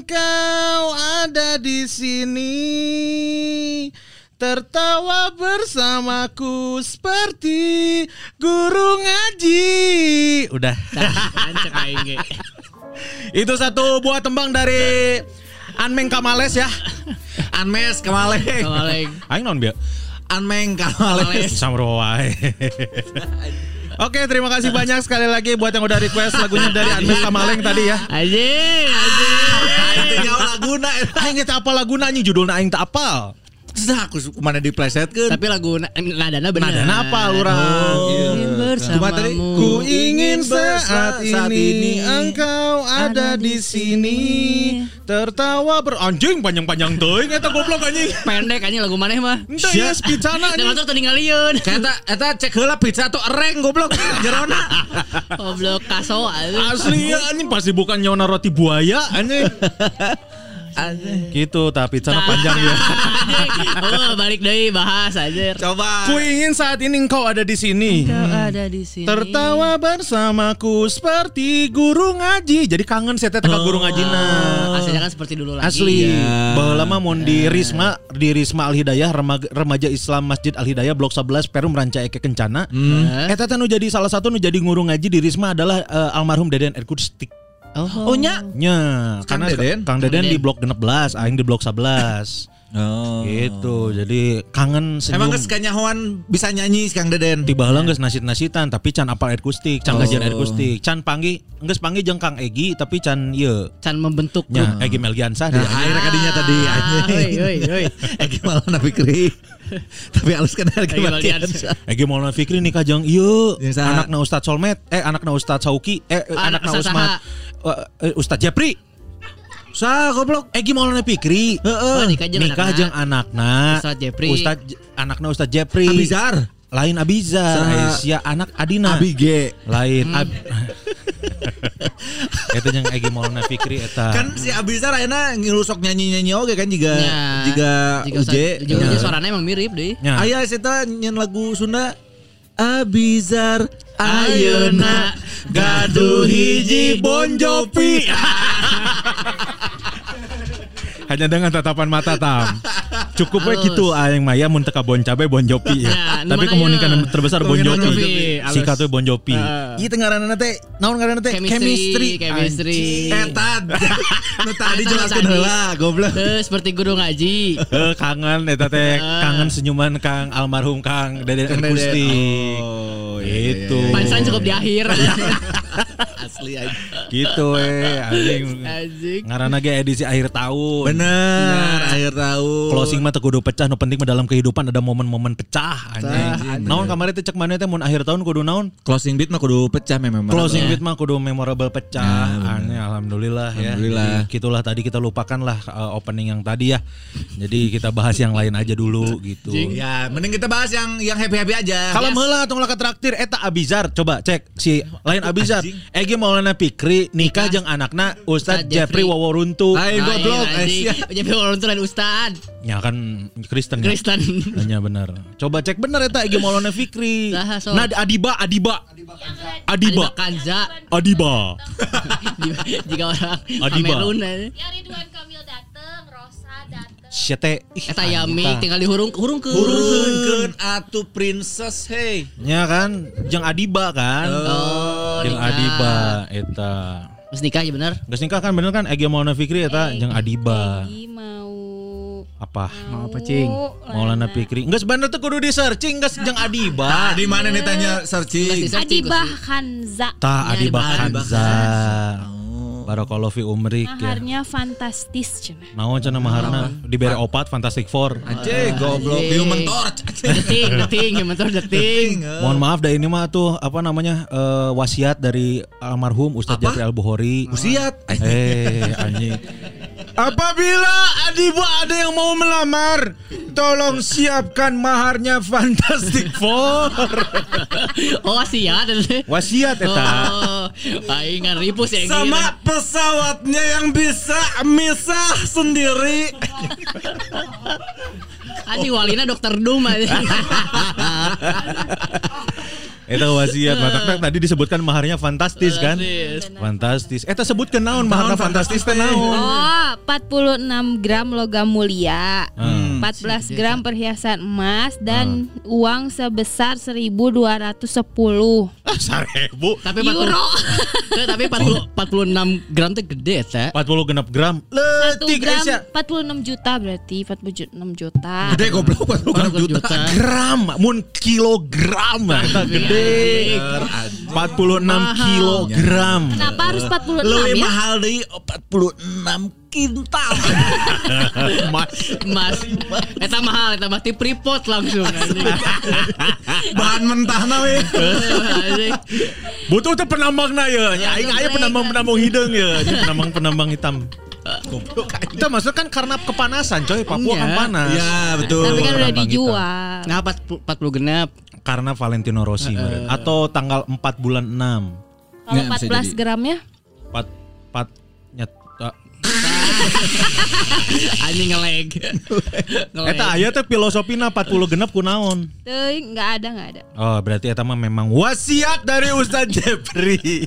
Engkau ada di sini Tertawa bersamaku seperti guru ngaji Udah Ancek aing ge. Itu satu buah tembang dari Anmeng Kamales ya Anmes Kamaleng. Kamaleng. Aing non biar Anmeng Kamaleng. Samro wae. Oke, terima kasih banyak sekali lagi buat yang udah request lagunya dari Anmes Kamaleng tadi ya. Anjing, anjing. Itu nyawa laguna. Aing teh apa laguna anjing judulnya aing tak apal. Nah, aku mana diplesetkeun. Tapi lagu na- nadana bener. Nadana apa urang? Ingin Cuma tadi. Ku ingin saat Saat ini, ini engkau ada di sini tertawa ber anjing panjang-panjang teuing eta goblok anjing. pendek anjing lagu maneh mah. Entah ya spicana Dan anjing. masuk tadi ngalieun. Kata eta cek heula pizza tuh ereng goblok jerona. Goblok kaso anjing. Asli ya anjing pasti bukan nyona roti buaya anjing. gitu tapi sana panjang ya. Oh, balik deui bahas aja. Coba. Ku ingin saat ini engkau ada di sini. Kau ada di sini. Tertawa bersamaku seperti guru ngaji. Jadi kangen saya teh ka guru ngajina. Aslinya kan seperti dulu lagi. Asli. Ya. Baheula lama mun di Risma di Risma Al Hidayah Remaja, Remaja Islam Masjid Al Hidayah Blok 11 Perum Ranca Eke Kencana. Eta teh nu jadi salah satu nu jadi nguru ngaji di Risma adalah eh, almarhum Deden Erkustik. Oh, Oh nya. Nya, Kang karena Deden? Kang Deden Deden. di blok 16, aing di blok 11. Oh. Gitu. Jadi kangen senyum. Emang geus kanyahoan bisa nyanyi si Kang Deden. Tiba heula geus nasit-nasitan tapi can apal akustik, can Oh. ngajian akustik, can panggih geus panggih jeung Kang Egi tapi can ieu Can membentuk nya Egi Melgiansa Nah, dia. akhirnya kadinya tadi Ah, anjing. oi, oi, oi. Egi malah na Fikri. Tapi halus kan Egi Egi Malkiansa. Egi Maulana Fikri nikah jeung ieu anakna Ustadz Solmed, eh anakna Ustadz Sauki, eh eh, Anak anakna? Usmat, eh, Ustadz Japri. Sa goblok. Egi Maulana Fikri. Oh, nikah jeung nikah anakna. jeung anakna Ustadz Japri. Ustadz J- anakna Ustadz Japri. Abizar. Lain Abizar? Aisyah anak Adina. Abige. Lain Ab Eta jeung Egi Maulana Fikri eta. Kan si Abizar ayeuna ngilusok nyanyi-nyanyi oge kan juga Ya. juga Jika Uje. Juga Ya. suaranya emang mirip deh. Nya. Aya eta nyen lagu Sunda Abizar ayeuna gaduh hiji Bon Jovi. hanya dengan tatapan mata tam. Cukup we Halus. gitu aing maya mun teu ka Bon Cabe Bon Jovi ya. Ya, Tapi kemungkinan terbesar Bon halus. Singkat we Bon. Heeh. Ieu teh ngaranna teh naon ngaranna teh? Chemistry, chemistry. Eta nu tadi jelaskeun tadi. heula goblok. Eh, seperti guru ngaji. Eh, kangen eta teh Ah. kangen senyuman Kang almarhum Kang Deden. Erkusti. Oh, iya, iya, iya. Punchline cukup di akhir. Asli aja. Gitu we anjing. Anjing. Ngaranna ge edisi akhir tahun. Bener, akhir tahun. Closing mah teu kudu pecah, nu penting mah dalam kehidupan ada momen-momen pecah anjing. Naon kamari teh cek mana teh mun akhir tahun kudu naon? closing beat mah kudu pecah memang. Closing beat mah kudu memorable pecah. Nah, Aneh, alhamdulillah, ya. Alhamdulillah. Jadi, gitulah tadi kita lupakan lah uh, opening yang tadi ya. Jadi kita bahas yang lain aja dulu gitu. Ya, mending kita bahas yang yang happy-happy aja. Kalau heula tong laka traktir eta Abizar coba cek si lain Abizar. Egi Maulana Fikri nikah jeung anakna Ustadz Jeffrey Jeffrey. Waworuntu. Lain goblok. Orang tuh lain ustad. Ya kan Kristen. ya? Kristen. Hanya benar. Coba cek bener eta Egi Maulana Fikri. Saha, sok. Nah Adiba Adiba. Adiba Adiba. Kanza. Adiba. Jika orang Adiba. Kamerun. eh. Ya Ridwan Kamil dateng, Rosa dateng. Syete. Ih, Eta Yami anjing, tah. tinggal di hurung hurung ke. Atuh princess hey. Ya kan, jeung Adiba kan. Oh, jeung nikah. Adiba eta. Terus nikah ya bener. Geus nikah kan bener kan Egi Maulana Fikri eta jeung Adiba. Egi mau Apa? Mau apa, Cing? Maulana Fikri. Geus bener tuh kudu di searching geus jeung Adiba. Ah, di mana nih tanya searching? Nggak Adibah Kanza. Tah Ya, Adiba Adiba Kanza. Oh, Barakallahu fi umrik ya. Maharnya fantastis cenah. Naon cenah maharna dibere opat Fantastic Four. Anjing goblok. Human Torch. Deting, deting, yang mentor deting. Mohon maaf dah ini mah tuh apa namanya eh, wasiat dari almarhum Ustadz Jafri Al Bukhari. Usiat. Eh anjing. Apabila Adibu ada yang mau melamar, tolong siapkan maharnya Fantastic Four. Oh, sia teh. Wasiat eta. Oh, aing ngaripus ya Sama pesawatnya yang bisa misah sendiri. Anjing walina dokter aja. Eta wasiat matak tadi disebutkan maharnya fantastis kan? Fantastis. Eta sebutkeun naon maharna fantastis teh naon? Oh, 46 gram logam mulia. Hmm. 14 gram perhiasan emas dan uang sebesar 1210 Ah, Sarebu. Tapi euro. 40, Eh, tapi 40, 46 gram tuh gede teh. 40 genap gram. 1 Letik gram Aisyah. 46 juta berarti 46 juta. Gede goblok 46 juta. gram mun kilogram eta gede 46 kilogram Kenapa harus 46 Lebih ya? mahal dari 46 kintal. Mas Mas, eta mahal, eta mah ti pripot langsung. Bahan mentahna we. Anjing. butuh teh penambangna ya nya aing aya penambang-penambang hidung ya penambang-penambang hitam kita maksud kan karena kepanasan coy Papua Iya. kan panas Ya betul. Tapi kan udah Penambang dijual. Nah, 40, 40 genap. Karena Valentino Rossi meureun. atau tanggal 4 bulan 6 Kalau bisa 14 jadi. gramnya 4 4 nyet ah. Anjing ngeleg. Ngeleg. Eta aya teh filosofina 40 genep kunaon Teuing nggak ada nggak ada. Oh berarti eta mah memang wasiat dari Ustadz Jeffrey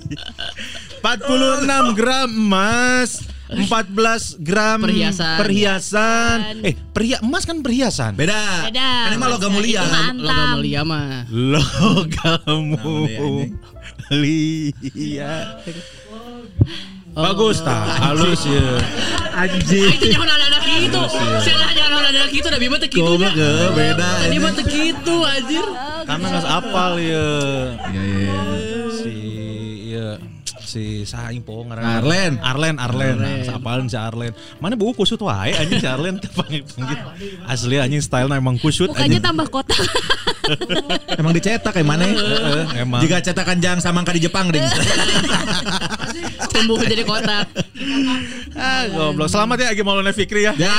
46 gram emas 14 gram Perhiasan. perhiasan. Eh, perhia emas kan perhiasan. Beda. Beda. Kan emang logam mulia. Itu mah Logam mulia mah. Logam mulia. Bagus tah, halus ya. Anjing. Itu jangan ada gitu. Salah jangan ada gitu da bima teh kitu nya. Goblok ya, beda. Tadi mah teh kitu anjir. Karena nggak apal ya. Iya iya. Si ya si saing po ngaranna. Arlen. Arlen Arlen nah, sapalin si Arlen mana bu kusut wae anjing si Arlen panggil panggil asli anjing style emang kusut Mukanya anjing tambah kotak. Emang dicetak kayak mana? Heeh, emang Jika cetakan jang samangka di Jepang ding. Tumbuh jadi kotak. ah, goblok selamat ya Agi Maulana Fikri ya Ya.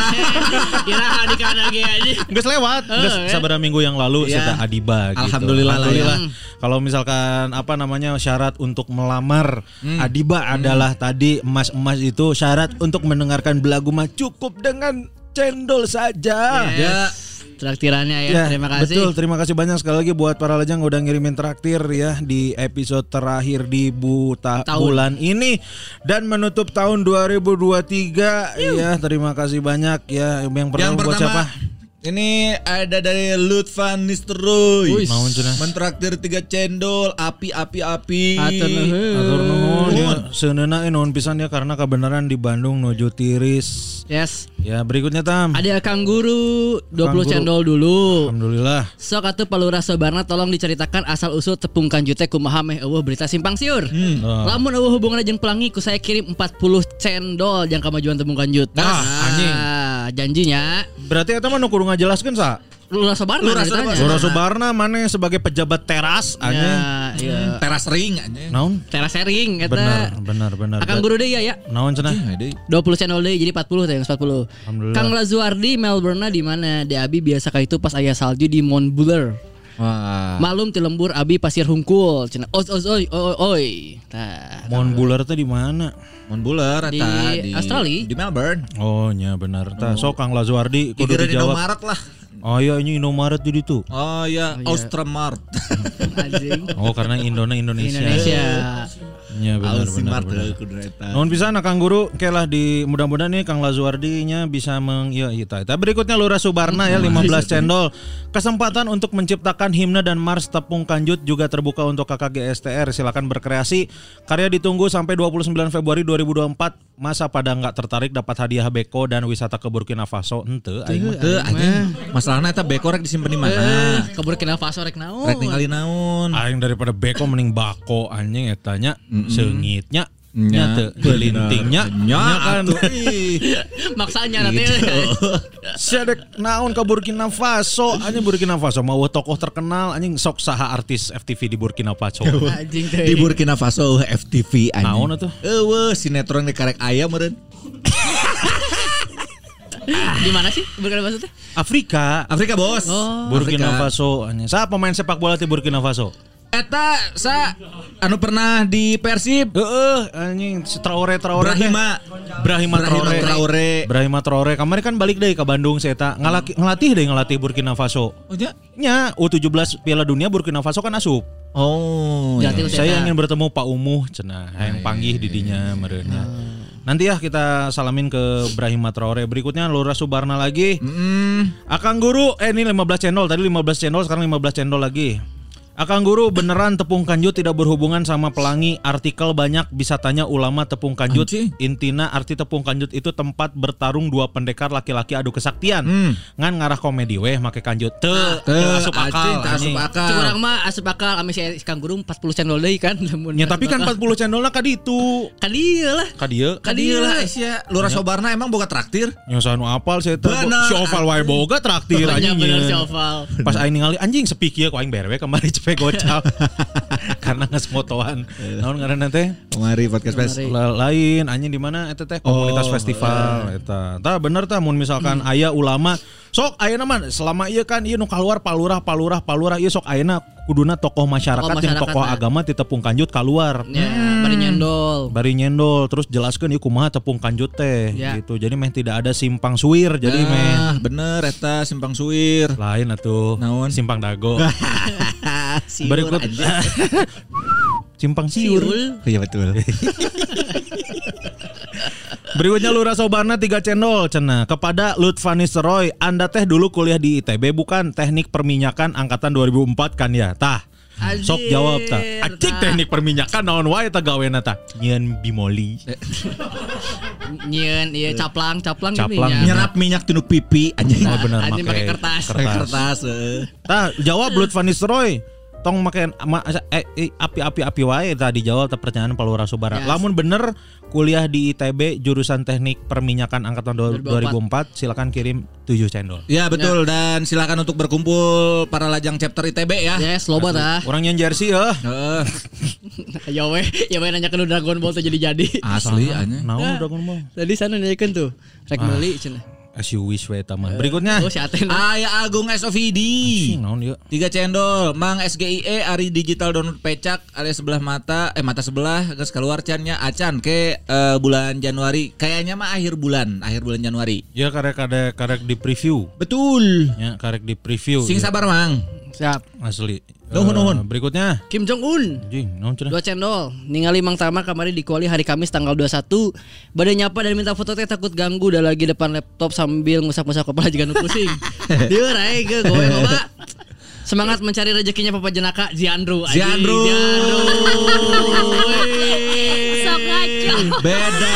Iraha di kana ge anjing. Nggak lewat, nggak Eh, sabar minggu yang lalu Iya. sudah Adiba gitu. Alhamdulillah lah ya. Kalau misalkan apa namanya syarat untuk melamar Hmm. Adiba adalah tadi emas-emas itu syarat untuk mendengarkan belagu mah cukup dengan cendol saja. Ya. Traktirannya ya. Terima kasih. Betul, terima kasih banyak sekali lagi buat para lejang udah ngirimin traktir ya di episode terakhir di buta Tahun. bulan ini dan menutup tahun 2023 ya. Terima kasih banyak ya. Yang pertama, Yang buat pertama siapa? ini ada dari Lutfan Nistroy. Mentraktir tiga cendol, api api api. Atur nuhun. Atur nuhun ya. Seundeuna eh, nuhun pisan ya karena kebenaran di Bandung nuju tiris. Yes. Ya berikutnya Tam. Ada Kang Guru 20 Kang cendol dulu. Alhamdulillah. Sok atuh Palura Sobarna tolong diceritakan asal usul tepung kanju teh kumaha meh eueuh berita simpang siur. Oh. Lamun eueuh hubunganna jeung pelangi ku saya kirim 40 cendol yang kemajuan tepung kanjut. Ah, anjing. janjinya Berarti eta mah nu kudu ngajelaskeun sa. Lura Sobarna Lura ceritanya. Lura Subarna mana sebagai pejabat teras Ya, anjing. iya. Teras ring anjing. Naon? Teras sharing eta. Benar, benar, benar. Akang Guru deh ya ya. Naon cenah? Ada. 20 channel deh jadi 40 teh 40. Alhamdulillah. Kang Lazuardi Melbourne di mana? Di Abi biasa kah itu pas aya salju di Mount Buller. Wah. Malum ti lembur Abi pasir hungkul. Cenah os os oi oi oi. Tah. Mon bular teh di mana? Mon buler Di eta Australia. Di Melbourne. Oh nya benar. Tah sok Kang Lazuardi kudu dijawab. Indomaret lah. Oh iya ini Indomaret di ditu. Oh ya, Austramart. Anjing. Oh karena Indona Indonesia. Indonesia. Iya benar benar. Benar. eta. Nuhun pisan Kang Guru, oke lah di mudah-mudahan nih Kang Lazuardi-nya bisa meng iya iya. Tapi berikutnya Lura Subarna ya 15 cendol. Kesempatan untuk menciptakan himne dan mars tepung kanjut juga terbuka untuk KKG STR. Silakan berkreasi. Karya ditunggu sampai 29 Februari 2024. Masa pada nggak tertarik dapat hadiah beko dan wisata ke Burkina Faso? Ente aing mah. Teu anjing. Eta beko rek disimpen di mana? Eh, ke Burkina Faso rek naon? Rek ningali naon? Aing daripada beko mending bako anjing etanya seungitnya Nya teu gelintingnya Nya nya kan. Maksanya nanti Sedek naon ke Burkina Faso anjing Burkina Faso mau tokoh terkenal anjing sok saha artis FTV di Burkina Faso. anjing teh. Di Burkina Faso FTV anjing. Naon atuh? Eueuh sinetron di karek ayam meureun. Di mana sih? Bukan maksudnya? Afrika. Afrika bos. Oh. Burkina Afrika. Faso anjing. Pemain sepak bola di Burkina Faso? Eta sa anu pernah di Persib. Heeh, anjing si Traore Traore. Brahima. Brahima Brahima Traore. Traore. Brahima Traore. Kemarin kan balik deh ke Bandung saya eta ngalaki, ngelatih deh ngelatih Burkina Faso. Oh ya. Nya U17 Piala Dunia Burkina Faso kan asup. Oh. Iya. Eta. Saya ingin bertemu Pak Umuh cenah yang panggih didinya merenya. Nanti ya kita salamin ke Brahima Traore. Berikutnya Lura Subarna lagi. Mm, Akang Guru, eh ini 15 cendol. Tadi 15 cendol, sekarang 15 cendol lagi. Akang Guru beneran tepung kanjut tidak berhubungan sama pelangi. Artikel banyak bisa tanya ulama tepung kanjut. Anjing. Intina arti tepung kanjut itu tempat bertarung dua pendekar laki-laki adu kesaktian. Hmm. Ngan ngarah komedi weh make kanjut. Teu, teu Teu, asup akal. teu asup akal. Cuk urang mah asup akal ame si Kang Guru 40 cendol deui kan. Ya tapi kan 40 cendolnya ka ditu. kan ieu lah. Ka dieu. Ka dieu lah Aisyah, Lura Sobarna emang boga traktir. Yang sanu apal saya teh. Bener. Si Oval wae boga traktir anjing. bener si Oval. Pas aing ningali anjing sepi kieu ku aing berewe kembali cepet gocap. Karena geus motoan. Naon ngaranna teh? Kemari podcast pes. Lain anjing di mana eta teh komunitas Oh, festival eta. Tah bener tah mun misalkan aya ulama sok ayeuna mah selama ieu kan ieu nu keluar palurah palurah palurah ieu sok ayeuna kuduna tokoh masyarakat, Tokoh masyarakat, tokoh nah. agama ti tepung kanjut keluar. Ya, bari nyendol. Bari nyendol terus jelaskeun ieu kumaha tepung kanjut teh Ya. gitu. Jadi meh tidak ada simpang suwir jadi meh Nah, bener eta simpang suwir. lain atuh Naon? simpang dago. Siur, Berikut anjing. simpang siur. Siul. Iya betul. Berikutnya Lura Sobarna 3 cendol cenah kepada Lutfani Seroy. Anda teh dulu kuliah di ITB bukan teknik perminyakan angkatan 2004 kan ya? Tah. Sok Anjir, jawab tah. Acik teknik perminyakan naon wae tah gawena tah. Nyeun bimoli. Nyieun ieu caplang, caplang Caplang. gini nya. Nyerap minyak tinu pipi anjing. Oh bener Anjing make pakai kertas. Pakai kertas. heeh. Tah jawab Lutfani Seroy. Tong make ma- eh, eh, api-api api wae tah dijawab teh pertanyaan Palura Subara. Yes. Lamun bener kuliah di ITB jurusan teknik perminyakan angkatan 2004 silakan kirim 7 cendol. Ya betul dan silakan untuk berkumpul para lajang chapter ITB ya. Yes, loba tah. Orang yang jersey ya. Heeh. Ya weh, ya weh nanya ke Dragon Ball tuh jadi jadi. Asli anjing. Naon Dragon Ball? Tadi sana nanyakeun tuh. Rek meuli cenah. As you wish taman. Berikutnya. Oh si Aten. Aya Agung SOVD. Tiga cendol, Mang SGIE Ari Digital Download Pecak alias sebelah mata, eh mata sebelah, geus keluar cannya acan ke eh, bulan Januari. Kayaknya mah akhir bulan, akhir bulan Januari. Ya karek karek karek di preview. Betul. Ya karek di preview. Sing ya. sabar Mang. Siap. Asli. Nuhun, Eh, nuhun. Berikutnya. Kim Jong Un. Anjing, naon cenah? Dua cendol Ningali Mang Tama kemarin di kuali hari Kamis tanggal 21 Badai nyapa dan minta foto teh takut ganggu Udah lagi depan laptop sambil ngusap-ngusap kepala juga pusing Dia rai ke gowe loba Semangat mencari rezekinya Papa Jenaka Ziandru. Ziandru. Ziandru Sok ngaco. Beda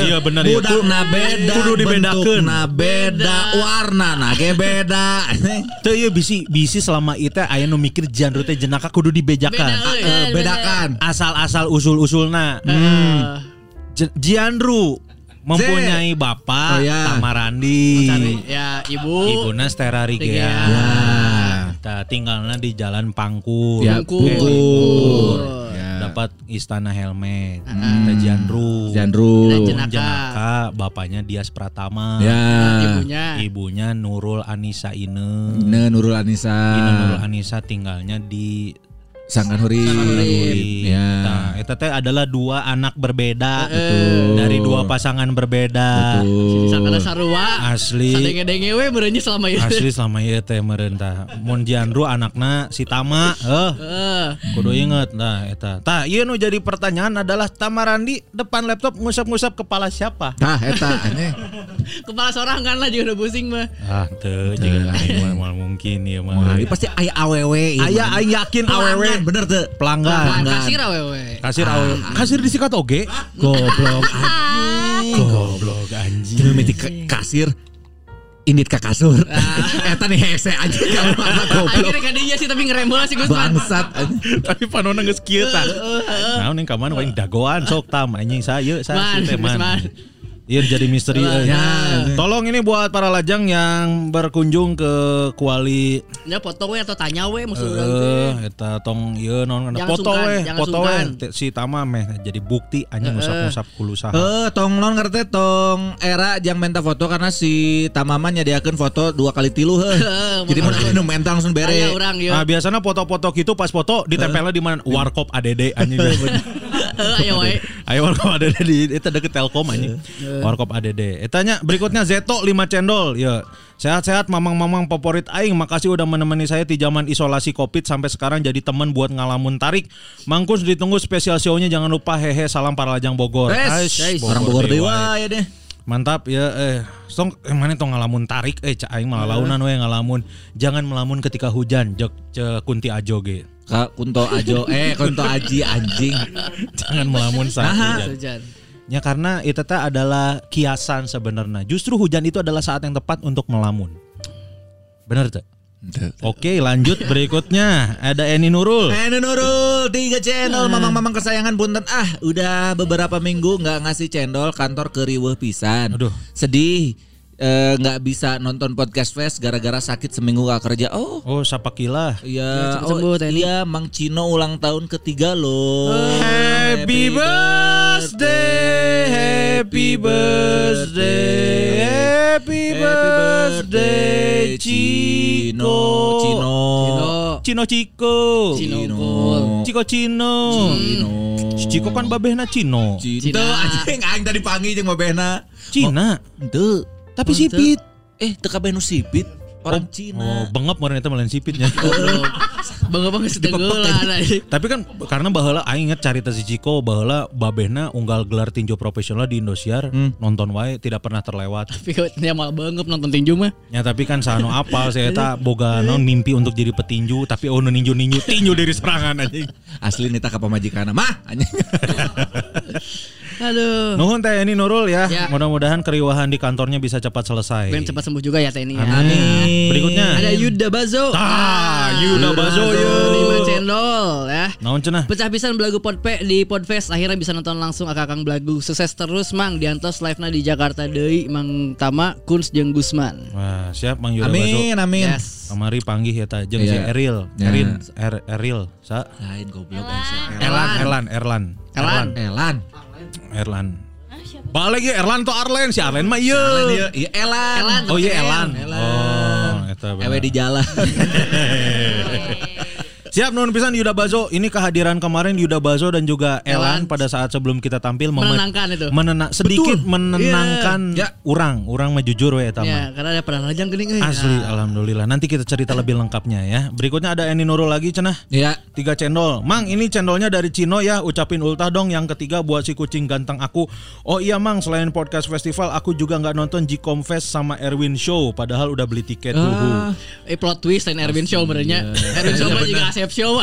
iya. Iya benar ya. Budak na beda, kudu dibedakeun. na beda, warna na ge beda. Teu ieu bisi bisi selama itu aya nu mikir genre teh jenaka kudu. Eh, bedakan. Asal-asal usul-usulna. Hmm. Jiandru mempunyai bapak Oh, ya. Tamarandi. Cari, Ya ibu Ibuna Stera Rigea. Ya. Tah tinggalnya di Jalan Pangkur. Ya. Ya. Dapat istana helmet. Teh Jiandru. Jandru. Dan Mun jenaka. Jenaka bapaknya Dias Pratama. Ya. Ibunya Ibunya Nurul Anissa Ine. Ne Nurul Anissa. Ine Nurul Anissa tinggalnya di Sangkan Huri. Urip. Ya. Nah, itu teh adalah dua anak berbeda Betul. dari dua pasangan berbeda. Betul. Sarua Asli. Sadenge-denge we merenya selama itu Asli selama ieu teh merentah. Mun Jiandru anakna si Tama, eh Eh, kudu inget nah eta. Tah, ieu nu jadi pertanyaan adalah Tamarandi depan laptop ngusap-ngusap kepala siapa? Tah eta aneh. Kepala seorang kan lah juga udah pusing mah Ah, teu jeung aing mah moal mungkin ieu Wah, mah. pasti aya awewe. ieu Aya yakin Pelanggan, bener tuh. pelanggan. Pelanggan. Kasir awewe Kasir awewe. Kasir disikat oge. Goblok anjing. Goblok anjing. Meti ke- kasir. indit ka kasur. Eta nih hese aja kalau mana goblok. Akhirnya kadinya sih tapi ngerem bola sih Gusman. Bangsat. Tapi panona geus kieu tah. Naon yang ka mana dagoan sok tam anjing saya saya teh man. Iya jadi misteri. eh. Ya. Tolong ini buat para lajang yang berkunjung ke Kuali Ya foto we atau tanya we maksud urang teh. eh eta tong ieu naon Jangan foto sungkan, we, jangan foto we si Tama meh jadi bukti anjing ngusap-ngusap hulu saha. Eh, tong non ngerti tong era jang minta foto karena si Tamaman nyadiakeun foto dua kali tilu heuh. Jadi mun anu minta langsung bere. urang Nah, ya. biasanya foto-foto gitu pas foto ditempelnya di mana? Warkop ADD anjing. Ayo warkop ADD di itu deket Telkom anjing. Warkop ADD. Etanya berikutnya Zeto 5 cendol. Ya. Sehat-sehat mamang-mamang favorit aing. Makasih udah menemani saya di zaman isolasi Covid sampai sekarang jadi teman buat ngalamun tarik. Mangkus ditunggu spesial show-nya jangan lupa hehe salam para lajang Bogor. Orang Bogor dewa. ya deh. Mantap ya eh song eh, mana tong ngalamun tarik eh cak aing malah launan we ngalamun. Jangan melamun ketika hujan jek ce kunti ajo ge. Kak Kunto Ajo, eh Kunto Aji anjing. Jangan melamun saat Nah. hujan. Ya karena itu teh adalah kiasan sebenarnya. Justru hujan itu adalah saat yang tepat untuk melamun. Bener tuh. Oke lanjut berikutnya ada Eni Nurul. Eh Nurul, tiga channel mamang-mamang kesayangan punten ah udah beberapa minggu nggak ngasih cendol kantor keriweuh pisan. Aduh. Sedih eh, nggak bisa nonton podcast fest gara-gara sakit seminggu gak kerja. Oh Oh sapakilah. Iya, cepat sembuh, oh, iya, Mang Cino ulang tahun ketiga loh. Happy birthday, happy birthday, happy birthday, Cino, Cino, Cino Ciko, Cino. Ciko Cino, Cino, Ciko kan babehna Cino, Cino. Cina. Anjing aing tadi panggil jeung babehna. Cina, Henteu. Tapi sipit. Eh, teu kabeh nu sipit. Orang Cina. Oh, bengep meureun eta malen sipitnya. Bangga banget setenggelan aja. Tapi kan karena baheula aing inget carita si Ciko baheula babehna unggal gelar tinju profesional di Indosiar nonton wae tidak pernah terlewat. Tapi kok dia malah banget nonton tinju mah. Ya tapi kan sano apal saya eta boga non mimpi untuk jadi petinju tapi oh nu ninju-ninju tinju dari serangan anjing. Asli nita ka pamajikana. Mah anjing. Aduh. Nuhun teh ini Nurul ya. Ya. Mudah-mudahan keriuhan di kantornya bisa cepat selesai. Ben cepat sembuh juga ya Teh ini ya. Amin. Berikutnya. Ada Yuda Bazo. Ah, Yuda Bazo yo. Lima cendol ya. Naon cenah? Pecah pisan belagu podpe di Podfest akhirnya bisa nonton langsung akakang belagu sukses terus Mang diantos live na di Jakarta deui Mang Tama Kunz jeung Gusman. Wah, siap Mang Yuda Bazo. Amin, amin. Yes. Kamari panggih eta jeung si Iya. Eril. Ya. Erin, er, Eril, sa Lain goblok Erlan. Erlan, Erlan, Erlan. Erlan. Erlan. Erlan. Balik ya Erlan to Arlen si Arlen mah ieu. Iya, iya Elan. Oh iya Erlan. Elan. Oh, eta. Ewe di jalan. Siap nun pisan Yuda Bazo. Ini kehadiran kemarin Yuda Bazo dan juga Elan, Elan. pada saat sebelum kita tampil Menenangkan itu. menena- sedikit menenangkan Iya. urang, urang mah jujur we eta mah. Ya, karena ada pernah lajang geuning euy. Asli, Nah, alhamdulillah. Nanti kita cerita lebih lengkapnya ya. Berikutnya ada Eni Nurul lagi cenah. Iya. Tiga cendol. Mang ini cendolnya dari Cino ya. Ucapin ultah dong. Yang ketiga buat si kucing ganteng aku. Oh iya Mang, selain podcast festival, aku juga nggak nonton Gcom Fest sama Erwin Show. Padahal udah beli tiket. Uhu. Eh plot twist lain Erwin Show benernya. Erwin Show juga Asep Show.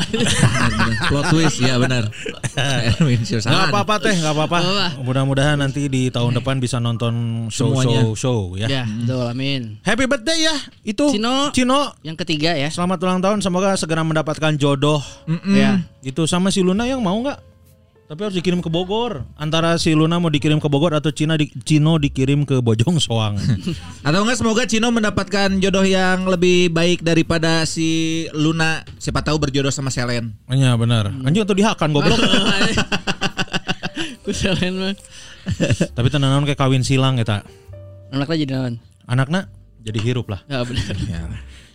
Plot twist ya benar. Erwin Gak apa-apa teh, gak apa-apa. Mudah-mudahan nanti di tahun depan bisa nonton show Semuanya. show show ya. Ya, betul amin. Happy birthday ya itu Cino. Cino. Yang ketiga ya. Selamat ulang tahun, semoga segera mendapatkan jodoh. Ya. Itu sama si Luna yang mau nggak? Tapi harus dikirim ke Bogor. Antara si Luna mau dikirim ke Bogor atau Cina di, Cino dikirim ke Bojong Soang. Atau enggak semoga Cino mendapatkan jodoh yang lebih baik daripada si Luna siapa tahu berjodoh sama Selen. Iya benar. Anjing atau dihakan goblok. Kusalen mah. Tapi tenanan kayak kawin silang eta. Anaknya jadi naon? Anaknya jadi hirup lah. Ya benar.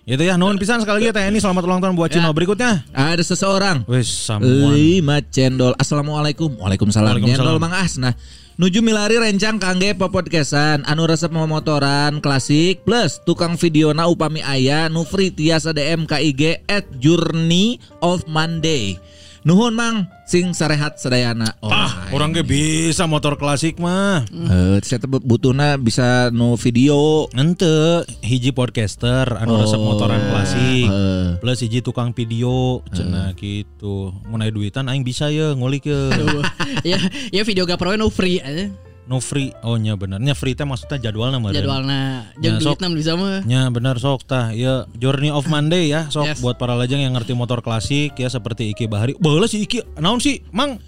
Itu ya, nuhun pisan sekali lagi ya ini selamat ulang tahun buat Cino. Berikutnya. Ada seseorang samuan. lima cendol. Assalamualaikum. Waalaikumsalam. Waalaikumsalam. Cendol Mang Asna. Nuju milari rencang kangge popodcastan anu resep memotoran klasik plus tukang videona upami aya nu free tiasa DM ka IG at Journey of Monday. Nuhun Mang sing sarehat sadayana. Oh, Ah, orang ge bisa motor klasik mah. Eh, saya butuhna bisa nu video. Ente hiji podcaster anu resep motoran klasik. Heeh. Plus hiji tukang video cenah gitu. Mun aya duitan aing bisa ya ngulik ya. ya, ya video GoPro no free aja. No free. Oh nya bener. Nya free teh maksudnya jadwalnya mah. Jadwalna Ya, jeung sok. duitna bisa mah. Ya benar sok tah ya Journey of Monday ya sok Yes. buat para lajang yang ngerti motor klasik ya seperti Iki Bahari. Baheula si Iki naon sih Mang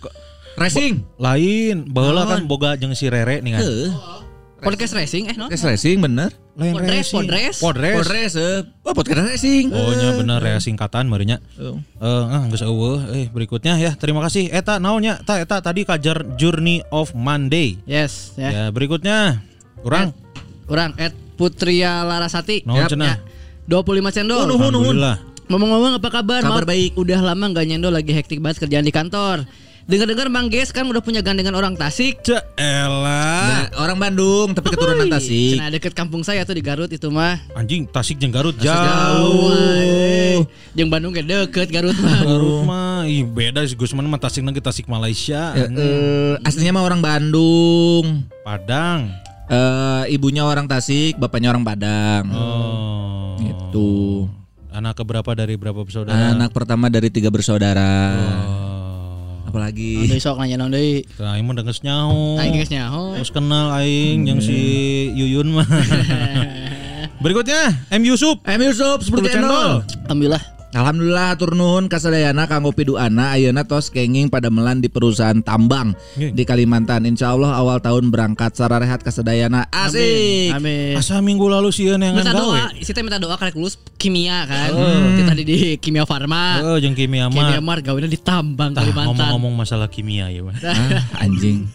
Racing. lain baheula kan boga jeung si Rere nih kan. Podcast racing eh no? Podcast racing bener. Lain Podres, racing. podres. Podres. Podcast eh. Oh, podcast racing. Oh nya bener ya singkatan marinya. Oh. Eh ah geus eueuh eh berikutnya ya terima kasih eta naonnya ta eta tadi kajar Journey of Monday. Yes, ya. Ya berikutnya kurang Kurang at Putria Larasati. naon Yap, cenah. 25 cendol. Alhamdulillah. Ngomong-ngomong apa kabar? Kabar Maaf, baik. Udah lama nggak nyendol lagi hektik banget kerjaan di kantor. Dengar-dengar Bang Ges kan udah punya gandengan orang Tasik. Ce elah. Nah, orang Bandung tapi keturunan Tasik. Nah deket kampung saya tuh di Garut itu mah. Anjing Tasik jeung Garut Jauh. jauh. eh. Jeung Bandung kayak deket Garut mah. Garut mah ih beda sih Gusman mah Tasik lagi Tasik Malaysia. Eh, eh, aslinya mah orang Bandung. Padang. Eh, ibunya orang Tasik, bapaknya orang Padang. Oh. Gitu. Anak keberapa dari berapa bersaudara? Anak pertama dari tiga bersaudara. Oh. Apalagi Deui sok nanya. Tah aing mah geus nyaho. Aing geus nyaho. Terus kenal aing yang si Yuyun mah. Berikutnya M Yusuf. M Yusuf 10 channel. Alhamdulillah. Alhamdulillah hatur nuhun kasadayana kanggo piduana ayeuna tos kenging pada melan di perusahaan tambang di Kalimantan. Insya Allah awal tahun berangkat sararehat kasadayana asik. Amin. Asa minggu lalu sih yang Minta doa, teh minta doa karek lulus kimia kan. Kita di, di kimia farma. Oh, jeung kimia Kimia mah. mar gawena di tambang Tah, Kalimantan. ngomong-ngomong masalah kimia ya. Ah, anjing.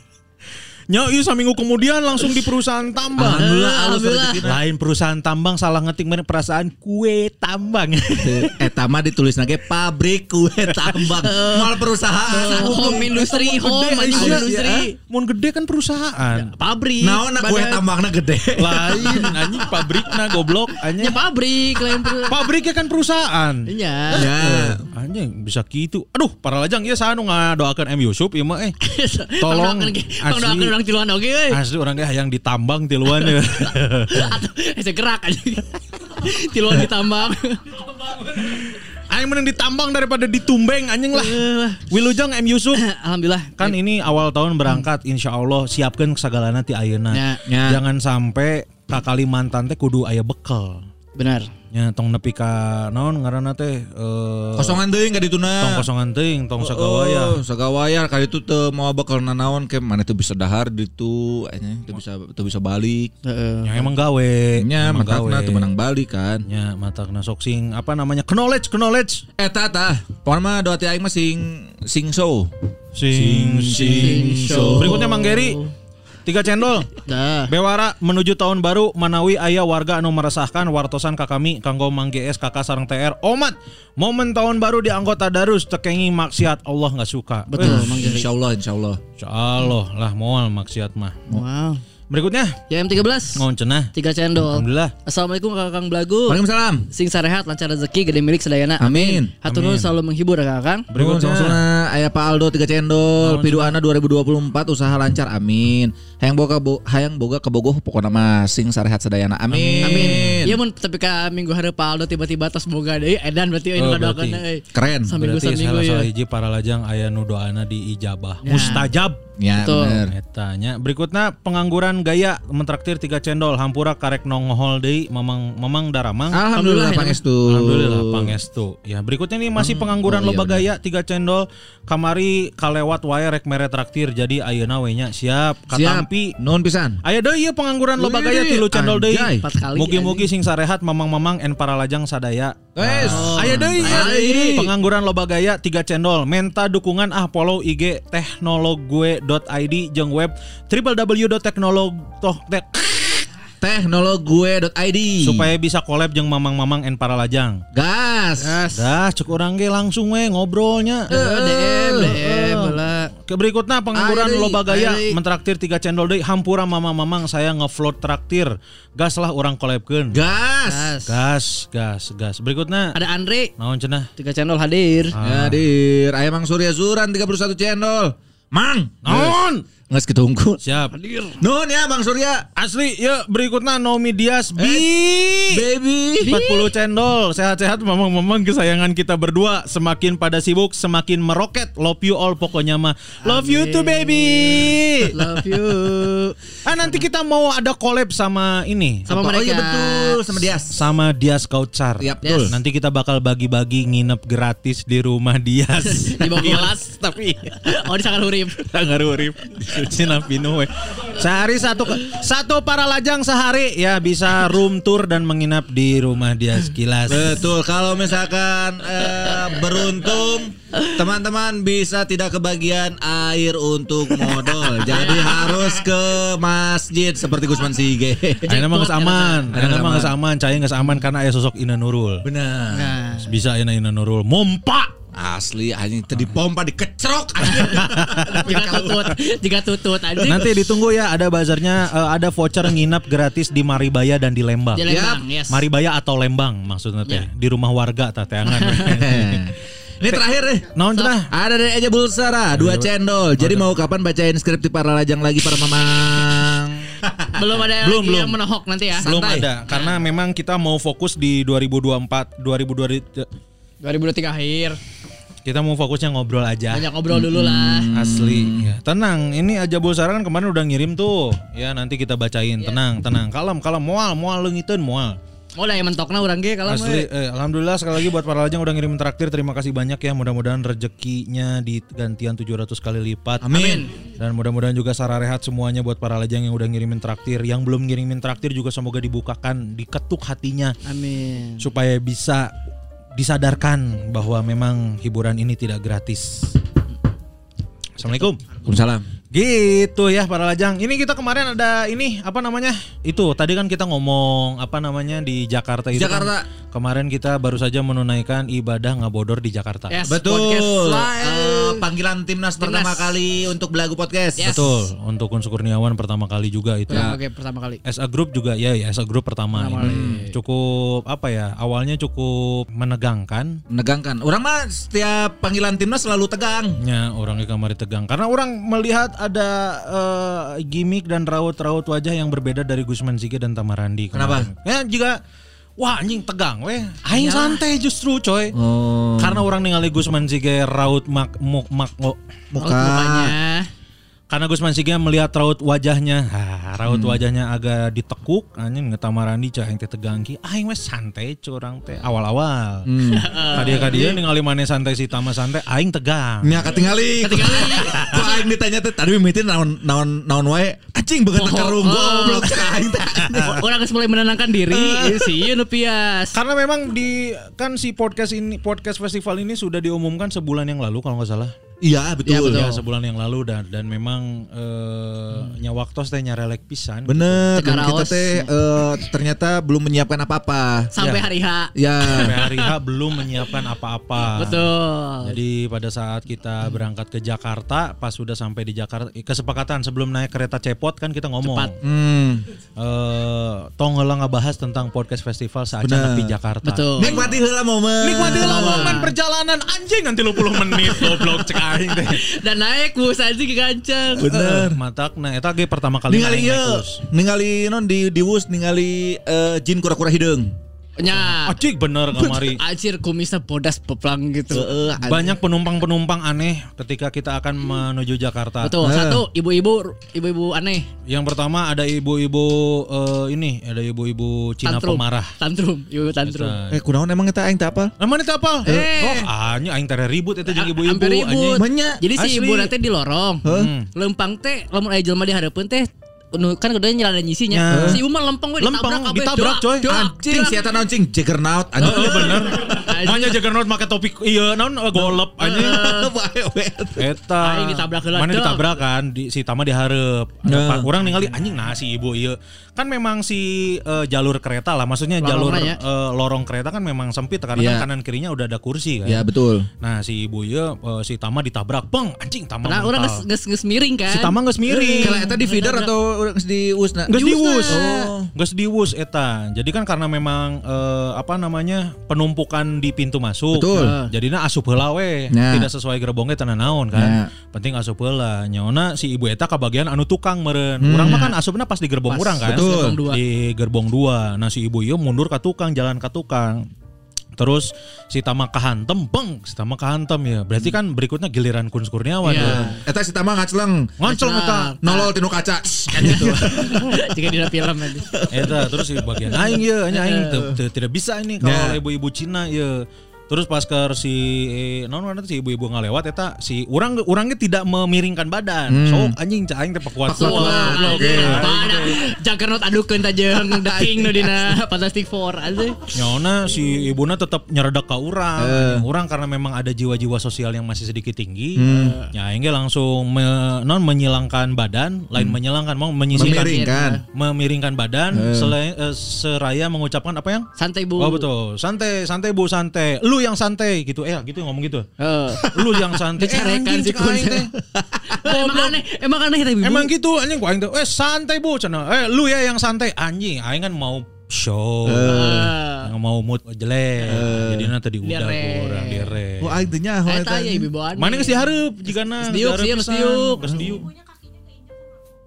Nya ieu saminggu kemudian langsung di perusahaan tambang. Alhamdulillah, Alhamdulillah. Lain perusahaan tambang salah ngetik mere perasaan kue tambang. Eta mah ditulis nage pabrik kue tambang. Mal perusahaan. home industri, home anjing Aisyah. industri. Mun gede kan perusahaan. Pabrik. Naon kue tambangna gede. Lain anjing pabrikna goblok Ya anjing. pabrik lain Pabriknya kan perusahaan. Iya. Ya. Anjing bisa gitu. Aduh, para lajang ieu sanu ngadoakeun M Yusuf ieu mah eh. Tolong, pangdoakeun orang tiluan oge euy. Asli orang teh yang ditambang tiluan ya. Atuh, ese gerak aja. Tiluan ditambang. Aing mending ditambang daripada ditumbeng anjing lah. Wilujeng M Yusuf Alhamdulillah. kan ini awal tahun berangkat insya Allah siapkan segala nanti ayeuna Ya, ya. jangan sampai ke Kalimantan teh kudu aya bekal Benar. Nya tong nepi ka naon ngaranna teh eh, Kosongan teuing ka dituna. tong kosongan teuing tong sagawaya Oh, sagawaya kali itu teu mau bakal nanaon ke mana tuh bisa dahar ditu anya teu bisa teu bisa balik. Heeh. nya emang gawe Nya matakna teu menang balik kan. nya matakna sok sing apa namanya knowledge knowledge Eta tah, pokoknya mah doa ti aing mah sing sing so. sing sing show. berikutnya Mang Geri tiga cendol Dah. Bewara menuju tahun baru Manawi ayah warga anu meresahkan wartosan ka kami kanggo Mang GS kakak sareng TR Omat momen tahun baru di anggota Darus tekengi maksiat Allah nggak suka Betul, Mang. Insyaallah insyaallah. Insya Allah lah moal maksiat mah Wow. Berikutnya Ya M13. ngon cenah Tiga cendol. Alhamdulillah Assalamualaikum Kakang Belagu. Waalaikumsalam. Sing sarehat lancar rezeki gede milik sedayana. Amin. Hatur nuhun selalu menghibur ya Kakang. berikutnya Berikutnya aya Pak Aldo 3 cendol, piduana 2024 usaha lancar amin. Hayang boga bo, hayang boga kebogoh pokokna mah sing sarehat sedayana. Amin. Amin. Iya mun tapi ka minggu hari Pak Aldo tiba-tiba tos boga deui edan berarti ini Oh, berarti. euy. Keren. Saminggu berarti salah ya. hiji para lajang aya nu doana di ijabah Ya. mustajab Ya Betul. bener. Etanya berikutnya pengangguran gaya mentraktir tiga cendol hampura karek nongohol deui mamang mamang daramang Alhamdulillah Alhamdulillah, pangestu. Alhamdulillah pangestu. Ya, berikutnya nih masih pengangguran oh, iya loba benar. gaya tiga cendol kamari kalewat wae rek mere traktir jadi ayeuna we nya siap Siap. katampi. Nuhun pisan. Aya deui ieu pengangguran loba gaya tilu cendol deui. kali, Mugi-mugi sing sarehat mamang-mamang en para lajang sadaya. Wes. Aya Aya deui. deui. pengangguran loba gaya tiga cendol. Menta dukungan ah follow IG teknologue.id jeung web www.teknolog Teknologue.id supaya bisa collab jeung mamang-mamang en para lajang. gas. Dah cek orang ge langsung we ngobrolnya. Eh, DM DM. Ke berikutnya pengangguran loba gaya mentraktir tiga cendol deui hampura mama-mamang saya ngefloat traktir. Gas lah orang collabkeun. Gas. Gas, gas, gas. Berikutnya Ada Andre naon cenah? tiga channel hadir. Hadir. Aya Mang Surya Zuran 31 cendol. Mang. Naon? Nges ketunggu. Siap. Nun ya Bang Surya. Asli, ya berikutnya Nomi Dias Bi. Baby. 40 cendol. Sehat-sehat memang-memang kesayangan kita berdua semakin pada sibuk, semakin meroket. Love you all pokoknya mah. Love you too baby. Love you. Ah nanti kita mau ada collab sama ini. Sama Oh mereka. iya betul sama Dias. sama Dias Kautsar. Iya, betul. Nanti kita bakal bagi-bagi nginep gratis di rumah Dias. Di bawah kelas. tapi Oh di Sangat Hurip. Sangar urip Suci napinu we. Sehari satu satu para lajang sehari ya bisa room tour dan menginap di rumah Dias Kilas. Betul, kalau misalkan eh, beruntung teman-teman bisa tidak kebagian air untuk modal. Jadi harus ke masjid seperti Gusman Sige. Ayeuna mah geus aman. Ayeuna mah geus aman, cai geus aman karena aya sosok Ina Nurul. Benar. Nah. Bisa Ina Ina Nurul mompa. Asli anjing tadi pompa dikecrok anjing. Jika tutut, jika tutut anjing. Nanti ditunggu ya ada bazarnya eh, ada voucher nginap gratis di Maribaya dan di Lembang. Di Lembang, yes. Maribaya atau Lembang maksudnya teh. Ya. Di rumah warga tah teangan. Ini terakhir deh. Naon cenah? Ada dari aja Bulsara, dua cendol. Jadi mau kapan bacain skrip di para lajang lagi para mamang? Belum ada Belum, lagi belum. yang menohok nanti ya. Belum Santai. ada karena memang kita mau fokus di 2024 2020 2023 akhir. Kita mau fokusnya ngobrol aja. Banyak ngobrol dulu lah. Asli. Ya, tenang, ini aja Bulsara kan kemarin udah ngirim tuh. Ya nanti kita bacain. Tenang, tenang. Kalem, kalem. Mual, mual leungiteun moal. Mau lah yang mentokna urang ge kalau Asli, eh, alhamdulillah sekali lagi buat para lajang udah ngirim traktir. Terima kasih banyak ya. Mudah-mudahan rezekinya di gantian 700 kali lipat. Amin. Dan mudah-mudahan juga sararehat semuanya buat para lajang yang udah ngirimin traktir. Yang belum ngirimin traktir juga semoga dibukakan, diketuk hatinya Amin. supaya bisa disadarkan bahwa memang hiburan ini tidak gratis. Assalamualaikum. Waalaikumsalam. Gitu ya para lajang. Ini kita kemarin ada ini apa namanya? Itu tadi kan kita ngomong apa namanya di Jakarta itu. Jakarta. kan kemarin kita baru saja menunaikan ibadah ngabodor di Jakarta. Yes, Betul. Eh, panggilan timnas, pertama kali untuk belagu podcast. Yes. Betul. Untuk Unsur Kurniawan pertama kali juga itu. Ya, Oke, pertama kali. SA Group juga ya, ya SA Group pertama, ini. Cukup apa ya? Awalnya cukup menegangkan. Menegangkan. Orang mah setiap panggilan timnas selalu tegang. Ya, orangnya kamari tegang karena orang melihat ada eh, gimmick dan raut-raut wajah yang berbeda dari Gusman Sige dan Tamarandi. Kenapa? Ya juga wah anjing tegang weh. Aing santai justru coy. Oh. Karena orang ningali Gusman Sige raut mak muk mak oh, Muka. Mukanya. Karena Gusman Sige melihat raut wajahnya, ah, raut Hmm. wajahnya agak ditekuk, anjing ngetamarandi cah yang teh tegang ki. Aing wes santai curang teh awal-awal. Hmm. Kadia-kadia ningali maneh santai si Tama santai, aing tegang. Nya ketinggali. Ketinggali. Kok aing ditanya teh tadi mimitin naon naon naon wae. Anjing beungeut Oh, karung oh. goblok ka aing teh. Orang geus mulai menenangkan diri, sih nu pias. Karena memang di kan si podcast ini podcast festival ini sudah diumumkan sebulan yang lalu kalau nggak salah. Iya betul. Ya sebulan yang lalu dan dan memang eh, nyawaktos teh nyarelek pisan. Bener dan Cekaraos. kita teh eh, ternyata belum menyiapkan apa-apa. Sampai Ya. hari H. Ya. Sampai hari H belum menyiapkan apa-apa. Betul. Jadi pada saat kita berangkat ke Jakarta, pas sudah sampai di Jakarta, eh, kesepakatan sebelum naik kereta cepot kan kita ngomong, Cepat. Hmm. eh tong heula ngabahas tentang podcast festival saat nepi Jakarta. Betul. Nikmati heula momen. Nikmati lah momen perjalanan anjing nanti 30 menit goblok cek aing teh. Dan naik bus aja ke gancang. Bener. Matak nah eta ge pertama kali ningali naik ieu, bus. ningali non di di wus ningali eh, jin kura-kura hidung. Nya. Acik bener kamari. Acir kumisnya bodas peplang gitu. Heeh, anjing. Banyak penumpang-penumpang aneh ketika kita akan menuju Jakarta. Betul. Eh. Satu, ibu-ibu ibu-ibu aneh. Yang pertama ada ibu-ibu eh, ini, ada ibu-ibu Cina Tantrum. pemarah. Tantrum, ibu tantrum. Eta. Eh kunaon emang eta aing teh apal? Emang itu apa? Eh. Oh, anjing aing tere ribut eta jeung ibu-ibu anjing. Jadi si Asli. ibu nanti di lorong. Hmm. Lempang teh lamun aya jelema dihareupeun teh kan kedua nyelana nyisinya. Ya. Si ibu mah lempeng we Lempeng, ditabrak coy. Anjing doak. si eta naon cing Juggernaut anjing. Oh, bener. Anjing. Makanya Juggernaut make topi iya naon eh, golep anjing. Eta. Aing ditabrak heula, Mana ditabrak kan di si Tama dihareup. Nah. Orang ningali anjing nah si ibu ieu. Kan memang si eh, jalur kereta lah, maksudnya jalur eh, lorong kereta kan memang sempit karena Iya. kan kanan kirinya udah ada kursi kan. Ya betul. Nah, si ibu ieu eh, si Tama ditabrak, peng anjing Tama. Nah, orang geus geus geus miring kan. si Tama geus miring. Kalau eta di feeder atau geus di usna? Geus diwus. Oh. Geus diwus eta. Jadi kan karena memang eh, apa namanya penumpukan di pintu masuk. Betul. Jadinya asup heula we. Ya. Tidak sesuai gerbongnya tanah naon kan. Ya. Penting asup heula. Nyaona si ibu eta kabagian anu tukang meureun. Urang mah kan asupna pas di gerbong urang kan. Betul. Gerbong dua. Di gerbong 2. Nah si ibu ieu mundur ke tukang, jalan ke tukang. Terus si Tama kahantem, beng, si Tama kahantem ya. Berarti kan berikutnya giliran Kun Kurniawan. Iya. ya. Eta si Tama ngacleng. Ngoncol eta. Nolol tinu kaca. kan gitu. Jika di film nanti. Eta terus di bagian aing ya, aing teu- teu- tidak bisa ini kalau Ya. ibu-ibu Cina ya. Terus pas ke si eh, non mana tuh si ibu-ibu ngalewat eta si urang urangnya tidak memiringkan badan. Sok anjing cah aing teh pakuat Juggernaut adukeun ta jeung King nu dina Fantastic Four aja. Nyona si ibuna tetap nyeredak ke urang. Eh. Urang karena memang ada jiwa-jiwa sosial yang masih sedikit tinggi. Hmm. Ya aing langsung me- non menyilangkan badan, lain menyilangkan mau menyisihkan Memiringkan. memiringkan badan selain eh, seraya mengucapkan apa yang Santai Bu. Oh betul, santai, santai bu, santai. Lu yang santai gitu, eh gitu ngomong gitu. Heeh. Lu yang santai. Eh, anjing, si. Emang aneh, emang aneh tapi Bu. Emang gitu anjing gua aing teh. Eh santai bu, cina. Eh lu ya yang santai anjing. Aing kan mau show. Ah. Yang mau mood jelek. Jadi nanti di udah kurang dire. Oh aing teh nyaho Eta ya. Mana geus dihareup jigana. Geus diuk sih, geus diuk.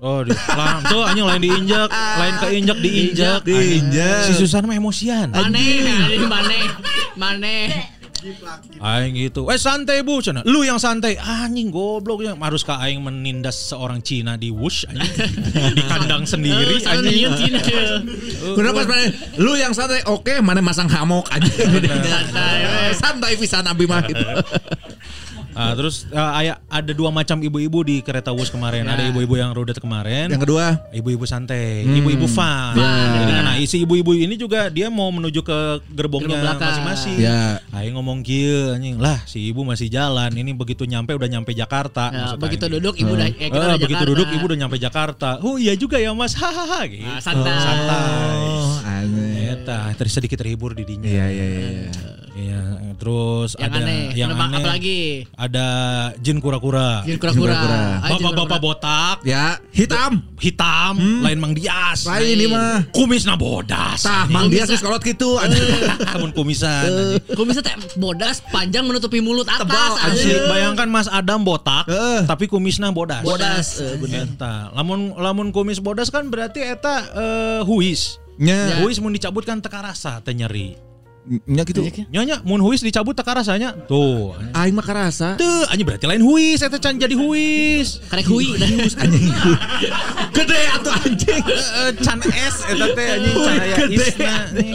Oh, di, lang, tuh anjing lain diinjak, lain keinjak diinjak. Diinjak. Si Susan mah emosian. Maneh, anjing maneh. Maneh. Aing gitu. Eh santai bu, cina. Lu yang santai. Anjing goblok yang harus ka aing menindas seorang Cina di wush anjing. di kandang sendiri anjing. Cina. Kenapa pas mana? Lu yang santai, oke, mana masang hamok aja. Santai, santai pisan abi mah gitu. Ah, terus ah, aya- ada dua macam ibu-ibu di kereta wush kemarin. Ada ibu-ibu yang rudet kemarin. Yang kedua, Ibu-ibu santai, ibu-ibu fun. Jadi nah, isi ibu-ibu ini juga dia mau menuju ke gerbongnya Gerbong masing-masing. Ya. Aing ngomong anjing, lah si ibu masih jalan. Ini begitu nyampe udah nyampe Jakarta. Ya, begitu aing. duduk ibu udah eh, kita Eh, udah begitu Jakarta. duduk ibu udah nyampe Jakarta. Oh iya juga ya Mas. Hahaha gitu. Ah, santai. Santai. oh aneh. Eta, sedikit terhibur di dinya. Iya iya iya. Iya, terus Yang ada aneh. yang Kenapa- aneh. apalagi? Ada jin kura-kura. Jin kura-kura. Ah, Bapak-bapak botak, Ya, hitam. hitam, lain Mang Dias. Lain ini mah. Kumisna bodas. Tah. Mang Dias geus kolot gitu. Namun kumisan. Kok bisa teh bodas panjang menutupi mulut atas Tebal, Asli, anjing. bayangkan Mas Adam botak, Eh. tapi kumisnya bodas. Bodas. Eh, Eta, lamun lamun kumis bodas kan berarti eta eh, huis. Nya, Huis mun dicabut kan teka rasa teh nyeri. Nya gitu. Nyonya mun huis dicabut teka rasanya. Tuh. Aing mah karasa. Tuh, anjing berarti lain huis eta can jadi huis. Karek hui dan Anjing. Gede atuh anjing. Can es eta teh anjing cahaya Gede. isna. nih.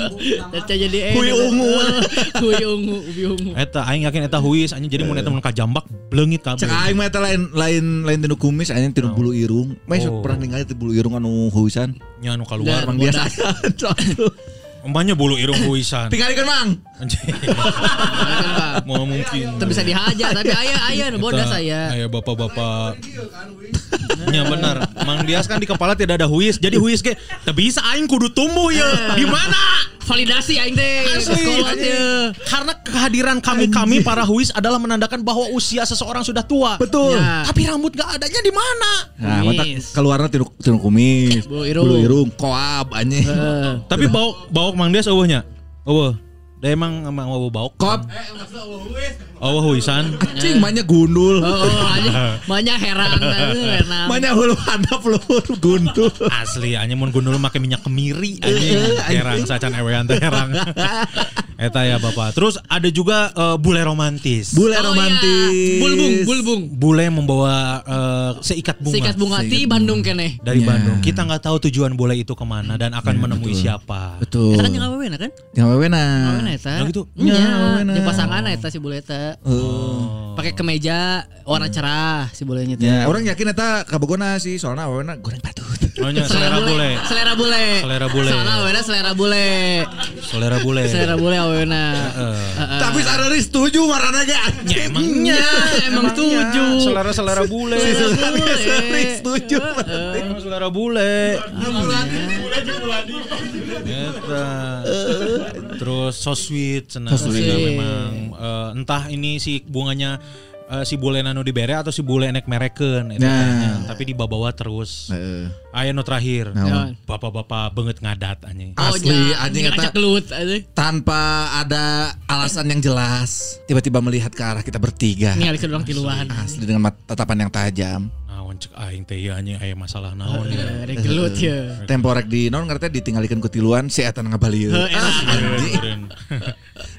Dan jadi eh Hui ungu. hui ungu ubi ungu Eta aing yakin eta huis anjing jadi mun eta mun kajambak bleungit kabeh. Cek aing mah eta lain lain lain tinu kumis anjing tinu bulu irung. Mah Oh. pernah ningali tinu bulu irung anu huisan. Nya anu keluar. Mang Dias. Umpamanya bulu irung huisan. Tinggalikeun Mang. Anjing. Mau mungkin. Itu bisa dihajar tapi ayah ayah bodas saya Ayo bapak-bapak. Ya benar. Mang Dias kan di kepala tidak ada huis. Jadi huis ke teu bisa aing kudu tumbuh ya. Di mana? validasi aing teh Asli. sekolah teh Karena kehadiran kami-kami para huis adalah menandakan bahwa usia seseorang sudah tua. Betul. Ya. Tapi rambut gak adanya di mana? Nah, mata keluarnya tinu tinu kumis. Bulu irung. Bulu irung, koab anjing. Eh, Tapi bau bau Mang Dias eueuhnya. Eueuh. Da emang emang eueuh bau. Koab Eueuh huisan. anjing banyak gundul. oh, oh aja banyak heran heran Banyak hulu handap luhur gundul. Asli anjing mun gundul make minyak kemiri anjing. Herang sacan ewean teh herang. Eta ya Bapak. Terus ada juga eh, bule romantis. Bule Oh, romantis. iya. bulbung bulbung Bule membawa eh, seikat bunga sikat bunga di Bandung kene dari Ya. Bandung. Kita nggak tahu tujuan bule itu ke mana dan akan menemui siapa. Betul. Eta kan yang awewena kan? Yang wewena. Awewena eta. Oh, gitu? Nya, Nya, pasangan eta si bule eta. Oh. Pakai kemeja warna cerah si bulenya teh. Ya, orang yakin eta kabogona sih soalnya wewena goreng patut. Oh, nya, selera bule. Selera bule. Selera bule. Soalnya awewena selera bule. Selera bule. Selera bule awewena. Heeh. Heeh. Tapi sadari setuju marana ge. Ya emangnya, emang setuju. Selera-selera bule. Selera bule. setuju. Emang selera bule. Eta. Terus so sweet cenah So Mereka sweet. memang eh, entah ini si bunganya eh, si bule nanu dibere atau si bule enek mereken eta Nah. tapi dibawa terus Heeh. aya nu terakhir Naon? bapak-bapak banget ngadat anjing Asli nya, anjing gelut anjing. tanpa ada alasan yang jelas tiba-tiba melihat ke arah kita bertiga. Ningali ke orang tiluan. Asli dengan tatapan yang tajam. Naon cek aing teh ya anjing aya masalah naon ya Eh, Rek gelut ya. Tempo rek di non ngerti ditinggalikeun ku tiluan si eta ngabalieu. Keren.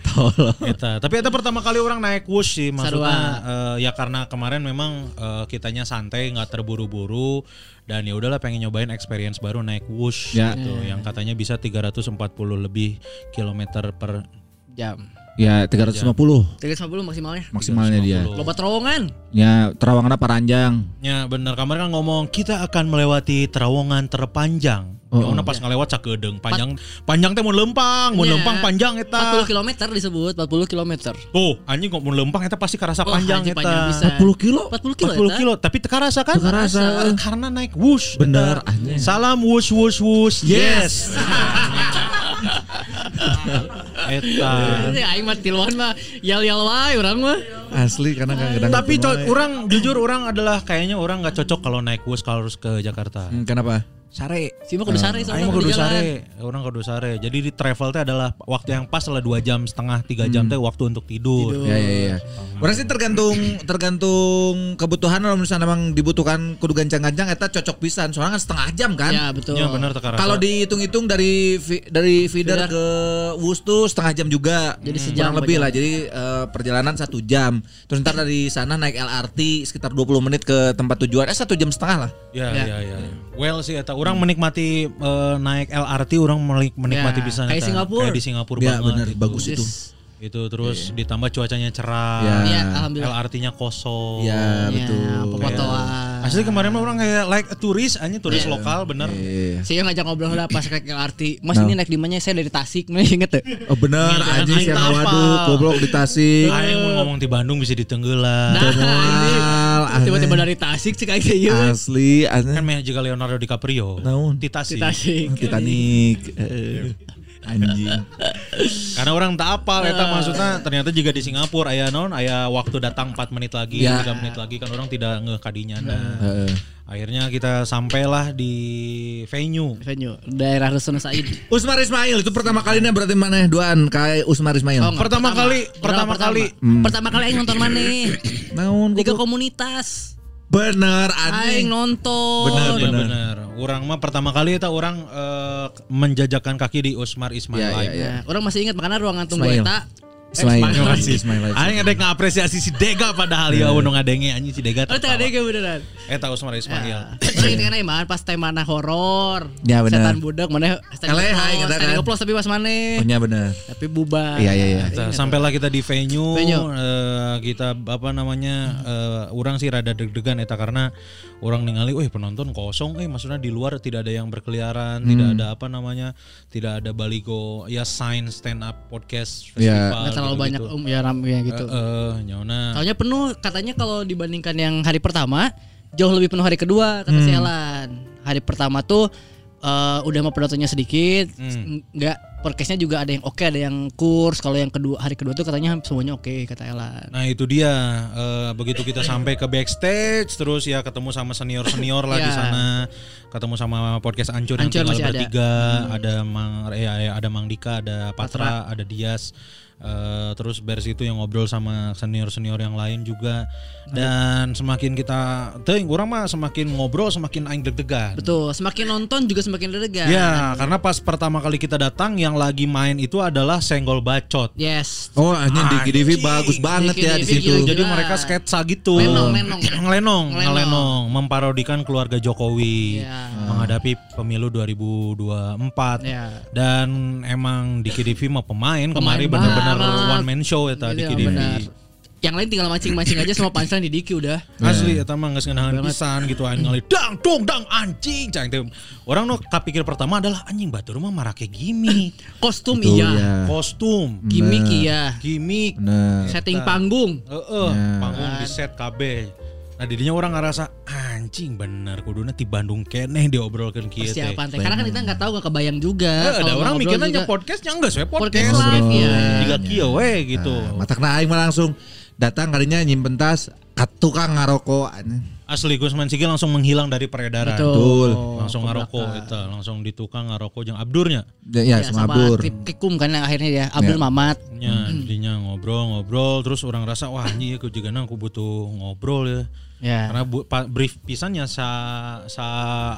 Tolong. Eta. Tapi itu pertama kali orang naik wush sih maksudnya eh, ya karena kemarin memang eh, kitanya santai nggak terburu-buru dan ya udahlah pengen nyobain experience baru naik wush Ya. gitu yang katanya bisa 340 lebih kilometer per Jam. Ya 350 350 maksimalnya. maksimalnya dia. 350. Loba terowongan. Ya Terawangan paranjang. Ya bener kemarin kan ngomong kita akan melewati terowongan terpanjang. Oh, Oh, pas ngelewat cakedeung panjang panjang teh mau lempang, mau Ya. lempang panjang eta. 40 km disebut 40 km. Tuh, anjing kok mau lempang eta pasti kerasa Wah, panjang eta. panjang bisa. 40 kilo. 40 kilo. 40 eta. kilo, tapi teu karasa kan? Teu karasa. Karena naik wush. Bener, anjing. Salam wush wush wush. Yes. Eta. Ini aing mah tiluan mah yal-yal wae urang mah. Asli karena kadang Tapi orang jujur orang adalah kayaknya orang nggak cocok kalau naik wush kalau harus ke Jakarta. Hmm, kenapa? Sare. Si mah kudu sare soalnya Aing kudu kudu jalan. sare, orang kudu sare. Jadi di travel teh adalah waktu yang pas lah dua jam setengah tiga jam teh waktu untuk tidur. Ya ya ya. Orang sih tergantung tergantung kebutuhan kalau misalnya memang dibutuhkan kudu gancang-gancang eta cocok pisan. Soalnya kan setengah jam kan. Ya betul. Ya benar. Kalau dihitung-hitung dari dari feeder ke Wus tuh setengah jam juga. Jadi Hmm. sejam Kurang lebih lah. Jadi eh, perjalanan satu jam. Terus ntar dari sana naik LRT sekitar 20 menit ke tempat tujuan. Eh satu jam setengah lah. Ya, Ya. ya, ya. Well sih eta orang menikmati eh, naik LRT orang menik- menikmati Ya, bisa kayak eta. Singapura. Kayak di Singapura Ya banget. benar gitu. bagus itu. Yes. Itu terus ditambah cuacanya cerah. Ya. Iya, alhamdulillah. LRT-nya kosong. Ya Ya, betul. pemotoan. Asli kemarin mah orang kayak like a turis, anjing turis lokal bener. Iya. Saya ngajak ngobrol lah pas naik LRT. Mas ini naik di mana? Saya dari Tasik, mana inget tuh? Oh benar Iya, anjing tahu, waduh goblok di Tasik. Aing mau ngomong di Bandung bisa ditenggelam. Nah, ini tiba-tiba dari Tasik cek aja ya. Asli aneh. Kan juga Leonardo DiCaprio. Naon? Di Tasik. Di Tasik. Titanic. Anjing. Karena orang tak apa eta maksudnya ternyata juga di Singapura aya non aya waktu datang 4 menit lagi, Ya. 3 menit lagi kan orang tidak ngeh kadinya. Nah, Heeh. akhirnya kita sampailah di venue. Venue daerah Rusun Said. Usmar Ismail itu pertama kalinya berarti mana duaan kayak Usmar Ismail. Oh, enggak, Pertama kali- pertama kali. Pertama kali aing nonton mana? Naon goblok? komunitas. Bener Aing anjing. nonton. Bener, bener. benar. Orang mah pertama kali itu orang eh, menjajakan kaki di Usmar Ismail Live. iya, Ya, orang masih ingat makanya ruangan tunggu eta. Ismail. Terima kasih. Ismail. Aing ada ngapresiasi si Dega padahal ya nu ngadenge anjing si Dega. Oh, tadi ada beneran. Eta Usmar Ismail. Ya. Orang ini kan emang pas temana horor. Ya, bener. Setan budak mana ngoplos, hai, kata kan. ngoplos tapi pas mana. Oh iya bener. Tapi bubar. Iya iya iya. Nah, sampailah kita di venue, Venue. eh, kita apa namanya eh, orang sih rada deg-degan eta karena orang ningali, wih penonton kosong, eh maksudnya di luar tidak ada yang berkeliaran, tidak ada apa namanya, tidak ada baligo ya sign stand up podcast Ya. festival. Terlalu gitu-gitu. banyak um ya ramai ya gitu. Eh, eh, nyona. Soalnya penuh katanya kalau dibandingkan yang hari pertama jauh lebih penuh hari kedua kata si Elan. Hari pertama tuh eh, udah mau penontonnya sedikit, nggak podcastnya juga ada yang oke, ada yang kurs. Kalau yang kedua hari kedua tuh katanya semuanya oke kata Elan. Nah itu dia eh, begitu kita sampai ke backstage terus ya ketemu sama senior senior lah di Ya. sana ketemu sama podcast Ancur, yang Ancur tinggal masih ada. bertiga ada Mang ya, ada Mang Dika ada Patra, ada Dias Eh, terus beres itu yang ngobrol sama senior senior yang lain juga dan semakin kita tuh orang mah semakin ngobrol semakin aing deg-degan Betul, semakin nonton juga semakin deg-degan. ya karena pas pertama kali kita datang yang lagi main itu adalah senggol bacot Yes. Oh anjing di Anjing. bagus banget Di ya di situ. Jadi mereka sketsa gitu. Lenong, lenong. Ngelenong. ngelenong, memparodikan keluarga Jokowi Ya. menghadapi pemilu 2024. Ya. Dan emang di KDV mah pemain, Pemain kemarin benar-benar banget. one man show ya di Iya, KDV. benar. Yang lain tinggal mancing-mancing aja semua punchline di Diki udah. Asli eta mah geus ngeunaheun pisan gitu aing ngali dang dong dang anjing cang teh. Orang nu kapikir pertama adalah anjing batur mah marake gimmick, Kostum Betul, iya, ya. kostum, gimmick iya, gimmick, setting panggung. Heeh, Ya. panggung di set KB. Nah, didinya orang ngerasa anjing bener kuduna ti Bandung keneh diobrolkeun kieu teh. Persiapan teh. Karena kan kita nggak tahu nggak kebayang juga. Eh, ada Kalau orang mikirnya juga. nya podcastnya enggak saya Podcast podcast. live ya. Jika kieu we gitu. Nah, matak na aing mah langsung datang kalinya nyimpen tas ke tukang ngaroko. Asli Gusman Sigil langsung menghilang dari peredaran. Betul. Langsung ngaroko itu, langsung di tukang ngaroko jeung abdurnya. Ya, Ya, ya, sama semabur. Tip Kikum kan yang akhirnya dia Abdul Ya. Mamat. Nya, jadinya ngobrol-ngobrol terus orang rasa wah anjing aku juga aku butuh ngobrol ya. Ya. Karena bu, pa- brief pisannya sa sa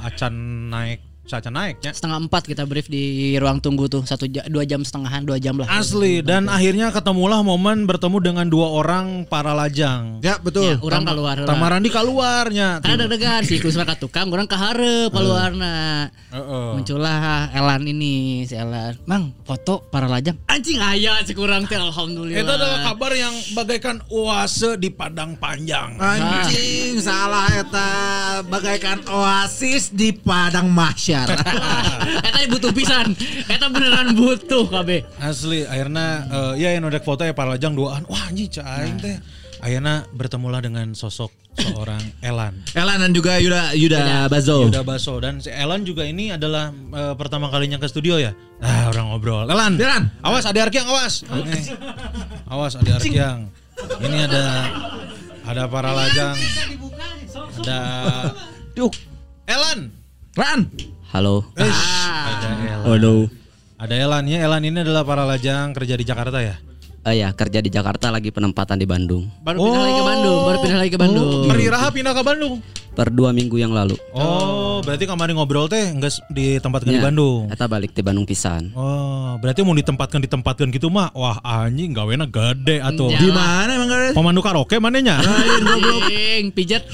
acan naik sa acan naiknya. Setengah empat kita brief di ruang tunggu tuh satu ja- dua jam setengahan dua jam lah. Asli dan akhirnya ketemulah momen bertemu dengan dua orang para lajang. Ya, betul. Ya, orang keluar lah. Tamarandi keluarnya. Karena deg-degan si Kusma ka tukang, orang ke hareup keluarna. Heeh. Muncullah Elan ini si Elan. Mang, foto para lajang. Anjing aya si kurang teh alhamdulillah. Itu adalah kabar yang bagaikan oase di padang panjang. Anjing salah eta bagaikan oasis di padang mahsyar. Eta butuh pisan. Eta beneran butuh KB. Asli akhirnya eh, ya yang udah foto ya para lajang duaan. Wah anjing cah aing teh. Akhirnya bertemulah dengan sosok seorang Elan. Elan dan juga Yuda Yuda Bazo. Yuda Baso dan si Elan juga ini adalah eh, pertama kalinya ke studio ya. Ah orang ngobrol. Elan. Elan. Awas Ade Arkiang awas. Eh, awas Ade Arkiang. Ini ada ada para lajang. Ada Duh, Elan. Ran. Halo. Ish, ada Elan. Waduh. Ada Elan ya. Elan ini adalah para lajang kerja di Jakarta ya. Eh ya kerja di Jakarta lagi penempatan di Bandung. Baru pindah lagi ke Bandung, baru pindah lagi ke Bandung. Hari Raha pindah ke Bandung. Per dua minggu yang lalu. Oh, berarti kemarin ngobrol teh enggak ditempatkan di Ya, Bandung. Eta balik di Bandung pisan. Oh, berarti mau ditempatkan ditempatkan gitu mah. Wah, anjing gawena gede atuh. Ya. Di mana emang guys? Pemandu karaoke manenya? Anjing, pijet.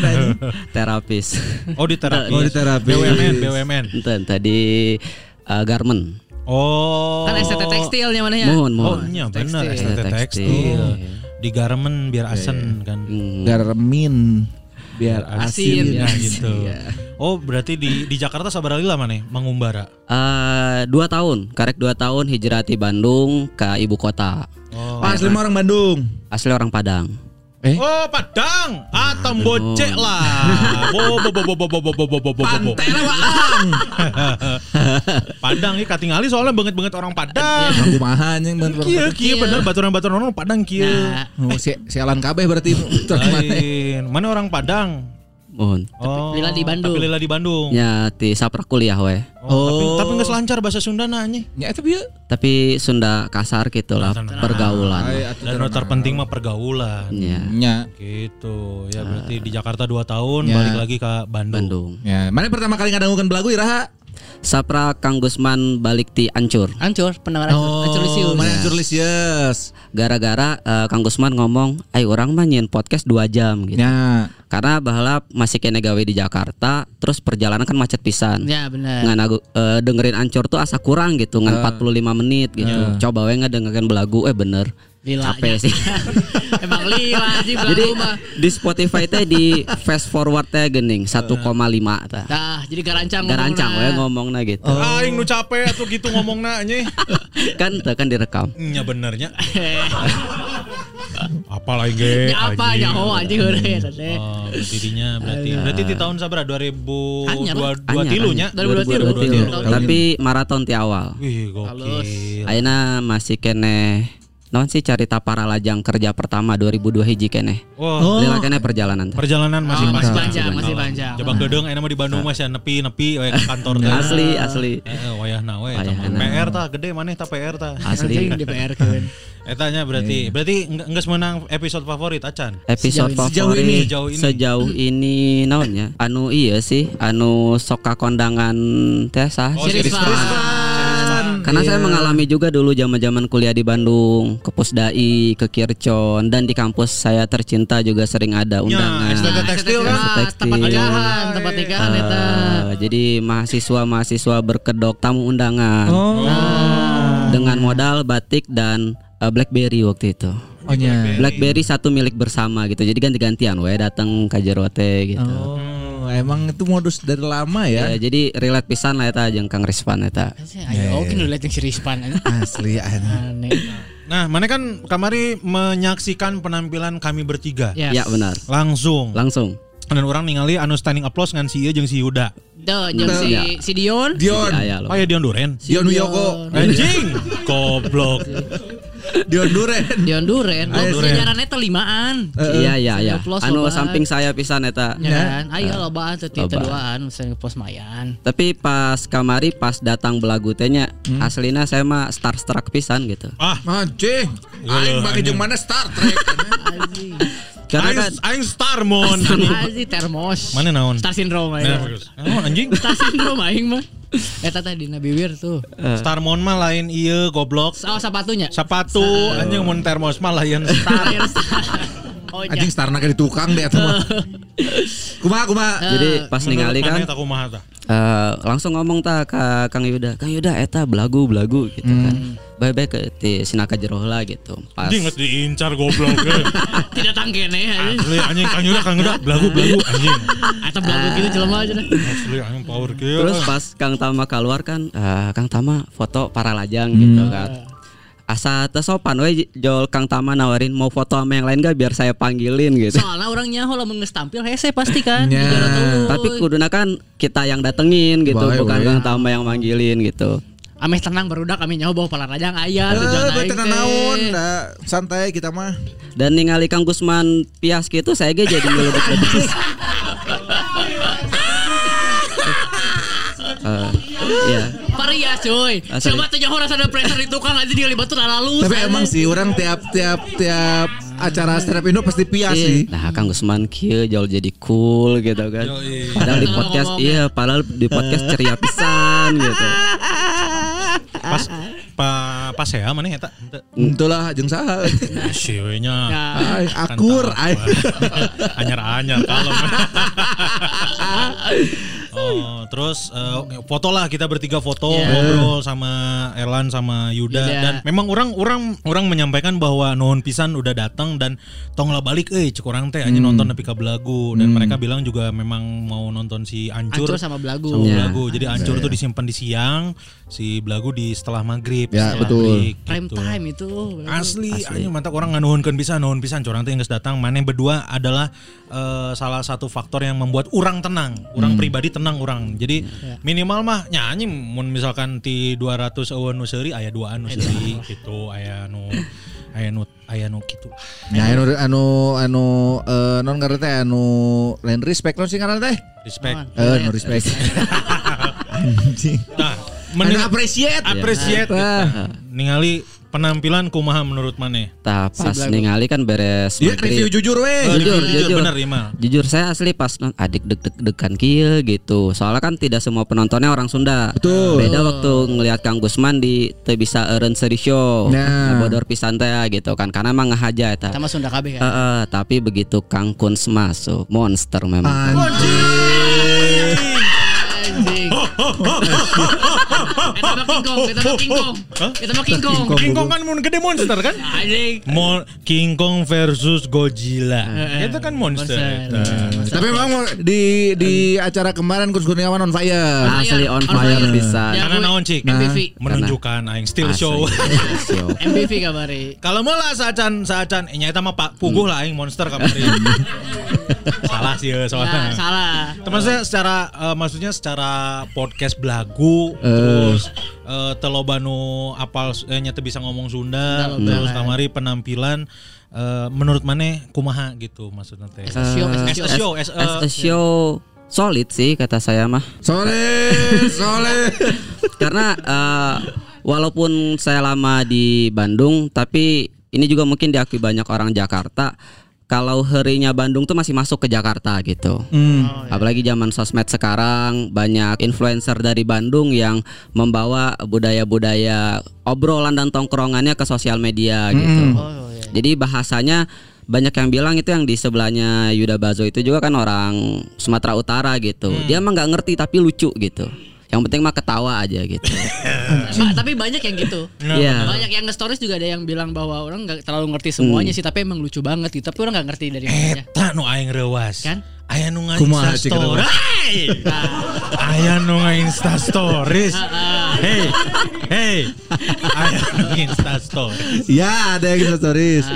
Terapis. Oh, di terapi. Oh, di terapi. BUMN, BUMN. Enten tadi eh, garment. Oh. Kan STT tekstilnya mana ya? Mohon, Oh, mohon. iya benar Tekstil. STT Tekstil. tekstil. Di garmen biar asen kan. Hmm. Garmin biar asin. Ya gitu. Oh, berarti di di Jakarta sabar lila mana? Mengumbara. Eh, dua tahun, karek dua tahun hijrah di Bandung ke ibu kota. Oh. Pas lima orang Bandung. Asli orang Padang. Eh? Oh, Padang. Atom bocek lah. Bo bo bo bo bo bo bo bo bo bo bo. Waang. Padang ini katingali soalnya banget-banget orang Padang. Aku mahan yang bener. Kieu kieu bener baturan-baturan orang Padang kieu. Nah, Oh, si, si Alan kabeh berarti. Mana orang Padang? Mohon. Oh, lila di Bandung. Tapi lila di Bandung. Ya di sapra kuliah we. Oh, tapi tapi nggak selancar bahasa Sunda nanya. Ya itu bieu. Tapi Sunda kasar gitu lah pergaulan. Dan yang terpenting mah pergaulan. Ya. Ya. Gitu. Ya berarti di Jakarta 2 tahun Ya. balik lagi ke Bandung. Bandung. Ya, mana pertama kali ngadangukeun belagu Iraha? Sapra Kang Gusman balik di Ancur. Ancur, pendengar Ancur, Ancur Lisius. mana Ancur Lisius. Gara-gara eh, Kang Gusman ngomong, "Ay orang mah nyen podcast 2 jam gitu." Ya. Karena bahala masih kene gawe di Jakarta, terus perjalanan kan macet pisan. Ya benar. Ngan aku, eh, dengerin Ancur tuh asa kurang gitu, ngan 45 menit gitu. Coba we ngedengerin belagu eh bener. Lila. Capek sih. Emang lila sih Jadi belagu mah. di Spotify teh di fast forward teh gening 1,5 tah. Nah, jadi garancang Garancang we ngomongna. gitu. Aing nu capek atuh gitu ngomongna nya. kan teu kan direkam. Nya benernya. Apa lagi ge? Ya apa ya oh anjing heureuh eta teh. Oh, dirinya berarti berarti di tahun sabra 2002 Anyar, dua tilu nya. 2023. 2023. Tapi maraton ti awal. Wih, gokil. Ayeuna masih kene Naon sih carita para lajang kerja pertama 2002 hiji kene. Wah, Lila kene perjalanan teh. perjalanan masih Oh, masih panjang. panjang, masih panjang. Coba gedeng enak mah di Bandung masih nepi nepi we ke kantor teh. Asli asli. Eh, wayahna we. PR tah gede maneh tah PR tah. Asli. Di PR keun. Eta nya berarti berarti geus menang episode favorit acan. Episode Sejauh favorit ini. Sejauh ini. sejauh ini naonnya? Anu iya sih, anu soka kondangan teh sah. Oh, si Rizvan. Karena saya mengalami juga dulu zaman-zaman kuliah di Bandung, ke Pusdai, ke Kircon dan di kampus saya tercinta juga sering ada undangan. STT tekstil kan? STT tekstil. Tempat nikahan, tempat nikahan eta. Eh, jadi mahasiswa-mahasiswa berkedok tamu undangan Oh. dengan modal batik dan eh, BlackBerry waktu itu. Oh nya. BlackBerry satu milik bersama gitu. Jadi ganti-gantian we datang ke Jerote gitu. Oh, emang itu modus dari lama ya. Ya, jadi relate pisan lah eta jeung Kang Rispan eta. Ayo oke nu lihat yang si Rispan. Asli aneh. Nah, mana kan kamari menyaksikan penampilan kami bertiga. Yes. Ya benar. Langsung. Langsung. Dan orang ningali anu standing applause ngan si Ieu jeung si Yuda. Duh, jeung si Ya. si Dion. Dion. Aya Oh loh. ya Dion Duren. Dion Wiyoko. Anjing. Goblok. Dion Duren. Dion Duren. Oh, Duren. sejarahnya teh limaan. Iya iya iya. Anu lobaan. samping saya pisan eta. Ya kan? Ayo lobaan Lobaan. teduaan misalnya pos mayan. Tapi pas kamari pas datang belagu teh nya aslina saya mah starstruck pisan gitu. Ah, Anjing. Aing bagi jeung mana Star Trek. Anjing. Karena aing, kan aing Starmon. Anjing termos. Mana naon? Star syndrome Nah, aing. bagus. Oh, anjing. Star syndrome aing mah. Eta teh dina bibir tuh. Starmon mah lain iya goblok. Oh sepatunya. Sepatu anjing mun termos mah lain star. Oh iya. Anjing Starna ke di tukang deh eta mah. Kumaha kumaha. jadi pas ningali kan Aku mah tah. eh, langsung ngomong ta ke Kang Yuda. Kang Yuda eta belagu belagu gitu kan. Bye-bye ke ti Sinaka Jeroh lah gitu. Pas Anjing diincar goblok. Tidak tangkene anjing. Asli anjing Kang Yuda Kang Yuda belagu belagu anjing. Eta belagu gitu jelema aja dah. Asli anjing power kieu. Terus pas Kang Tama keluar kan, eh, Kang Tama foto para lajang gitu kan. Asa sopan we jol Kang Tama nawarin mau foto sama yang lain gak biar saya panggilin gitu. Soalnya orang nyaho lah menges tampil hese pasti kan. Ya. Jalan tuluy. Tapi kuduna kan kita yang datengin gitu, Bae, bukan bae. Kang Tama yang manggilin gitu. Ameh tenang barudak kami nyaho bawa pala rajang aya Eh, tujuan gue aing tenang teh. naon, da, santai kita mah. Dan ningali Kang Gusman pias gitu saya ge jadi ngelebek-lebek. Eh, Iya. Paria cuy. Asli. Siapa tuh nyaho rasa ada pressure di tukang aja dia libat tuh lalu. Tapi emang sih orang tiap tiap tiap acara stand up Indo pasti pias sih. Nah, Kang Gusman kieu jauh jadi cool gitu kan. Padahal di Kalau podcast iya, padahal di podcast ceria pisan gitu. Pas pa pas ya mana eta? Henteu. Itulah jeung saha. Si we nya. Nah, Ay, akur ay. Anyar-anyar kalem. Oh, terus eh, foto lah kita bertiga foto Iya. ngobrol sama Erlan sama Yuda Yuda. dan memang orang orang orang menyampaikan bahwa nuhun pisan udah datang dan tong lah balik eh cek orang teh hanya nonton nepi belagu dan mereka bilang juga memang mau nonton si Ancur, Ancur sama Belagu. sama Iya. Belagu. Jadi Ancur tuh disimpan di siang, si Belagu di setelah maghrib. Ya, setelah betul. break, Prime gitu. time itu. Asli, anjing mantap orang nganuhunkeun bisa nuhun pisan corang teh geus datang. Maneh berdua adalah eh, salah satu faktor yang membuat orang tenang, orang pribadi tenang orang. Jadi minimal mah nyanyi mun misalkan ti 200 eueuh nu seuri aya duaan nu seuri gitu, aya nu aya nu aya nu kitu. Ya anu anu anu eh, non ngaran teh anu lain respect non sih ngaran teh. Respect. Eh no respect. Anjing. Nah, Anu appreciate. appreciate gitu. ningali penampilan kumaha menurut maneh? Tah pas ningali kan beres Iya review jujur weh. Eh, Jujur, jujur, jujur. bener Imal. Jujur saya asli pas non adik deg deg degan kieu gitu. Soalnya kan tidak semua penontonnya orang Sunda. Betul. Beda waktu ngelihat Kang Gusman di teu bisa eureun seri show. Nah. Bodor pisan teh gitu kan karena emang ngahaja eta. Sama Sunda KB Eh, kan. eh, tapi begitu Kang Kuns masuk monster memang. Anjing. Eta mah King Kong, eta mah King Kong. Mah King Kong. King Kong kan mun gede monster kan? Anjing. Mo King Kong versus Godzilla. Eh, Itu kan monster. Tapi memang di di acara kemarin Kus Kurniawan on fire. Asli on On fire bisa. Ya, Karena naon cik? MPV. Menunjukkan aing still show. MPV kabari. Kalau mau lah saacan saacan eh nyata mah Pak Puguh lah aing monster kamari. Salah sih ya Nah, soalnya. salah. Teman saya secara eh, maksudnya secara podcast belagu terus eh, telobanu apal eh, nyata bisa ngomong Sunda Loba. terus kamari penampilan eh, menurut mana kumaha gitu maksudnya teh. As a show, as a As show. as a, As a show solid sih kata saya mah. Soleh, soleh. Karena eh, walaupun saya lama di Bandung, tapi ini juga mungkin diakui banyak orang Jakarta. Kalau herinya Bandung tuh masih masuk ke Jakarta gitu. Apalagi zaman sosmed sekarang banyak influencer dari Bandung yang membawa budaya-budaya obrolan dan tongkrongannya ke sosial media gitu. Oh, iya. Jadi bahasanya banyak yang bilang itu yang di sebelahnya Yuda Bazo itu juga kan orang Sumatera Utara gitu. Dia emang nggak ngerti tapi lucu gitu. Yang penting mah ketawa aja gitu. tapi banyak yang gitu. Iya. Banyak yang nge-stories juga ada yang bilang bahwa orang nggak terlalu ngerti semuanya sih, tapi emang lucu banget gitu. Tapi orang nggak ngerti dari mananya. Eta nu aing rewas. Kan? Aya nu Kumaha, nge-insta cik, story. rewas? Hey! Aya nu nge-insta stories. Hey. Hey. Aya nu nge-insta stories. Ya ada yang kita stories.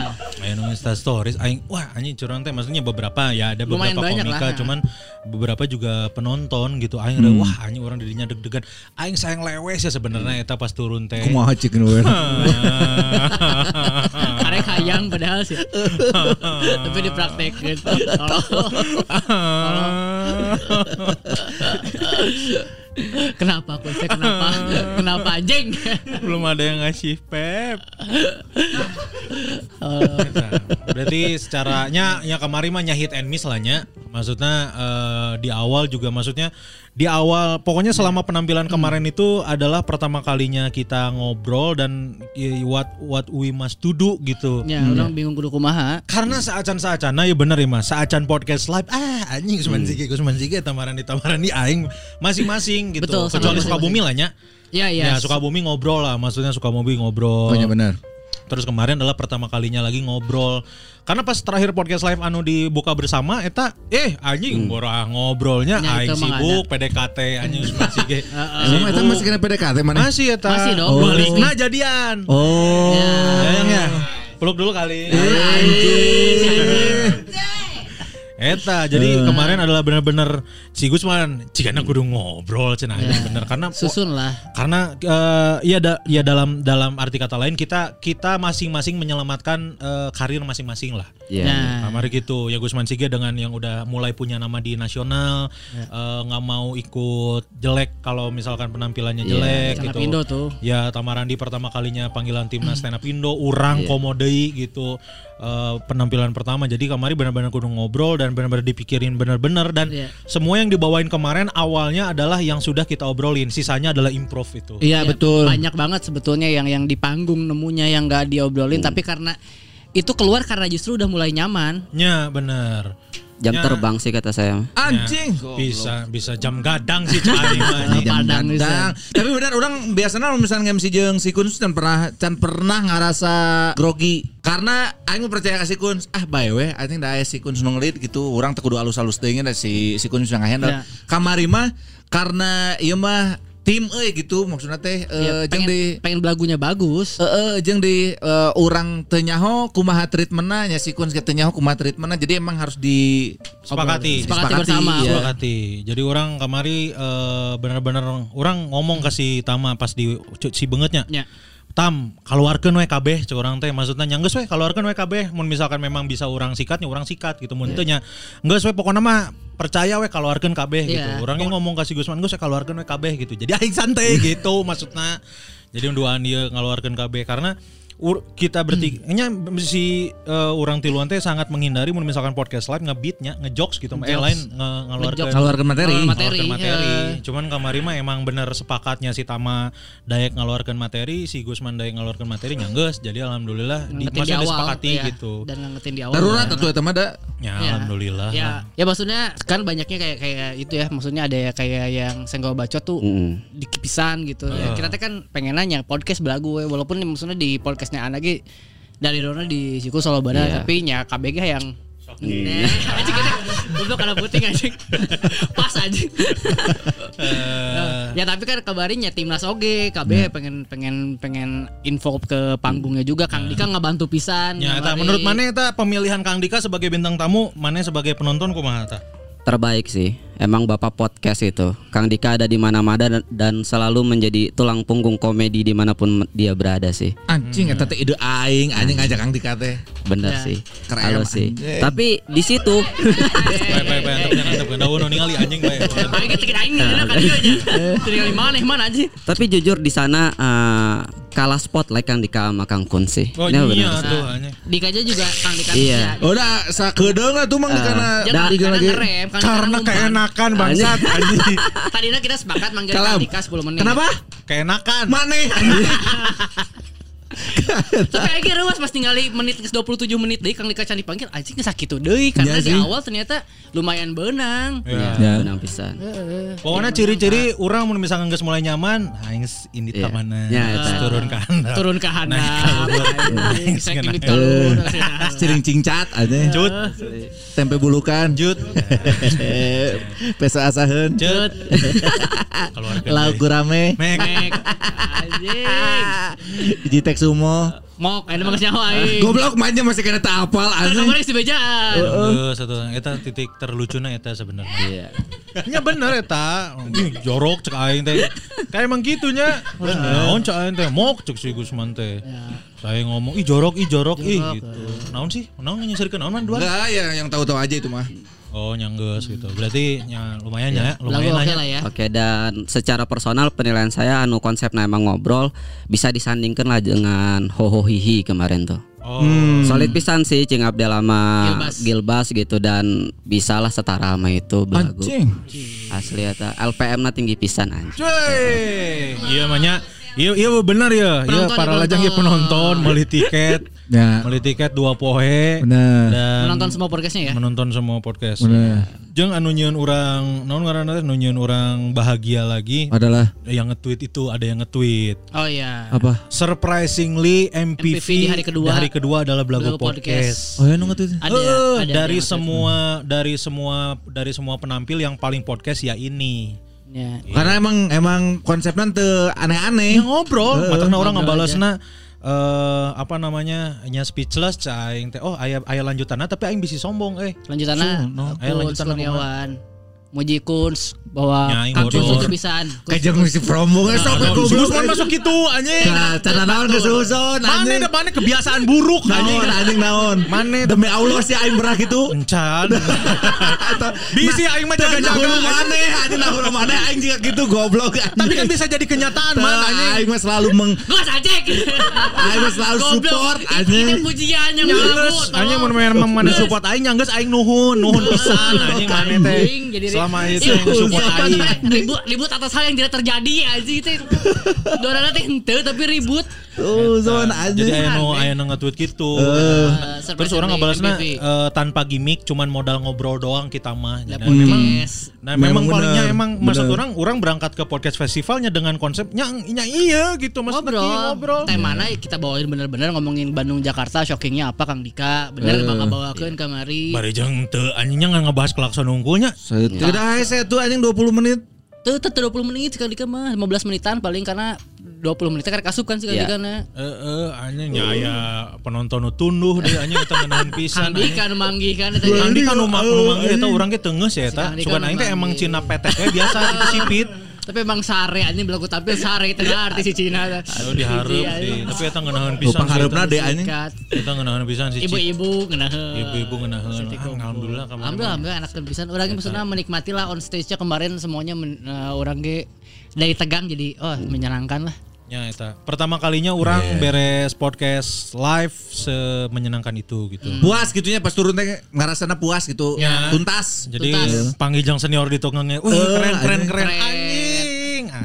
Ayo nu Insta stories aing wah anjing curang teh maksudnya beberapa ya ada Lumayan beberapa banyak komika lah. cuman beberapa juga penonton gitu aing Hmm. wah anjing orang dirinya deg-degan aing sayang lewes ya sebenarnya eta pas turun teh Kumaha cik nu we. Karek hayang padahal sih. Tapi dipraktekin. Kenapa aku saya kenapa? Kenapa anjing? belum ada yang ngasih pep Eta. berarti secaranya ya kemarin mah hit and miss lah nya maksudnya eh, di awal juga maksudnya di awal pokoknya selama penampilan kemarin itu adalah pertama kalinya kita ngobrol dan what what we must to do gitu. Ya, orang bingung kudu kumaha. karena saacan saacan nah ya bener ya mas. Saacan podcast live ah anjing Usman Sige Usman Sige tamaran di tamaran di aing masing-masing gitu. Betul, kecuali masing-masing. Sukabumi lah nya Ya, ya. Ya. Sukabumi ngobrol lah maksudnya Sukabumi ngobrol. Pokoknya benar. Terus kemarin adalah pertama kalinya lagi ngobrol. Karena pas terakhir podcast live anu dibuka bersama eta eh anjing borah ngobrolnya Ya, aing sibuk PDKT anjing masih ge. Emang eta masih kena PDKT mana? Masih eta. Masih dong. Oh. Balikna jadian. Oh. Ya, yang ya. Peluk dulu kali. Eta, jadi kemarin adalah benar-benar si Gusman, cikana kudu ngobrol cenah Ya. bener karena Susun lah. karena eh, ya da- ya dalam dalam arti kata lain kita kita masing-masing menyelamatkan eh, karir masing-masing lah. Iya. Nah, Kamari gitu ya Gusman Sige dengan yang udah mulai punya nama di nasional eh, nggak mau ikut jelek kalau misalkan penampilannya Iya, jelek up gitu. Indo tuh. Ya Tamarandi pertama kalinya panggilan timnas stand up Indo, urang komodei gitu eh, penampilan pertama. Jadi kemarin benar-benar kudu ngobrol dan benar-benar dipikirin benar-benar dan Iya. semua yang dibawain kemarin awalnya adalah yang sudah kita obrolin, sisanya adalah improv itu. Iya Ya, betul. Banyak banget sebetulnya yang yang di panggung nemunya yang gak diobrolin tapi karena itu keluar karena justru udah mulai nyaman. Ya bener. Jam Ya. terbang sih kata saya. Anjing. Bisa bisa jam gadang sih anjing. Jam Padang gadang. Tapi benar orang biasanya misalnya MC jeung si Kun can pernah can pernah ngerasa grogi karena aing percaya ka si Kun ah bae we I think da si Kun nu ngelit gitu orang teu kudu alus-alus teuing si si Kun bisa ngahandle. Ya. Kamari mah karena ieu mah tim euy gitu maksudnya teh eh, Ya, pengen, di pengen belagunya bagus. Heeh, jeung di eh, orang teu nyaho kumaha treatmentna nya si Kun teu nyaho kumaha treatmentna jadi emang harus di Sepakati. Sepakati bersama. iya. Sepakati. Jadi orang kamari eh, bener-bener orang ngomong ke si Tama pas di si bengetnya. Ya. Tam, keluarkan we kabeh cek orang teh maksudnya nyanggeus we keluarkan we kabeh mun misalkan memang bisa orang sikatnya orang sikat gitu mun teu nya. Geus we pokoknya mah percaya we keluarkan kabeh gitu. Iya. Orang yang ngomong kasih Gusman geus we keluarkan we kabeh gitu. Jadi aing santai gitu maksudnya. Jadi unduan dia ngeluarkan kabeh karena ur- kita bertiga nya si eh, orang tiluan teh sangat menghindari mun misalkan podcast live ngebeatnya ngejokes gitu eh lain nge ngeluarkan Ngejokes. keluarkan materi. Keluarkan materi. ngeluarkan materi. ya. Cuman kamari mah emang bener sepakatnya si Tama Dayak ngeluarkan materi, si Gusman Dayak ngeluarkan materi nyangges. Jadi alhamdulillah di, Ngangetin di awal disepakati ya. gitu. Dan ngangetin di awal. Darurat Ya. atuh eta mah da. Ya, Ya. alhamdulillah. Ya, ya maksudnya kan banyaknya kayak kayak itu ya, maksudnya ada ya kayak yang senggol bacot tuh Mm. di kipisan gitu. Ya, kita teh kan pengen nanya podcast belagu we. walaupun maksudnya di podcastnya anak lagi dari Dona di Siku Solo Bada Iya. tapi nya KBG yang Nah, anjing kita goblok kana puting anjing. Pas anjing. ya tapi kan kabarnya timnas oge KB pengen pengen pengen info ke panggungnya juga Kang Dika ngebantu pisan. Ya, eta ngabarin. menurut mana eta pemilihan Kang Dika sebagai bintang tamu, mana sebagai penonton kumaha eta? Terbaik sih. Emang Bapak podcast itu. Kang Dika ada di mana-mana dan, dan selalu menjadi tulang punggung komedi di mana pun dia berada sih. Anjing eta teh ide aing anjing ngajak Kang Dika teh. Bener Ya. sih. Keren, Halo sih. Tapi di situ daun ningali anjing bae. Aing aing kan mana tapi jujur di sana eh, kalah spotlight Kang Dika sama Kang Kun sih. Oh Ini iya bener. tuh anjing. Dika aja juga Kang Dika. Iya. Udah sakedeung lah tuh mang dikana Jangan tiga karena lagi. Kan keenakan bangsat anjing. Tadinya kita sepakat manggil Kalam. Kang Dika 10 menit. Kenapa? Keenakan. Maneh. Tapi kira was pas ningali menit ke 27 menit deui Kang Dika can dipanggil anjing geus sakitu deui karena Iya di awal ternyata lumayan benang. Ya. Ya. Benang pisan. Pokoknya ciri-ciri orang mun misalkan geus mulai nyaman, aing ini Iya. ka mana? Ya, eta. Terus turun ke handap. Turun ke handap. Turun. Ciring cingcat aja. Cut, Tempe bulukan. jut, Pesa cut. Keluarkan. Lauk gurame. Mek. Mek. Anjing. Sumo. Mok, ini mah nyawa aing. Goblok mainnya masih kena tak apal Kan anjing. kemarin si bejaan. Geus satu eta titik terlucuna eta sebenarnya. Iya. Nya bener eta. Jorok cek aing teh. Kayak emang gitunya. Naon cek aing teh mok cek si Gusman teh. Saya ngomong ih jorok ih jorok ih gitu. Naon sih? Naon nyeserikeun naon man dua? Enggak ya yang tahu-tahu aja itu mah. Oh nyanggeus gitu. Berarti ya, lumayan ya, Lagu lumayan oke lah lah ya. ya. Oke dan secara personal penilaian saya anu konsepnya emang ngobrol bisa disandingkan lah dengan hoho hihi kemarin tuh. Oh. Solid pisan sih Cing Abdel sama Gilbas. Gilbas gitu dan bisalah setara sama itu belagu. Anjing. Asli eta LPM na tinggi pisan anjing. Iya makanya Iya iya benar ya. Iya Penonton, para lajang ya penonton. penonton beli tiket. Ya. Beli tiket dua poe. Bener. Dan Menonton semua podcastnya ya. menonton semua podcast. Bener. Jeung anu nyieun urang naon ngaranna teh nu nyieun urang bahagia lagi. Adalah Yang nge-tweet itu ada yang nge-tweet. Oh iya. apa? Surprisingly MPV, MPV di hari kedua. di hari kedua adalah Belagu Belagu podcast. Oh ya nunggu tuh. Ada, Eh, ada dari yang semua dari semua dari semua penampil yang paling podcast ya ini. Ya. Karena emang emang konsepnya tuh aneh-aneh. yang ngobrol matangna orang ngobrol ngebalesna eh apa namanya nya speechless cai teh oh aya aya lanjutanna tapi aing bisi sombong eh Lanjutannya no. Kuns lanjutan Kurniawan. Muji Kuns bahwa bodor. itu pisan. Kuns- Kayak jangan misi promo kan sok Aduh, goblok. Masuk gitu anjing Nah, cara naon kesusun mana anjing. ada mana kebiasaan buruk anjing Naon anjing naon. Mana Demi Allah sih aing berah gitu. encan bisi aing mah jaga-jaga Nah, mana anjing nah mana aing juga gitu goblok. tapi kan bisa jadi kenyataan man Tah, anjing aing mah selalu meng Gue saja aing mah selalu support Ini anjing. pujian yang Nyanggeus, anjing mun mana support aing nyanggeus aing nuhun, nuhun pisan anjing mana teh. Selama ri- itu yang support Iya, aing. Ribut ribut atas hal yang tidak terjadi anjing itu. Dorana teh henteu tapi ribut. Tuh, zon anjing. Jadi aya nu nge-tweet gitu. Eh, Terus orang ngebalasnya eh, tanpa gimmick, cuman modal ngobrol doang kita mah. Memang, nah memang, palingnya emang maksud orang orang berangkat ke podcast festivalnya dengan konsepnya nya iya gitu maksudnya ngobrol. ngobrol. Temana kita bawain bener-bener ngomongin Bandung Jakarta shockingnya apa Kang Dika. Bener bakal bawakeun kamari. Bari jeung teu anjingnya nggak ngebahas klakson unggulnya. Tidak aja saya tuh anjing 20 menit. Tuh, tuh, tuh 20 menit sekali Dika mah 15 menitan paling karena 20 menit kan kasup kan sekali Iya. Dika na. Eh eh anjing nya aya penonton nu tunduh deh anjing eta ngeunaheun pisan. Kang Dika nu manggih kan eta. Dika nu mak nu manggih eta urang ge teu geus ya eta. Nu aing teh emang. Cina petek biasa sipit. Tapi emang sare anjing belagu tampil sare itu arti si Cina. Aduh dihareup sih. Tapi eta ngeunaheun Oh, pisan. sih pangharepna eta. deh anjing. Sikat. Eta ngeunaheun pisan si. Ibu-ibu ngeunaheun. Ibu-ibu ngeunaheun. Ah, Alhamdulillah kemarin. Alhamdulillah, alhamdulillah enak pisan. Urang maksudnya menikmati lah on stage-nya kemarin semuanya men, eh, orang ge dari tegang jadi oh menyenangkan lah. Ya eta. Pertama kalinya orang beres podcast live semenyenangkan itu gitu. Puas gitunya pas turun teh ngarasana puas gitu. Ya. Tuntas. Jadi Tuntas. panggil jang senior di tukangnya. Wih Eh, keren keren Keren.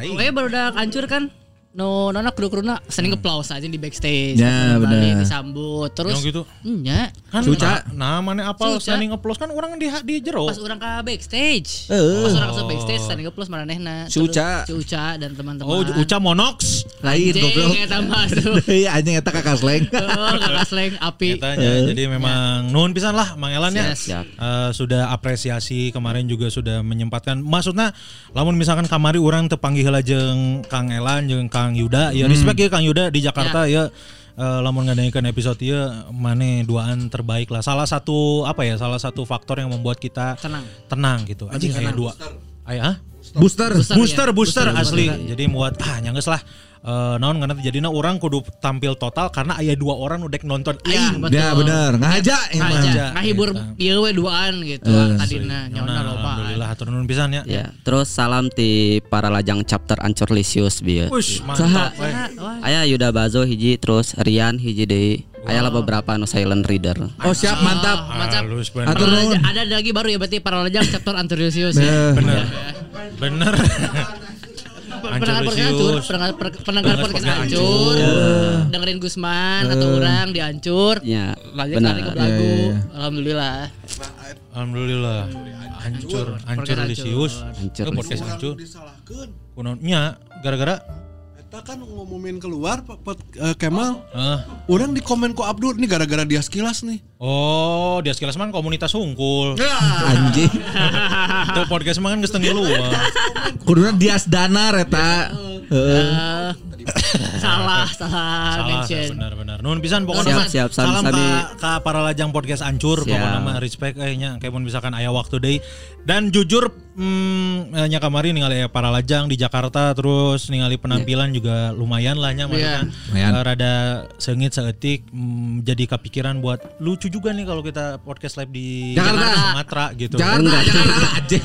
Oh, baru udah hancur kan? No, nona kru kruna sering ngeplaus aja di backstage. Ya, bener. disambut. Terus Yang gitu. Nya, Kan Suca. Nah, mana apal Suca. standing applause kan orang di di jero. pas orang ke backstage. Eh. Pas orang ke backstage standing applause manehna. Si Uca. Si Uca dan teman-teman. Oh, Uca Monox. Lain goblok. eta masuk. Iya anjing eta kakak sleng. Oh, kakak slang api. Katanya. Jadi memang nuhun pisan lah Mang Elan ya. Eh, sudah apresiasi kemarin juga sudah menyempatkan maksudnya lamun misalkan kamari orang tepanggih heula jeung Kang Elan jeung Kang Yuda ya respect ya Kang Yuda di Jakarta ya. Eh, lamun ngadaikeun episode ya mane duaan terbaik lah. Salah satu apa ya? Salah satu faktor yang membuat kita Tenang. tenang gitu. Anjing aya dua. Aya ah? Booster. Booster, booster, ya. booster, Booster, asli. booster. Jadi muat ah nyangges lah. Eh naon karena jadinya orang kudu tampil total karena aya dua orang udah nonton Iya, aing. betul. Ya bener, ngaja emang. Aja, Aja, ngahibur gitu. ieu we duaan gitu Eh, tadina Nyona, nyona loba. alhamdulillah hatur nuhun pisan ya. Ya, terus salam ti para lajang chapter Ancur Lisius bieu. Wush, mantap. we. Aya Yuda Bazo hiji terus Rian hiji deui. Aya lah beberapa anu silent reader. Oh siap mantap. Mantap. Halus bener. Atur laja- ada lagi baru ya berarti para lajang chapter Antonius Nah, ya. Bener. Bener. Pendengar podcast hancur, pendengar per- pendengar podcast hancur. Dengerin Gusman atau orang dihancur. Ya, lari ke lagu. Ya, ya, Alhamdulillah. Alhamdulillah. Hancur, hancur. Lisius. Hancur. Podcast hancur. Kunonya gara-gara? Eta kan ngumumin keluar Pak eh, Kemal. Orang di komen ku Abdur nih gara-gara dia sekilas nih oh, dia sekilas man komunitas hungkul. Anjing. Itu podcast mah kan geus teu ngiluar. Kuduna Dias Danar eta. Heeh. Eh, salah, salah Salah, mention. benar-benar. Nun pisan pokoknya Siap, mah siap, salam sami-sami. ka, ka para lajang podcast ancur Siap. pokoknya mah respect eh nya kayak mun misalkan aya waktu deui. Dan jujur hmm, nya kamari ningali para lajang di Jakarta terus ningali penampilan juga lumayan lah nya maksudnya. Lumayan. Eh, rada sengit seetik mm, jadi kepikiran buat lucu juga nih kalau kita podcast live di Jakarta. Sumatera gitu. Jakarta, Jakarta aja.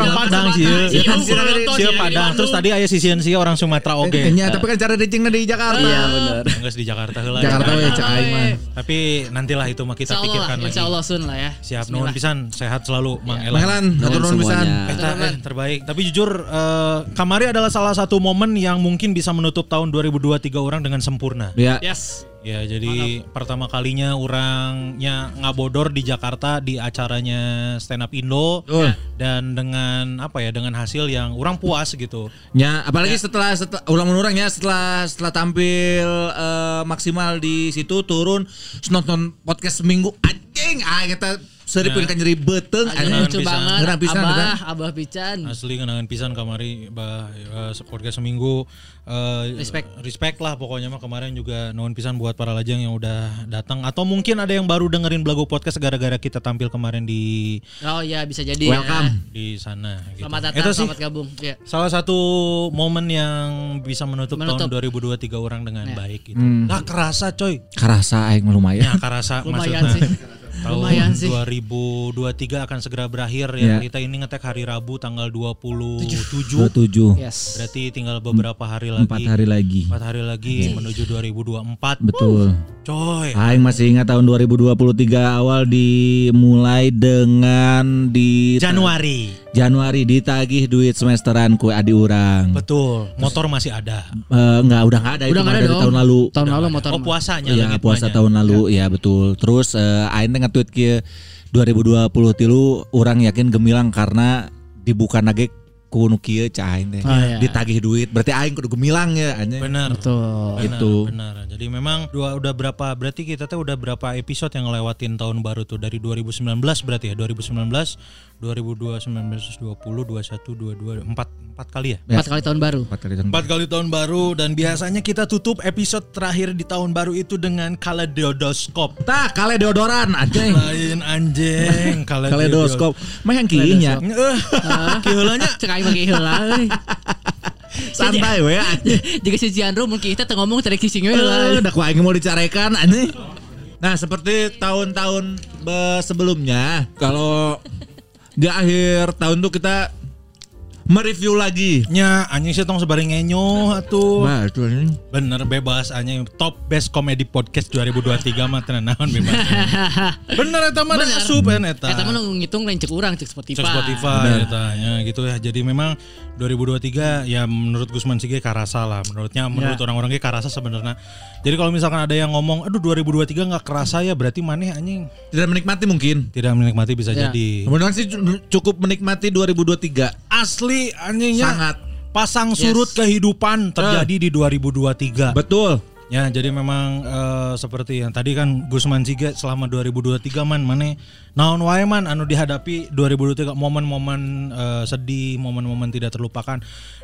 Orang Padang sih, Iya, ya. kan, Si si nonton, si si Padang. Terus tadi aya si Sian orang Sumatera oke. Nya, tapi kan cara reachingnya di Jakarta. Iya benar. Enggak di Jakarta heula. Jakarta ya. we cek aing mah. Tapi nantilah itu mah kita pikirkan lah, lagi. insya Allah sun lah ya. Siap nuhun pisan, sehat selalu Mang Elan. Mang Elan, hatur nuhun pisan. Eta, eh, terbaik. Tapi jujur eh, Kamari adalah salah satu momen yang mungkin bisa menutup tahun 2023 orang dengan sempurna. Ya. Yes. Ya, jadi pertama kalinya orangnya ngabodor di Jakarta di acaranya Stand Up Indo. Betul. dan dengan apa ya dengan hasil yang orang puas gitu. Ya, apalagi setelah setelah ulang orang ya setelah setelah tampil eh, maksimal di situ turun nonton podcast seminggu anjing. Ah kita seripun kan nyeri beteng Aja anjing. lucu banget. Pisan, Abah. Abah Pican. Asli kenangan pisan kamari bah eh, podcast seminggu eh, Respect. respect lah pokoknya mah kemarin juga nuhun pisan buat para lajang yang udah datang atau mungkin ada yang baru dengerin Blago podcast gara-gara kita tampil kemarin di Oh iya bisa jadi. Welcome. di sana gitu. Selamat Itu datang, sih selamat gabung. Ya. salah satu momen yang bisa menutup, Menutup. tahun 2023 orang dengan Ya. baik gitu. Hmm. Nah, kerasa coy. Kerasa aing lumayan. Ya, kerasa Lumayan maksudnya. sih. Tahun Lumayan sih. 2023 akan segera berakhir ya. Ya. Kita ini ngetek hari Rabu tanggal 27. 27 Yes. Berarti tinggal beberapa hari lagi. empat hari lagi. Empat hari lagi menuju 2024. Betul. Coy. Aing masih ingat tahun 2023 awal dimulai dengan di Januari. Januari ditagih duit semesteran kue adi urang. Betul. Motor masih ada. Eh, enggak udah enggak ada itu Udah nggak mah ada dari dong. tahun lalu. Tahun lalu motor. Oh puasanya Iya langit puasa banyak. tahun lalu ya betul. Terus eh, aing teh nge-tweet kieu 2020 tilu orang yakin gemilang karena dibuka nage ku nu kieu cah aing teh. Oh, iya. Ditagih duit berarti aing kudu gemilang ya anjing. Benar. Betul. Benar, Gitu. Benar. Jadi memang dua udah berapa berarti kita tuh udah berapa episode yang ngelewatin tahun baru tuh dari 2019 berarti ya 2019 2020 19 20 21 22 4 4 kali ya. Empat kali tahun baru. Empat kali tahun. Empat kali tahun baru dan biasanya kita tutup episode terakhir di tahun baru itu dengan kaleidoskop. Tah kale deodoran anjing. Lain anjing Kaleidoskop. Mah yang kieunya. Eh, kiheulanya Cek aing bagi heula euy. Santai we anjing. Jika si Jianro mungkin kita teu ngomong tadi kissing we Eh, heula. Udah ku aing mau dicarekan anjing. Nah, seperti tahun-tahun be- sebelumnya, kalau di akhir tahun tuh kita mereview lagi. nya anjing sih tong sebaring ngenyo atuh. Wah, itu anjing. Bener bebas anjing top best comedy podcast 2023 mah tenan naon bebas. Bener eta mah Bener. asup eta. Eta mah nu ngitung lain cek urang cek Spotify. Cek Spotify eta ya gitu ya. Jadi memang 2023 ya menurut Gusman Sige karasa lah menurutnya menurut Ya. orang-orang ge karasa sebenarnya. Jadi kalau misalkan ada yang ngomong aduh 2023 nggak kerasa ya berarti maneh anjing Tidak menikmati mungkin. tidak menikmati bisa Ya. jadi. Kemudian sih cu- cukup menikmati 2023. Asli anjingnya Sangat. pasang surut kehidupan terjadi di 2023. Betul. Ya, jadi memang eh, seperti yang tadi kan Gusman Sige selama 2023 man mana naon wae man anu dihadapi 2023 momen-momen eh, sedih, momen-momen tidak terlupakan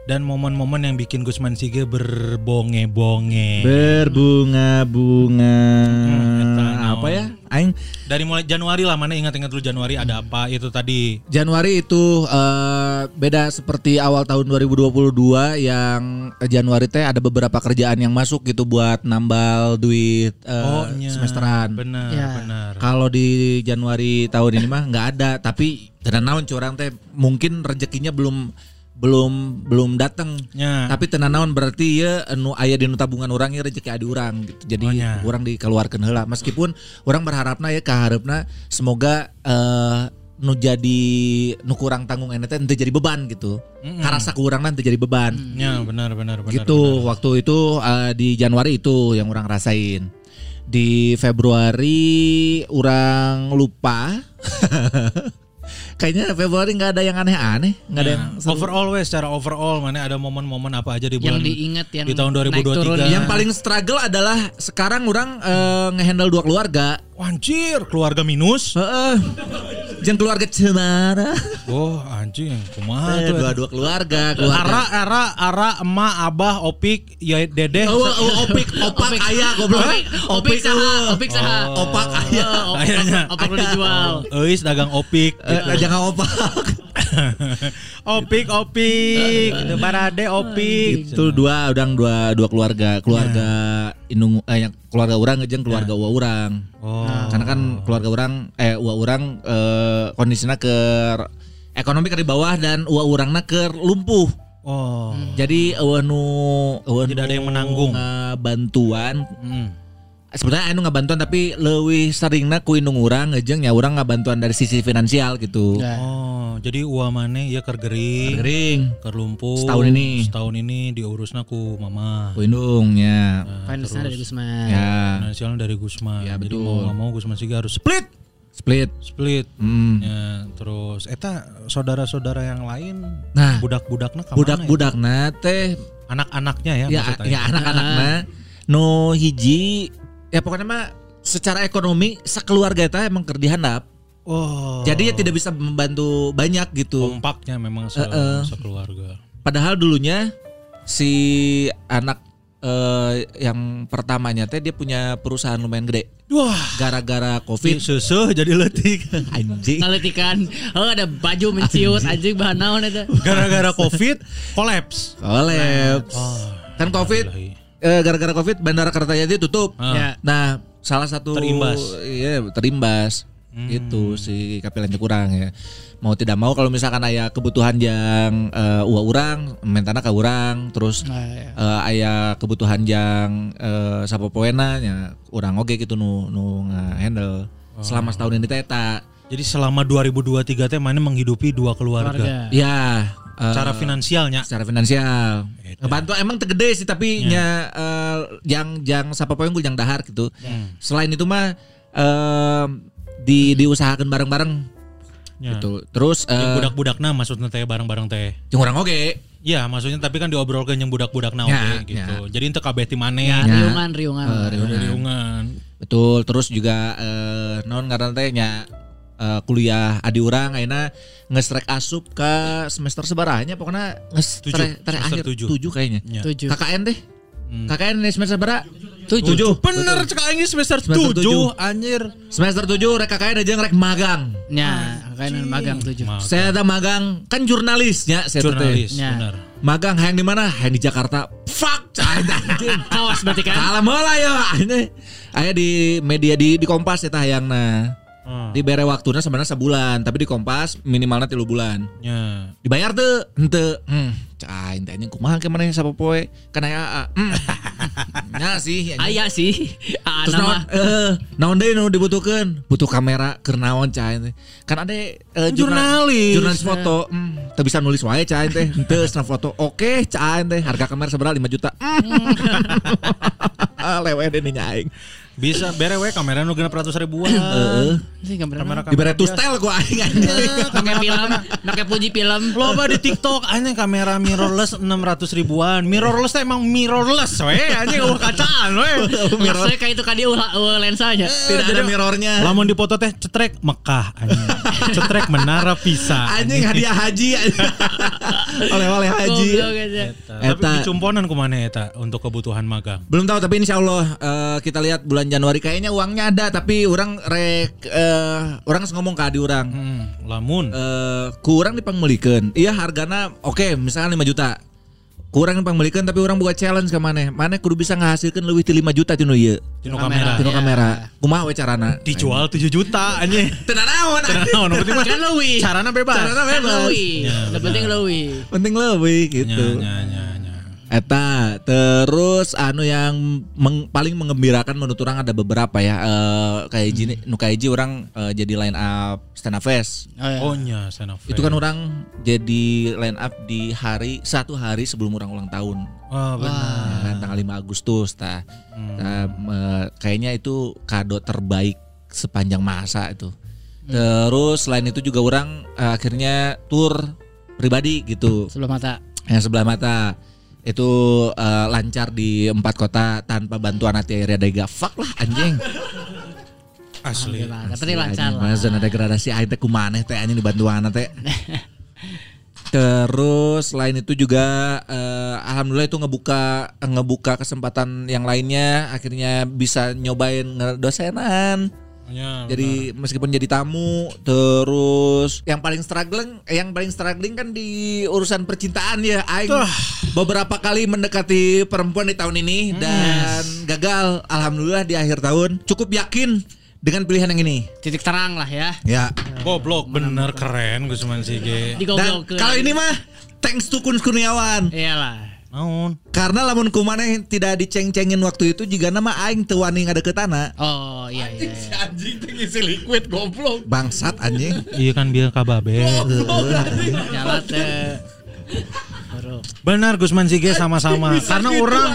dan momen-momen yang bikin Gusman Sige berbonge-bonge. Berbunga-bunga. Hmm, apa ya? Aing Dari mulai Januari lah mana ingat-ingat dulu Januari ada apa itu tadi. Januari itu eh, beda seperti awal tahun 2022 yang Januari teh ada beberapa kerjaan yang masuk gitu buat nambal duit eh, nya. semesteran. Benar, Ya. benar. Kalau di Januari tahun ini mah nggak ada, tapi tenan naon curang teh mungkin rezekinya belum belum belum datang. Ya. Tapi tenan naon berarti ya anu aya di nu tabungan orang ya rezeki adi urang gitu. Jadi Oh, nya. orang dikeluarkan heula. Meskipun orang berharapna ya kaharepna semoga eh nu jadi nu kurang tanggung ene teh henteu jadi beban gitu. Karasa ku urang nanti jadi beban. Ya, benar benar benar. gitu. benar. Waktu itu eh, di Januari itu yang orang rasain. Di Februari orang lupa. Kayaknya Februari nggak ada yang aneh-aneh, nggak ada Ya, yang seru. overall wes secara overall mana ada momen-momen apa aja di bulan Yang diingat yang di tahun naik 2023. turun. Yang paling struggle adalah sekarang orang eh, ngehandle dua keluarga. Wanjir, keluarga minus. Heeh. Jeung keluarga Cemara. Oh anjing, kumaha Eh, tuh. dua-dua keluarga, keluarga. Ara, Ara, Ara, emak, abah, opik, ya dedeh. Oh, oh, opik, opak ayah goblok. Opik saha, opik saha. Opak ayah. Kayaknya. Opak lu dijual. Eis dagang opik. Eh, jangan opak. opik, opik. Itu barade opik. Itu dua udang dua dua keluarga, keluarga indung eh yang keluarga orang jeung keluarga uwa orang. Oh. Karena kan keluarga orang eh uwa orang eh, kondisinya ke ekonomi ke di bawah dan uwa orangna ke lumpuh. Oh. Jadi eueuh nu Tidak ada yang menanggung. bantuan Hmm. Sebenarnya anu bantuan tapi lebih seringna ku indung urang ngejeng ya urang bantuan dari sisi finansial gitu. Oh, jadi uang mana ya ker gering, Gering, ker lumpuh. Setahun ini. Setahun ini diurusna ku mama. ku indung ya. Finance dari Gusman. Ya, Finansialnya dari Gusman. Ya, Jadi betul. mau nggak mau Gusman Siga harus split, split. split. Hmm. Ya, terus eta saudara-saudara yang lain Nah, budak-budakna ke mana budak-budakna teh ya? Anak-anaknya ya, ya maksudnya. ya anak-anakna no hiji ya pokoknya mah secara ekonomi sekeluarga itu emang keur dihandap. Oh. Jadi ya tidak bisa membantu banyak gitu. kompaknya memang se Eh, eh. sekeluarga. Padahal dulunya si anak eh, yang pertamanya teh dia punya perusahaan lumayan gede. Wah, Gara-gara Covid seusuh jadi letik. anjing. Ngaletikan, oh ada baju menciut anjing bahan naon eta. Gara-gara Covid kolaps. Kolaps. Oh, Kan Covid gara-gara Covid Bandara Kertajati tutup. Ya. Nah, salah satu Terimbas. Iya, terimbas. Gitu si kapilannya kurang ya. Mau tidak mau kalau misalkan aya kebutuhan yang eh, uang urang, mentana ke urang, terus Nah, ya. eh, aya kebutuhan yang eh, sapopoena nya urang oge gitu nu nu handle selama setahun ini teh eta. Jadi selama 2023 teh mana menghidupi dua keluarga. Keluarga. Ya, Secara finansialnya. secara finansial. Gitu. Ngebantu emang tegede sih tapi nya eh, yang yang sapopoe unggul yang dahar gitu. Selain itu mah eh, di diusahakan bareng-bareng Ya. gitu. Terus Yang eh budak-budakna maksudnya teh bareng-bareng teh. jeung urang oge. Iya, maksudnya tapi kan diobrolkan yang budak-budakna Ya, oke gitu. Jadi ente kabeh ti maneh Ya, ya. riungan, riungan. Eh, riungan. riungan. Betul, terus juga eh naon ngaran teh nya eh, kuliah adi urang ayeuna ngestrek asup ke semester sebarahnya pokoknya nges Tujuh, tere, tere semester akhir tujuh. tujuh kayaknya. Ya. Tujuh. KKN deh. Hmm. KKN di semester berapa? Tujuh. Bener cek aing semester, Semester 7 tujuh. anjir. Semester 7 rek KKN aja rek magang. Ya, kayaknya magang tujuh. Ma- Saya ada magang kan jurnalisnya saya jurnalis, Ya. benar. Magang hayang di mana? Hayang di Jakarta. Fuck. Kawas berarti kan. Kalah mola yo. Ini aya di media di di Kompas eta hayangna. Hmm. Di bere waktunya sebenarnya sebulan, tapi di Kompas minimalnya tilu bulan. Ya. Dibayar tuh, ente. Hmm, cai anjing kumaha ke mana sapopoe? Kan aya hmm. Nya sih. anjing. Aya sih. Ah, Terus naon nama. eh naon deui nu dibutuhkeun? Butuh kamera keur naon cai teh. Kan ada eh, jurnal- Jurnalis. Jurnalis foto. Hmm, teu bisa nulis wae cai teh. Henteu cenah foto. Oke, cai teh. Harga kamera seberapa 5 juta. Hmm. Lewe deh nih aing. Bisa bere we kamera nu genep ratus ribuan. Heeh. Kamera nama. Dibere tu style ku aing anjing. Pakai film, pakai puji film. Loba di TikTok anjing kamera mirrorless 600 ribuan. Mirrorless teh emang mirrorless we anjing eueuh kacaan we. Maksudnya kayak itu kan dia ulah ulah lensanya. Tidak ada mirrornya. Lamun di foto teh cetrek Mekah anjing. cetrek menara Pisa. Anjing hadiah haji. Oleh-oleh haji. Aja. Tapi Eta. dicumponan ke mana eta untuk kebutuhan magang? Belum tahu tapi insya Allah eh, kita lihat bulan Januari kayaknya uangnya ada tapi orang rek eh, orang harus ngomong ke adi orang Hmm, lamun eh kurang dipangmelikeun. Iya hargana oke misalkan 5 juta. Kurang dipangmelikeun tapi orang buat challenge ke mana? Mana kudu bisa ngahasilkan lebih ti 5 juta tinu ieu. tino kamera Tinu Iya. kamera. Kumaha we carana? dijual 7 juta anjing. Tenan naon? Nah, nu penting mah Kan leuwih. carana bebas. Carana bebas. leuwih. Yang penting leuwih. Penting lebih gitu. nya, nya, nya. Eta terus anu yang meng- paling mengembirakan menurut orang ada beberapa ya eh kayak gini nu kayak ji orang eh, jadi line up stand up fest. Oh, ya. Oh nya Sena Itu kan orang jadi line up di hari satu hari sebelum orang ulang tahun. Oh, benar. Ya kan, tanggal 5 Agustus tah. Nah, eh, kayaknya itu kado terbaik sepanjang masa itu. Terus selain itu juga orang eh, akhirnya tour pribadi gitu. Sebelah mata. Yang sebelah mata itu eh, lancar di empat kota tanpa bantuan hati air dega fuck lah anjing Asli. Tapi lancar lah. Mana zona degradasi aing teh kumaneh teh anjing dibantuan teh. Terus selain itu juga eh, alhamdulillah itu ngebuka ngebuka kesempatan yang lainnya akhirnya bisa nyobain ngedosenan. Ya, Jadi meskipun jadi tamu terus yang paling struggling eh, yang paling struggling kan di urusan percintaan ya aing beberapa kali mendekati perempuan di tahun ini dan gagal alhamdulillah di akhir tahun cukup yakin dengan pilihan yang ini. Titik terang lah ya. Ya. Goblok bener keren Gusman Sige. Dan kalau ini mah thanks to Kun Kurniawan. Iyalah. Naon? Karena lamun kumaneh tidak diceng-cengin waktu itu juga nama aing teu wani ngadeketana. Oh iya iya. iya. Anjing teh ngisi liquid goblok. Bangsat anjing. Iya kan biar kababe. Teh. Benar Gusman Sige sama-sama. Karena orang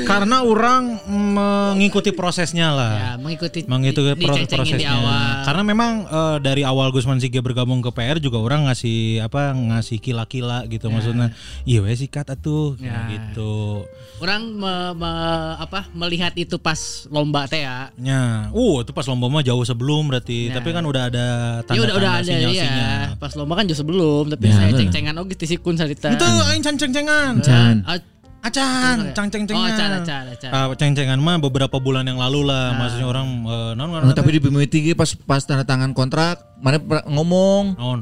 karena orang mengikuti prosesnya lah. Ya, mengikuti mengikuti di- pro- prosesnya. di awal. Karena memang eh, dari awal Gusman Sige bergabung ke PR juga orang ngasih apa ngasih kila-kila gitu maksudnya. Iya wes sikat atuh kayak Ya. gitu. Orang me- me- apa melihat itu pas lomba teh ya. Ya, uh itu pas lomba mah jauh sebelum berarti. Ya. Tapi kan udah ada Ya tanda-tanda udah udah ada sinyal-sinyal. ya. Pas lomba kan jauh sebelum, tapi Ya, saya ceng-cengan oge ti sikun sarita. Itu aing ceng-cengan. Can. Ah, Acan, ya? cang-ceng-cengan. Oh, acan, acan, acan. Ah, ceng-cengan mah beberapa bulan yang lalu lah. Nah. Maksudnya orang eh, naon Oh, ngaranna tapi di BMT pas pas tanda tangan kontrak, mana ngomong, naon?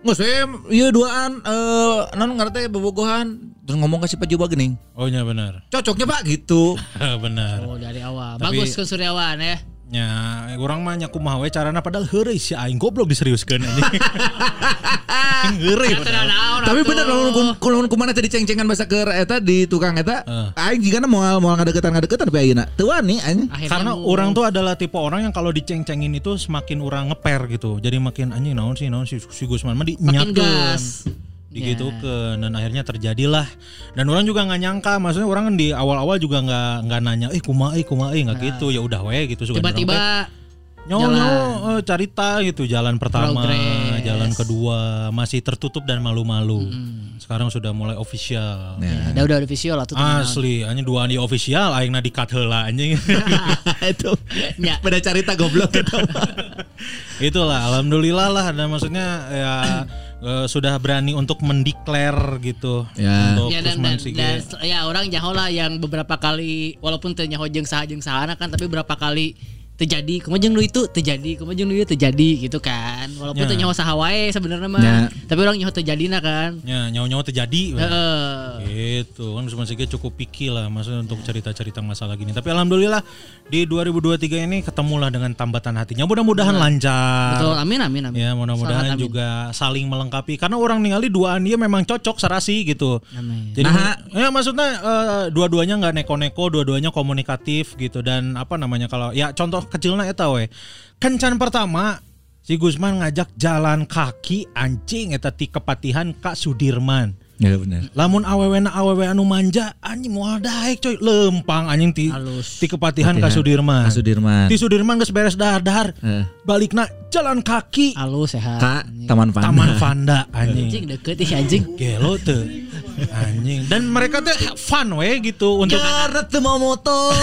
nggak saya iya duaan eh non ngerti bobogohan terus ngomong ke si Pak Juba gening. Oh iya benar. Cocoknya Pak gitu. benar. Oh dari awal. Tapi- Bagus ke Suryawan ya. Ya, orang mah nyaku mah we carana padahal heureuy si aing goblok diseriuskeun anjing. Aing heureuy Tapi bener lamun lamun kumaha tadi ceng-cengan bahasa ke eta di tukang eta, Eh. aing jigana moal moal ngadeketan ngadeketan tapi ayeuna. Teu wani anjing. Karena orang tuh adalah tipe orang yang kalau diceng-cengin itu semakin orang ngeper gitu. Jadi makin anjing naon sih naon sih si Gusman mah makin dinyakeun. gas. digitukeun dan akhirnya terjadilah dan orang juga nggak nyangka maksudnya orang kan di awal-awal juga nggak nggak nanya eh kumaha eh kumaha eh nggak gitu ya udah we gitu suka Tiba-tiba nyawa eh, carita gitu jalan pertama Progress. jalan kedua masih tertutup dan malu-malu sekarang sudah mulai official ya, udah udah ada visual lah tuh. asli hanya dua di official aing di cut heula anjing itu. Ya. Pada cerita goblok itu. itulah alhamdulillah lah dan maksudnya ya eh, sudah berani untuk mendeklar gitu Ya. untuk Ya dan, dan, dan ya orang jaho lah yang beberapa kali walaupun teu nyaho jeung saha jeung sahana kan tapi berapa kali terjadi kemajeng lu itu terjadi kemajeng lu itu terjadi gitu kan walaupun Ya. teu nyaho saha wae sebenarnya mah Ya. tapi orang nyaho terjadina kan Ya, nyawa-nyawa terjadi. Heeh. Gitu kan Usman Sige cukup picky lah maksudnya untuk cerita-cerita masalah gini. Tapi alhamdulillah di 2023 ini ketemulah dengan tambatan hatinya. Mudah-mudahan lancar. betul amin amin amin Ya mudah-mudahan juga saling melengkapi karena orang ningali duaan dia memang cocok serasi gitu. Amin. Jadi Nah. ya maksudnya eh, dua-duanya nggak neko-neko, dua-duanya komunikatif gitu dan apa namanya kalau ya contoh kecilnya eta we. Kencan pertama si Gusman ngajak jalan kaki anjing eta ti kepatihan Kak Sudirman. Ya benar. Lamun awewena awewe anu manja anjing moal daek coy lempang anjing ti Halus. ti kepatihan. Kak Sudirman. Kak Sudirman. Ti Sudirman geus beres dahar-dahar. Eh. Balikna jalan kaki Halus sehat Kak Taman Panda. Taman Vanda anjing. anjing deket ih anjing Gelo tuh anjing dan mereka tuh fun we gitu untuk Karena tuh mau motor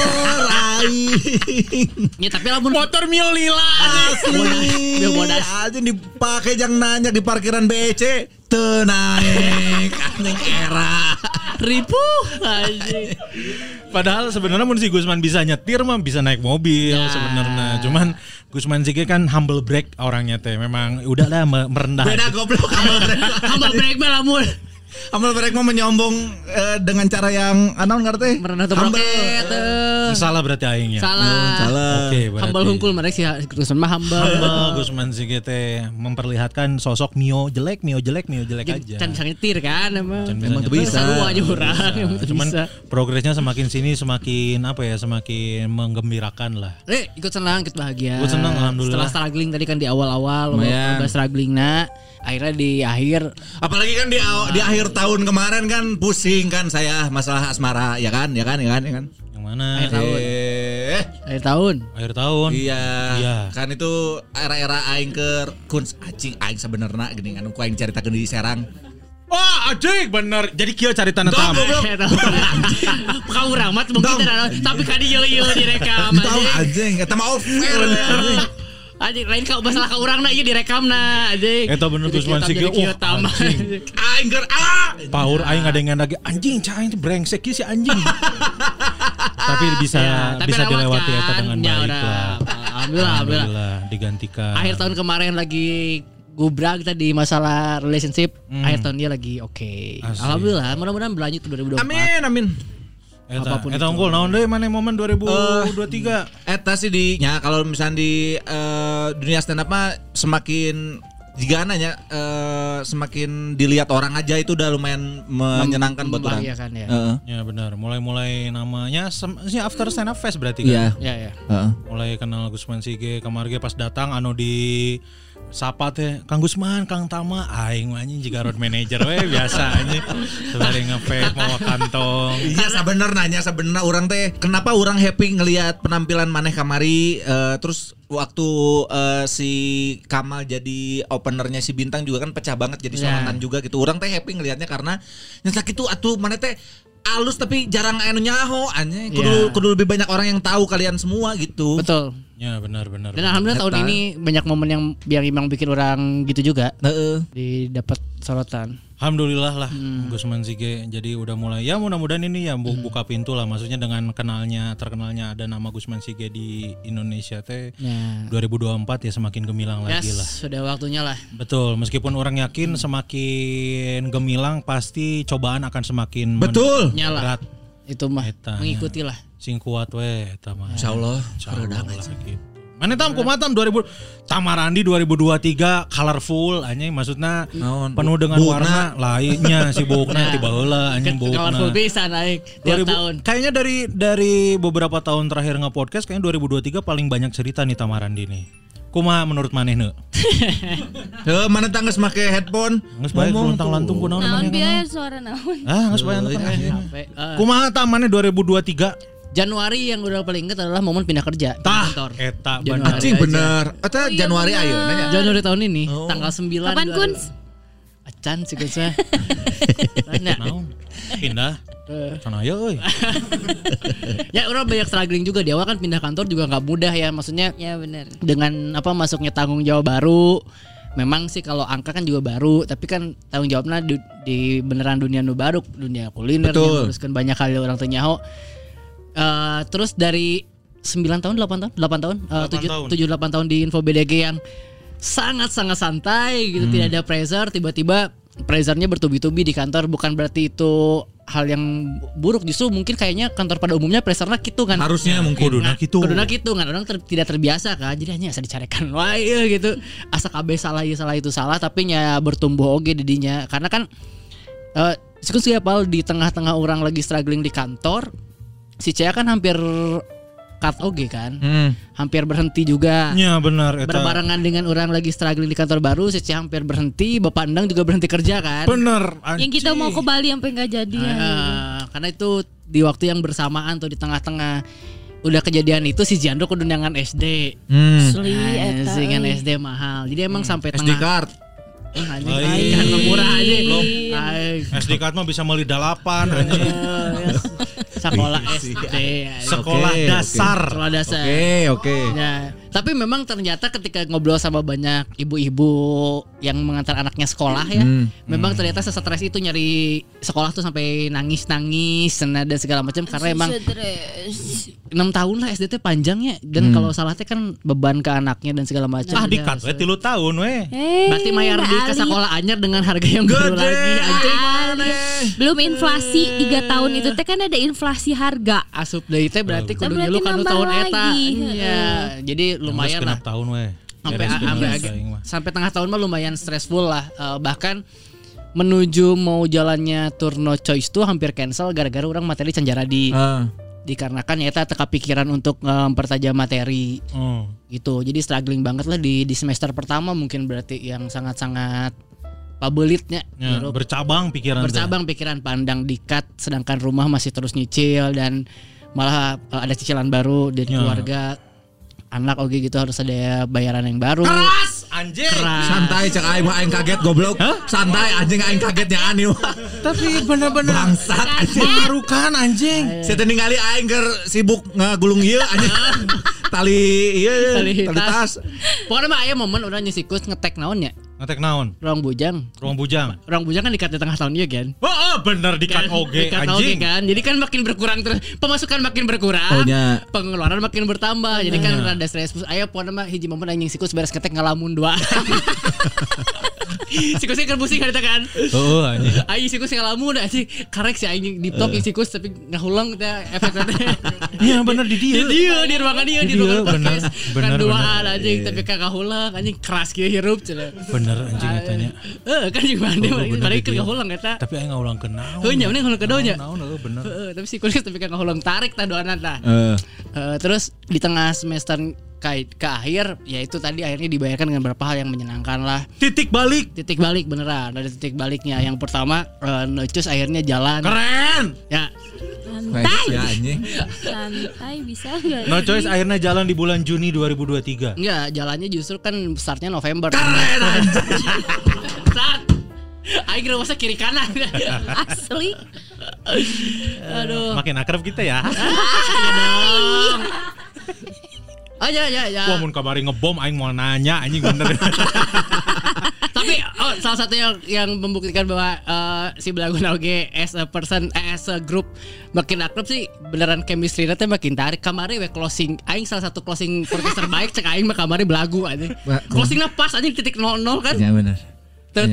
aing. ya tapi lamun motor Mio lila Asli. Bodas. Aja dipakai jang nanya di parkiran BC. Tenaik anjing era. ribu anjing padahal sebenarnya mun si Gusman bisa nyetir mah bisa naik mobil Ya. sebenarnya cuman Gusman Sige kan humble break orangnya teh memang udah lah me- merendah Beda goblok humble break. hamba break mah lamun Humble break mau menyombong eh, dengan cara yang anon ngerti? merendah tuh Humble. eh. salah berarti aingnya salah Salah. oke berarti Hambal hungkul mereka sih Gusman mah hambal. Humble Gusman Sige teh memperlihatkan sosok Mio jelek Mio jelek Mio jelek aja Can bisa nyetir kan emang. Can Emang bisa. Sarua aja orang emang cuman bisa. progresnya semakin sini semakin apa ya semakin menggembirakan lah Eh, ikut senang, ikut bahagia. Ikut senang, alhamdulillah. Setelah struggling tadi kan di awal-awal, udah struggling nah, akhirnya di akhir Apalagi kan di aw- di akhir tahun kemarin kan pusing kan saya masalah asmara ya kan ya kan ya kan ya kan. yang mana Akhir tahun. Eh, akhir tahun. akhir tahun iya. Iya. Kan itu era-era aing ke kuns anjing aing sebenarnya gini kan ku aing ceritakeun di Serang. Wah, anjing bener. Jadi kieu cari tanda Dong, tamu. Kamu ramat mungkin tapi kan iya iya direkam anjing eta mah off air Anjing lain kau masalah ka urang na ieu direkam na anjing. Eta bener Jadi Gusman kieu Sige, jadi kieu uh, tambah. Aing ah. Power aing ada yang lagi anjing cah aing teh brengsek ieu si anjing. Tapi bisa Ya, tapi bisa lewat dilewati kan. eta dengan Ya baik udah. lah. Alhamdulillah, alhamdulillah. digantikan. Akhir tahun kemarin lagi gubrak kita di masalah relationship. Akhir tahun dia lagi oke. Asik. Alhamdulillah, mudah-mudahan berlanjut ke 2024. Amin amin. Eta, apa pun eta unggul naon deui mana momen 2023. Eta sih di nya kalau misalnya di eh, dunia stand up mah semakin jika nanya eh, semakin dilihat orang aja itu udah lumayan menyenangkan buat orang. membahagiakan ya. Heeh. Ya benar, mulai-mulai namanya sem- si after stand up fest berarti kan. Iya. Ya ya. Heeh. Mulai kenal Gusman Sige kamarge pas datang anu di sapa teh Kang Gusman, Kang Tama, aing mah anjing jiga road manager we biasa anjing. Sebari nge-vape mau kantong. Iya sebener nanya sebenernya orang teh kenapa orang happy ngelihat penampilan maneh kamari eh, terus waktu eh, si Kamal jadi openernya si Bintang juga kan pecah banget jadi Ya. sorangan juga gitu. Orang teh happy ngelihatnya karena nyata gitu atuh maneh teh alus tapi jarang anu nyaho anjing kudu Ya. kudu lebih banyak orang yang tahu kalian semua gitu. Betul. Ya benar benar. Dan alhamdulillah tahun ini banyak momen yang yang emang bikin orang gitu juga Heeh. didapat sorotan. Alhamdulillah lah Gusman Sige jadi udah mulai ya mudah-mudahan ini ya bu- buka pintu lah maksudnya dengan kenalnya terkenalnya ada nama Gusman Sige di Indonesia teh Ya. 2024 ya semakin gemilang lagi Yes, lah. sudah waktunya lah. Betul, meskipun orang yakin semakin gemilang pasti cobaan akan semakin Betul. Nyala. berat. Itu mah Eta, mengikuti lah. Sing kuat we eta mah. Insyaallah. Insyaallah lah gitu. Mana tam kumatam 2000 Tamarandi 2023 colorful anjing maksudnya Naon? penuh dengan Bukna. warna lainnya si bukna tiba heula anjing bukna. Colorful bisa naik tiap 2000 tahun. Kayaknya dari dari beberapa tahun terakhir nge-podcast kayaknya 2023 paling banyak cerita nih Tamarandi nih. Kumaha menurut maneh nu? Heuh, mana tangges make headphone? Geus bae luntang lantung kunaon Naon maneh. biaya suara naon? Ah, geus bae Kumaha ta maneh 2023? Januari yang udah paling inget adalah momen pindah kerja Tah, kantor. eta bener. Anjing aja. bener. Eta Januari ayo nanya. Januari tahun ini tanggal 9 Kapan kun? Acan sih kun saya. Tanya. Pindah. Sana aya euy. Ya orang banyak struggling juga di awal kan pindah kantor juga nggak mudah ya maksudnya Ya benar. dengan apa masuknya tanggung jawab baru memang sih kalau angka kan juga baru tapi kan tanggung jawabnya di, di beneran dunia nu baru dunia kuliner Betul. terus kan banyak kali orang tanya Eh, terus dari 9 tahun 8 tahun? 8 tahun? Delapan tahun. 7 7 8 tahun di info BDG yang sangat sangat santai gitu Hmm. tidak ada pressure. Tiba-tiba pressure-nya bertubi-tubi di kantor. Bukan berarti itu hal yang buruk. Justru mungkin kayaknya kantor pada umumnya pressure-nya gitu kan. Harusnya mungkin. Kuduna kitu. Kuduna gitu kan. Orang ter- tidak terbiasa kan. Jadi hanya asa dicarikan wae ieu gitu. Asa kabeh salah ieu salah itu salah. Tapi nya bertumbuh oge didinya. Karena kan eh uh, sih apal di tengah-tengah orang lagi struggling di kantor si Cia kan hampir cut oge kan Hmm. hampir berhenti juga Ya benar eta. berbarengan dengan orang lagi struggling di kantor baru si Cia hampir berhenti Bapak Endang juga berhenti kerja kan Bener. Yang kita mau ke Bali sampai nggak jadi ya. Ah, karena itu di waktu yang bersamaan tuh di tengah-tengah udah kejadian itu si Jandro kedundangan SD Hmm. Eta. Anjing kan euy. SD mahal. Jadi emang sampai SD tengah card. Eh, anjing kan murah. Aing. SD card mah bisa beli delapan anjing. Sekolah SD. anjing. Sekolah oke. dasar. Sekolah dasar. Oke, oke. Ya, tapi memang ternyata ketika ngobrol sama banyak ibu-ibu yang mengantar anaknya sekolah ya, Hmm. memang ternyata sesetres itu nyari sekolah tuh sampai nangis-nangis dan segala macam karena emang Stres. Enam tahun lah SD teh panjangnya dan kalau salah teh kan beban ke anaknya dan segala macam. Ah dikat we harus- tilu tahun we. Eh, Berarti mayar di ke sekolah anyar dengan harga yang baru lagi anjing. Belum inflasi 3 tahun itu teh kan ada inflasi harga. asup deui teh berarti Betul. kudu kanu nambah tahun eta. lagi. Iya, jadi lumayan lah. Tahun we. Sampai sampai sampai tengah tahun mah lumayan stressful lah. Eh, bahkan menuju mau jalannya tour no choice tuh hampir cancel gara-gara orang materi canjara di Ah. Dikarenakan ya teka pikiran untuk eh, mempertajam materi Oh. gitu. Jadi struggling banget lah di di semester pertama mungkin berarti yang sangat-sangat pabelitnya Ya, bercabang pikiran teh. bercabang pikiran pandang dikat sedangkan rumah masih terus nyicil dan malah eh, ada cicilan baru dari Ya. keluarga anak oke gitu harus ada bayaran yang baru Keras anjing. Keras. Santai cek aing mah aing kaget goblok. Santai anjing aing kagetnya aneh. Tapi bener-bener Bangsat anjing. baru kan anjing. Saya teh ningali aing keur sibuk ngagulung ieu anjing. tali iya Tali tali, tas. tas. Pokoknya mah aya momen orang nyesikus ngetek naonnya. Ngetek naon? Ruang bujang. Ruang bujang. Ruang bujang kan dikat di tengah tahun iya kan? Oh, oh bener di cut oge Dikat oge anjing. kan. Jadi kan makin berkurang terus pemasukan makin berkurang. Oh, nya. Pengeluaran makin bertambah. Jadi kan rada stres. Aya pokoknya mah hiji momen anjing sikus beres ngetek ngalamun dua. sikusnya kan pusing kan kan. Oh, anjing. Aing sikus ngalamun anjing karek si aing di top sikus tapi ngahulang teh efeknya. Iya bener di dia. Di dia di ruangan dia di ruangan bener, podcast. bener, Kan duaan bener. Iya. anjing tapi kagak hulang anjing keras kieu hirup cenah. Bener anjing katanya. Eh kan jeung mandi dia. keur hulang eta. Tapi aing ngaulang ke naon. Heuh nya mending hulang ke nya. Naon heuh bener. Heeh, tapi si kulis tapi kagak hulang tarik tah doana tah. Eh, Eh, terus di tengah semester ke, ke akhir ya itu tadi akhirnya dibayarkan dengan beberapa hal yang menyenangkan lah Titik balik. titik balik beneran ada titik baliknya yang pertama eh, Necus akhirnya jalan Keren. ya Santai. ya anjing. Santai bisa enggak? No choice akhirnya jalan di bulan Juni 2023. enggak jalannya justru kan startnya November keren saat Aing ngerasa kiri kanan Asli. aduh Makin akrab kita ya. oh ya ya ya Wah mun kamari ngebom aing mau nanya anjing bener. Tapi oh, salah satu yang yang membuktikan bahwa eh, si Belagun oge as a person eh, as a group makin akrab sih beneran chemistry teh makin tarik. Kamari we closing aing salah satu closing podcast terbaik cek aing mah kamari belagu aja. Ba- Closingnya pas aja titik 00 kan. Ya iya,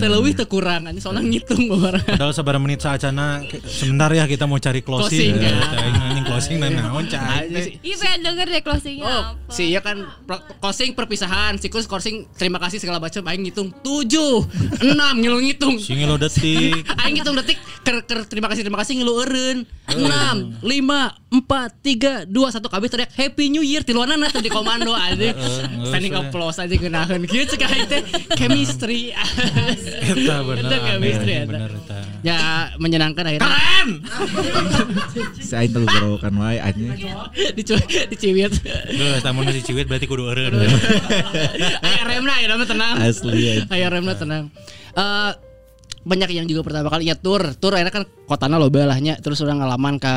teu leuwih teu kurang anjing soalnya ngitung orang. Padahal sebarang menit saacana sebentar ya kita mau cari closing. Closing, ya. Ya, anjing closing dan naon cai. Anjing si- Iya pengen denger deh closingnya Oh, apa. si iya kan pro- closing perpisahan, siklus closing terima kasih segala macam aing ngitung 7 6 ngilu ngitung. Singi lo detik. Aing ngitung detik ker, ker terima kasih terima kasih ngilu eureun. 6 5 4 3 2 1 kabeh teriak Happy New Year tiluanana teh di komando anjing. Standing applause aja geunaheun kieu cek aing teh chemistry. Eta bener. Eta chemistry eta. Ya menyenangkan akhirnya Keren. Si aing telu berokan wae anjing. dicu diciwit. Geus tamun si ciwit berarti kudu eureun. Aya remna ya nama tenang. Asli. Aya remna tenang. Eh banyak yang juga pertama kali ya tur tur akhirnya kan kotana loba lahnya terus udah ngalaman ke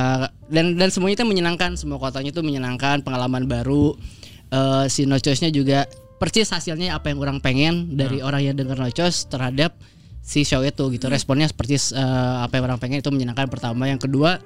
dan dan semuanya itu menyenangkan semua kotanya itu menyenangkan pengalaman baru Eh si nocosnya juga persis hasilnya apa yang orang pengen dari orang yang dengar nocos terhadap si show itu gitu responnya seperti eh, apa yang orang pengen itu menyenangkan pertama yang kedua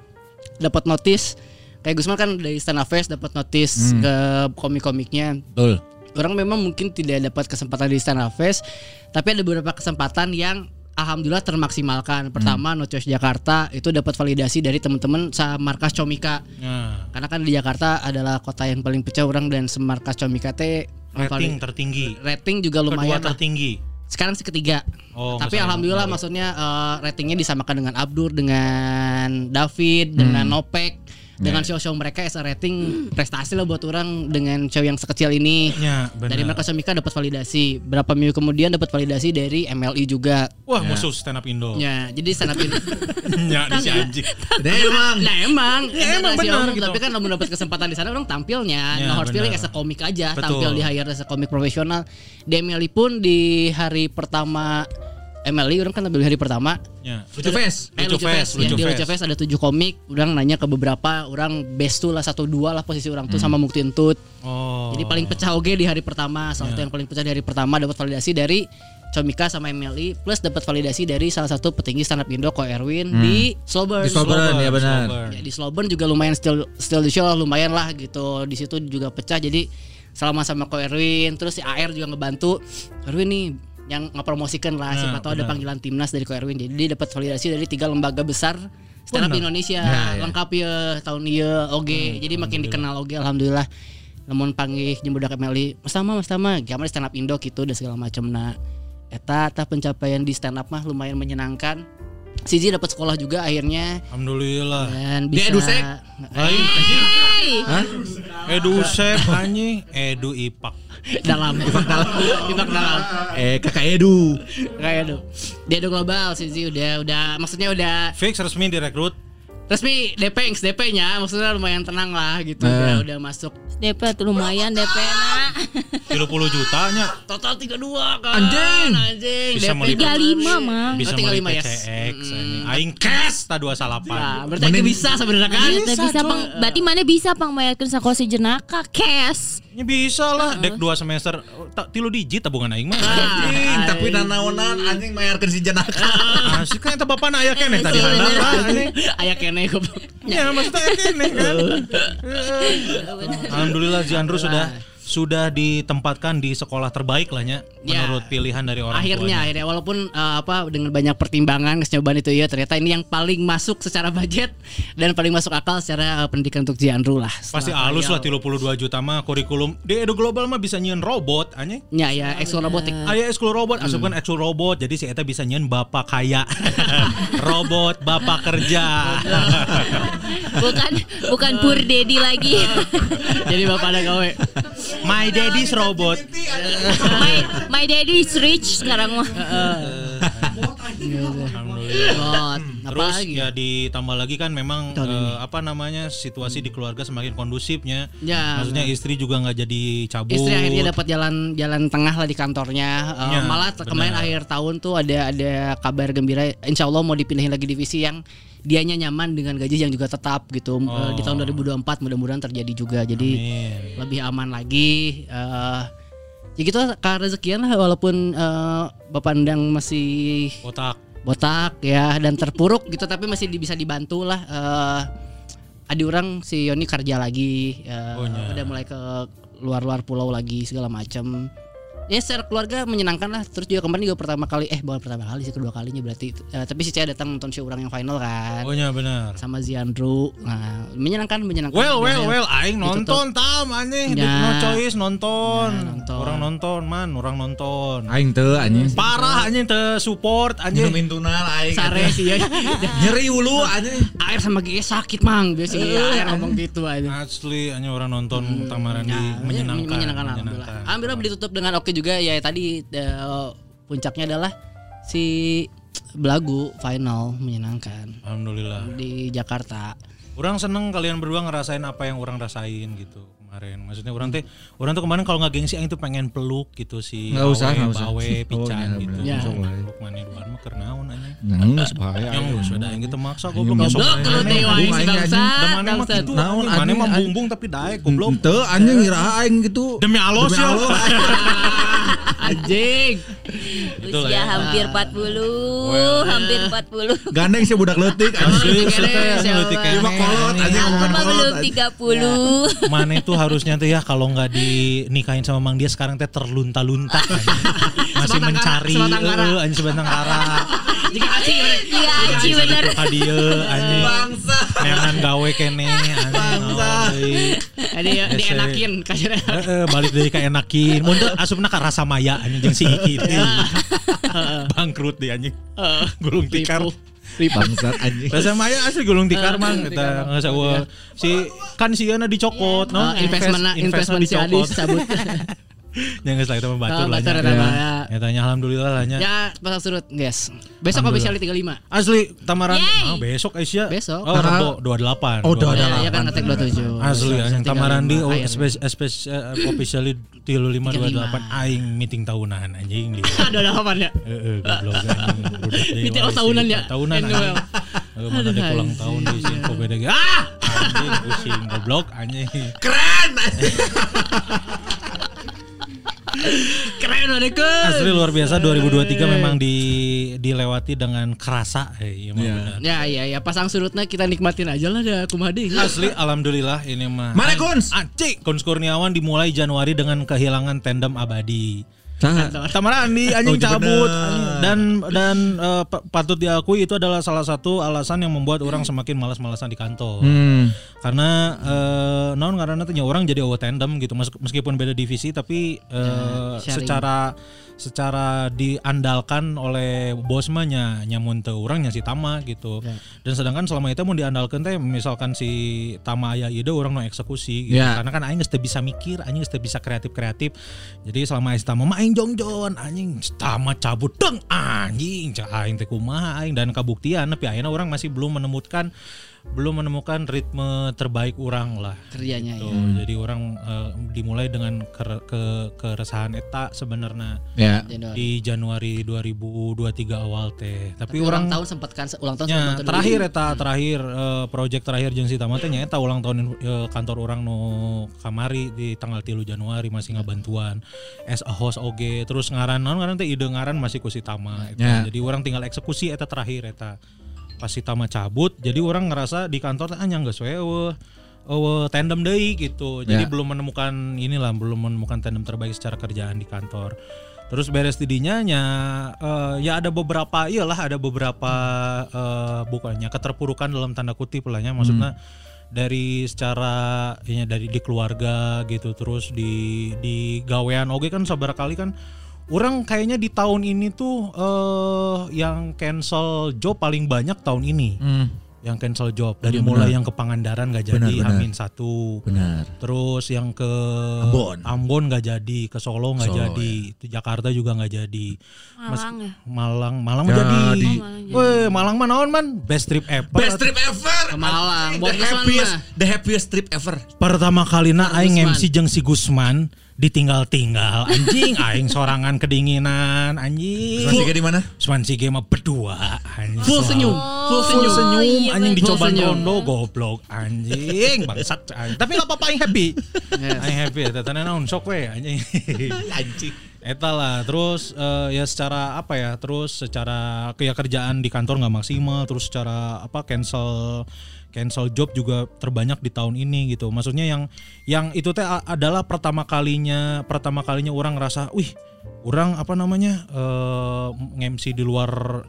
dapat notice kayak Gusman kan dari stand up fest dapat notice ke komik-komiknya. Betul. orang memang mungkin tidak dapat kesempatan di stand up fest tapi ada beberapa kesempatan yang alhamdulillah termaksimalkan. Pertama No Choice Jakarta itu dapat validasi dari teman-teman markas Comika. Nah, karena kan di Jakarta adalah kota yang paling pecah orang dan semarkas Comika teh rating paling- tertinggi. rating juga Kedua lumayan lah. tertinggi. sekarang sih ketiga. Oh, tapi alhamdulillah maksudnya eh, ratingnya disamakan dengan Abdur dengan David dengan Nopek dengan show-show mereka as a rating prestasi lah buat orang dengan show yang sekecil ini Ya, benar. dari mereka Somika dapat validasi berapa minggu kemudian dapat validasi dari MLI juga Wah, musuh stand up Indo. ya jadi stand up ini Ya, di si anjing. Nah, emang. nah emang Ya, emang benar gitu. tapi kan belum dapat kesempatan di sana orang tampilnya Ya, no hard feeling as a komik aja Betul. tampil di hire as a komik profesional di MLI pun di hari pertama MLI orang kan tampil di hari pertama Ya. Lucu Fest. Eh, Lucu Lucu Fest, ya, di. Lucu Fest ada tujuh komik. Orang nanya ke beberapa, orang best tuh lah satu dua lah posisi orang tuh sama Mukti Entut. Oh. Jadi paling pecah oge di hari pertama. Salah satu yang paling pecah di hari pertama dapat validasi dari Comika sama MLI plus dapat validasi dari salah satu petinggi stand up Indo Ko Erwin di Slowburn. Di Slowburn, ya benar. Ya, di Slowburn juga lumayan still still the show lah, lumayan lah gitu. Di situ juga pecah jadi selama sama Ko Erwin terus si AR juga ngebantu Erwin nih yang ngepromosikan lah siapa Nah, tahu ada panggilan timnas dari Ko Erwin jadi dia dapat validasi dari tiga lembaga besar stand up Benar. Indonesia Ya, ya. lengkap ya tahun iya oge jadi makin dikenal oge alhamdulillah namun panggih jeung budak MLI Mas Tama Mas Tama gambar stand up Indo gitu dan segala macam nah eta tah pencapaian di stand up mah lumayan menyenangkan Siji dapat sekolah juga akhirnya Alhamdulillah. dan bisa edusek? Lain anjing. Hah? Edu Sep anjing, Edu Ipak. Dalam ipak dalam ipak dalam Eh, Kakak Edu. kayak aduh dia udah global Siji udah udah maksudnya udah Fix resmi direkrut. Resmi DP DP nya maksudnya lumayan tenang lah gitu Eh. udah, udah masuk DP tuh lumayan DP nak 30 jutanya total 32 kan Anjing. anjing Bisa DP meliput. 35 mang bisa beli lima ya. PCX Mm-mm. anjing. aing cash ta 28 nah, berarti itu bisa sebenarnya kan Bisa, bisa pang, berarti mana bisa pang bayarkan sakosi jenaka cash. Ya bisa lah, dek 2 semester tak tilu digit tabungan aing mah. Anjing, tapi nanaonan anjing mayarkeun si jenaka. Asik kan eta bapak aya keneh tadi handap lah kene goblok. Ya maksudnya aya keneh kan. Alhamdulillah Si Andrew sudah sudah ditempatkan di sekolah terbaik lah Ya. menurut pilihan dari orang akhirnya tuanya. akhirnya walaupun eh, apa dengan banyak pertimbangan kesejauhan itu ya ternyata ini yang paling masuk secara budget dan paling masuk akal secara eh, pendidikan untuk Jiandru lah Pasti halus lah trial. 32 juta mah kurikulum di Edu Global mah bisa nyeun robot anjing. ya ya ekskul robotik Aya ekskul robot, asupkan ekskul robot. Jadi si eta bisa nyeun bapak kaya. robot bapak kerja. Bukan bukan pur daddy lagi. jadi bapak ada gawe My daddy's robot. my, my daddy is rich sekarang mah. Apa Terus lagi ya ditambah lagi kan memang Tahun eh, apa namanya situasi di keluarga semakin kondusifnya. Ya, Maksudnya istri juga nggak jadi cabut. istri akhirnya dapat jalan jalan tengah lah di kantornya Eh, Ya, malah benar. kemarin akhir tahun tuh ada ada kabar gembira insya Allah mau dipindahin lagi divisi yang dianya nyaman dengan gaji yang juga tetap gitu Eh, di tahun 2024 mudah-mudahan terjadi juga jadi Amin. lebih aman lagi eh ya gitu kak rezekian lah walaupun eh, bapak endang masih Otak. Botak ya dan terpuruk gitu tapi masih bisa dibantu lah eh adi orang si Yoni kerja lagi eh, Oh, iya. udah mulai ke luar-luar pulau lagi segala macam ya secara keluarga menyenangkan lah terus juga kemarin juga pertama kali eh bukan pertama kali sih kedua kalinya berarti Eh, tapi si Cia datang nonton show orang yang final kan Oh iya benar. sama Ziandru nah menyenangkan menyenangkan Well, well, Ya, well, aing Ditutup. nonton tam anjing, Ya. no choice nonton. Ya, nonton. Orang nonton, man, orang nonton. Aing teu anjing. Parah anjing teu support anjing. Minumin tunal aing. sare sih ya Nyeri ulu anjing. air sama GG sakit mang biasanya air ngomong gitu aja Asli anjing orang nonton Tamaran di Ya, menyenangkan. menyenangkan alhamdulillah. Alhamdulillah ditutup dengan oke juga ya tadi eh, puncaknya adalah si Belagu final menyenangkan Alhamdulillah. di Jakarta. Orang seneng kalian berdua ngerasain apa yang orang rasain gitu kemarin. Maksudnya orang teh, orang tuh kemarin kalau nggak gengsi aing tuh pengen peluk gitu si Nggak usah, nggak usah. Bawe, Oh, Pican iya, gitu. Ya. Wae. Peluk mana duaan mah keur naon anjing. Nggak bahaya. Yang sudah yang kita maksa goblok mah sok Goblok wae. dewa anjing, si bangsa. mana mah gitu. Naon, anjing. Mana mah bumbung tapi daek goblok. Teu anjing ngira aing gitu. Demi Allah ya. Anjing. Usia ya. hampir 40, hampir 40. Gandeng si budak leutik anjing. Ieu mah kolot anjing mah kolot. belum anjing. 30. Mana itu harusnya tuh ya kalau nggak dinikahin sama Mang dia sekarang teh terlunta-lunta. Masih mencari eh, anjing sebatang kara. Jika aci? Iya, Aci bener. Ka dieu anjing. Bangsa. Neangan gawe kene anjing. Bangsa. deui. Ada dienakin kasih Heeh, balik dari kaenakin. Mun teu asupna ka rasa maya anjing jeung si Iki teh. Bangkrut dia anjing. Gulung tikar. Bangsat anjing. Rasa maya asli gulung tikar mang kita nggak usah si kan si Yana dicokot no Oh, investment investment cabut. yang geus lah kita membatur lah batur nya. eta mah, ya. Ya tanya alhamdulillah lah nya. Ya, pasang surut, guys. Besok officially 35. Asli tamaran oh, besok Aisyah. Besok. Oh, Rebo 28. Oh, 28. Ya, ya kan ngetek 27. Asli anjing tamaran di oh, eh, officially 3528 aing meeting tahunan anjing di. Ada delapan ya. Heeh, goblok anjing. Meeting oh, tahunan ya? Tahunan. Eh, mana ada Aduh, ulang tahun di sini kok beda gitu. Ah! Anjing pusing goblok anjing. Keren. Keren adekku. Asli luar biasa 2023 memang di dilewati dengan kerasa. Eh, iya Iya. Ya ya ya pasang surutnya kita nikmatin aja lah dah kumadi. Asli alhamdulillah ini mah. Mana Kuns? Anjing, Kuns Kurniawan dimulai Januari dengan kehilangan tandem abadi. Saha? Tamara Andi anjing Oh, iya cabut bener. dan dan pa- patut diakui itu adalah salah satu alasan yang membuat orang semakin malas-malasan di kantor. Hmm. Karena eh naon karena tanya orang jadi over tandem gitu Mes- meskipun beda divisi tapi sharing. secara secara diandalkan oleh bos mah nya nyamun teu urang nya si Tama gitu. Dan sedangkan selama itu mau diandalkan teh misalkan si Tama aya ide orang no eksekusi gitu. Ya. Karena kan aing geus bisa mikir, aing geus bisa kreatif-kreatif. Jadi selama si Tama mah aing jongjon, anjing Tama cabut deng anjing cah aing teh kumaha aing dan kabuktian tapi ayeuna orang masih belum menemukan belum menemukan ritme terbaik orang lah. Kerjanya Tuh, ya. jadi orang eh, dimulai dengan ke, ke- keresahan eta sebenarnya Ya. Di Januari 2023 awal teh. Tapi, Tapi orang tahun sempat kan ulang tahun Ya, terakhir dulu. eta terakhir eh, project terakhir jeung si Tama teh nyaeta ulang tahun eh, kantor orang nu kamari di tanggal 3 Januari masih ngabantuan as a host oge terus ngaran naon ngaran teh ide ngaran masih ku si Tama eta. Ya. Jadi orang tinggal eksekusi eta terakhir eta. Pas si Tama cabut jadi orang ngerasa di kantor teh anyang geus we eueuh eueuh tandem deui gitu. Jadi Ya. belum menemukan inilah belum menemukan tandem terbaik secara kerjaan di kantor. Terus beres tidinya nya eh, ya ada beberapa iyalah ada beberapa eh, bukannya keterpurukan dalam tanda kutip lah ya maksudnya dari secara ya dari di keluarga gitu terus di di gawean oke kan sabar kali kan orang kayaknya di tahun ini tuh eh yang cancel job paling banyak tahun ini Hmm, yang cancel job dari Iya, mulai benar. yang ke Pangandaran nggak jadi Benar, benar. Amin satu benar. Terus yang ke Ambon. Ambon nggak jadi, ke Solo nggak Solo, jadi, Itu Jakarta juga nggak jadi. Malang ya. Malang, Malang mah jadi. Jadi. Oh, Malang jadi. Weh, Malang mah naon man? Best trip ever. Best trip ever. Ke Malang. The Buat happiest, the happiest trip ever. Pertama kalina aing Gusman. MC jeung si Gusman ditinggal-tinggal anjing aing sorangan kedinginan anjing. Masih di mana? Gusman si mah berdua anjing. Full senyum. Full Full senyum. senyum iya, anjing dicoba senyum. rondo goblok anjing bangsat anjing. Tapi enggak apa-apa aing happy. Yes. Aing happy eta teh naon sok we anjing. Anjing. Eta lah, terus eh, ya secara apa ya, terus secara kayak kerjaan di kantor nggak maksimal, terus secara apa cancel cancel job juga terbanyak di tahun ini gitu. Maksudnya yang yang itu teh adalah pertama kalinya pertama kalinya orang ngerasa, wih, orang apa namanya eh nge-MC di luar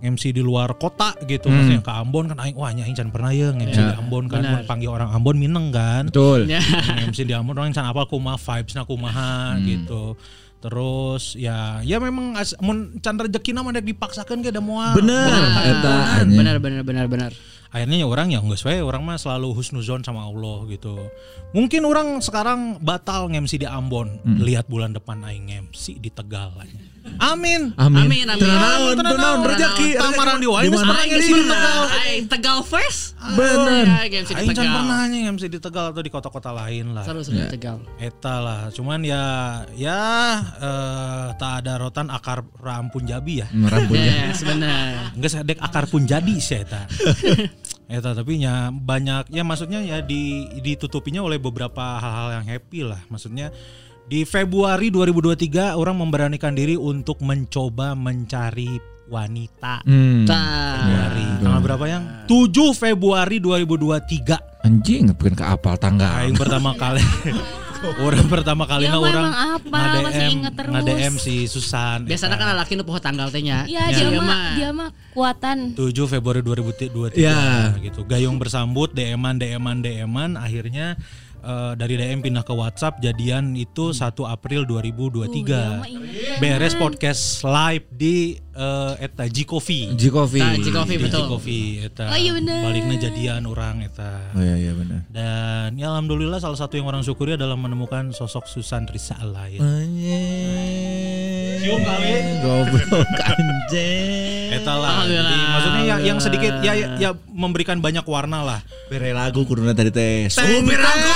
MC di luar kota gitu, maksudnya ke Ambon kan aing wah nya aing can pernah ya nge-MC Ya, di Ambon kan, benar. panggil orang Ambon mineng kan Betul. Ya. MC di Ambon orang can apa kumaha vibesna kumaha gitu. Terus ya ya memang as, mun can mah dek dipaksakeun ge da moal. Bener. Benar benar benar benar. Akhirnya ya orang ya geus we orang mah selalu husnuzon sama Allah gitu. Mungkin orang sekarang batal nge-MC di Ambon. Lihat bulan depan aing nge-MC di Tegal aja. Amin. Amin. Amin, Tenang, rezeki. Tamaran di Di geus mana? pernah geus di. Tegal. Aing Tegal Fest. Bener. Ya, di Aing can Tegal. pernah nya nge-MC di Tegal atau di kota-kota lain lah. Seru seru Tegal. Eta lah, cuman ya ya eh, tak ada rotan akar rampun jabi ya. Rambutnya. Yes, benar. Enggak sadek akar pun jadi sih eta. eta tapi ya banyak ya maksudnya ya di ditutupinya oleh beberapa hal-hal yang happy lah. Maksudnya di Februari 2023 orang memberanikan diri untuk mencoba mencari wanita. Hmm. Februari. Nah. Tanggal berapa yang? 7 Februari 2023. Anjing bukan ke apal tanggal. Aing pertama kali orang pertama kali Ya, orang apa, masih inget terus. nge-DM si Susan. Biasanya kan laki nu poho tanggal teh nya. Iya dia mah dia mah kuatan. 7 Februari 2023 Ya. gitu. Gayung bersambut DM-an DM-an DM-an akhirnya eh, dari DM pindah ke WhatsApp jadian itu 1 April 2023. Tuh, dia mah inget Beres podcast live di eh, eta G Coffee. G Coffee. Nah, G Coffee, Di betul. G Coffee eta. Oh, iya. Baliknya jadian orang eta. Oh iya iya benar. Dan ya alhamdulillah salah satu yang orang syukuri adalah menemukan sosok Susan Risa Alain. Anjing. Cium kali. Goblok anjing. Eta lah. Maksudnya ya, yang sedikit ya, ya ya memberikan banyak warna lah. Bere lagu kuduna tadi teh. Super lagu.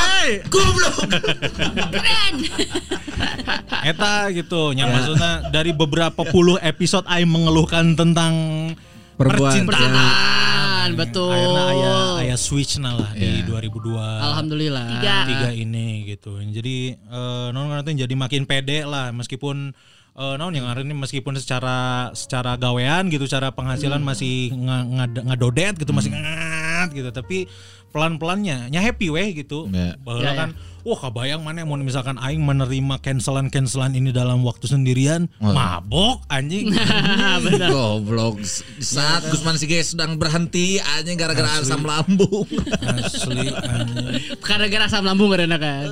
Goblok. Eta gitu. Yang maksudnya dari beberapa puluh episode Aing mengeluhkan tentang Perbuatan. percintaan. betul. Akhirnya aya aya switch nah lah di Iya. 2002. Alhamdulillah. Tiga. tiga ini gitu. Jadi eh non jadi makin pede lah meskipun eh non yang hari ini meskipun secara secara gawean gitu, cara penghasilan masih nga- ngad- ngadodet gitu, masih ngat gitu, tapi pelan-pelannya nya happy weh gitu. Ya. Bahwa Ya, ya. kan wah kabayang mana mau misalkan aing menerima cancelan-cancelan ini dalam waktu sendirian, Oh. mabok anjing. Goblok. Saat Gusman Sige sedang berhenti anjing gara-gara asam lambung. Asli anjing. Karena gara asam lambung karena kan.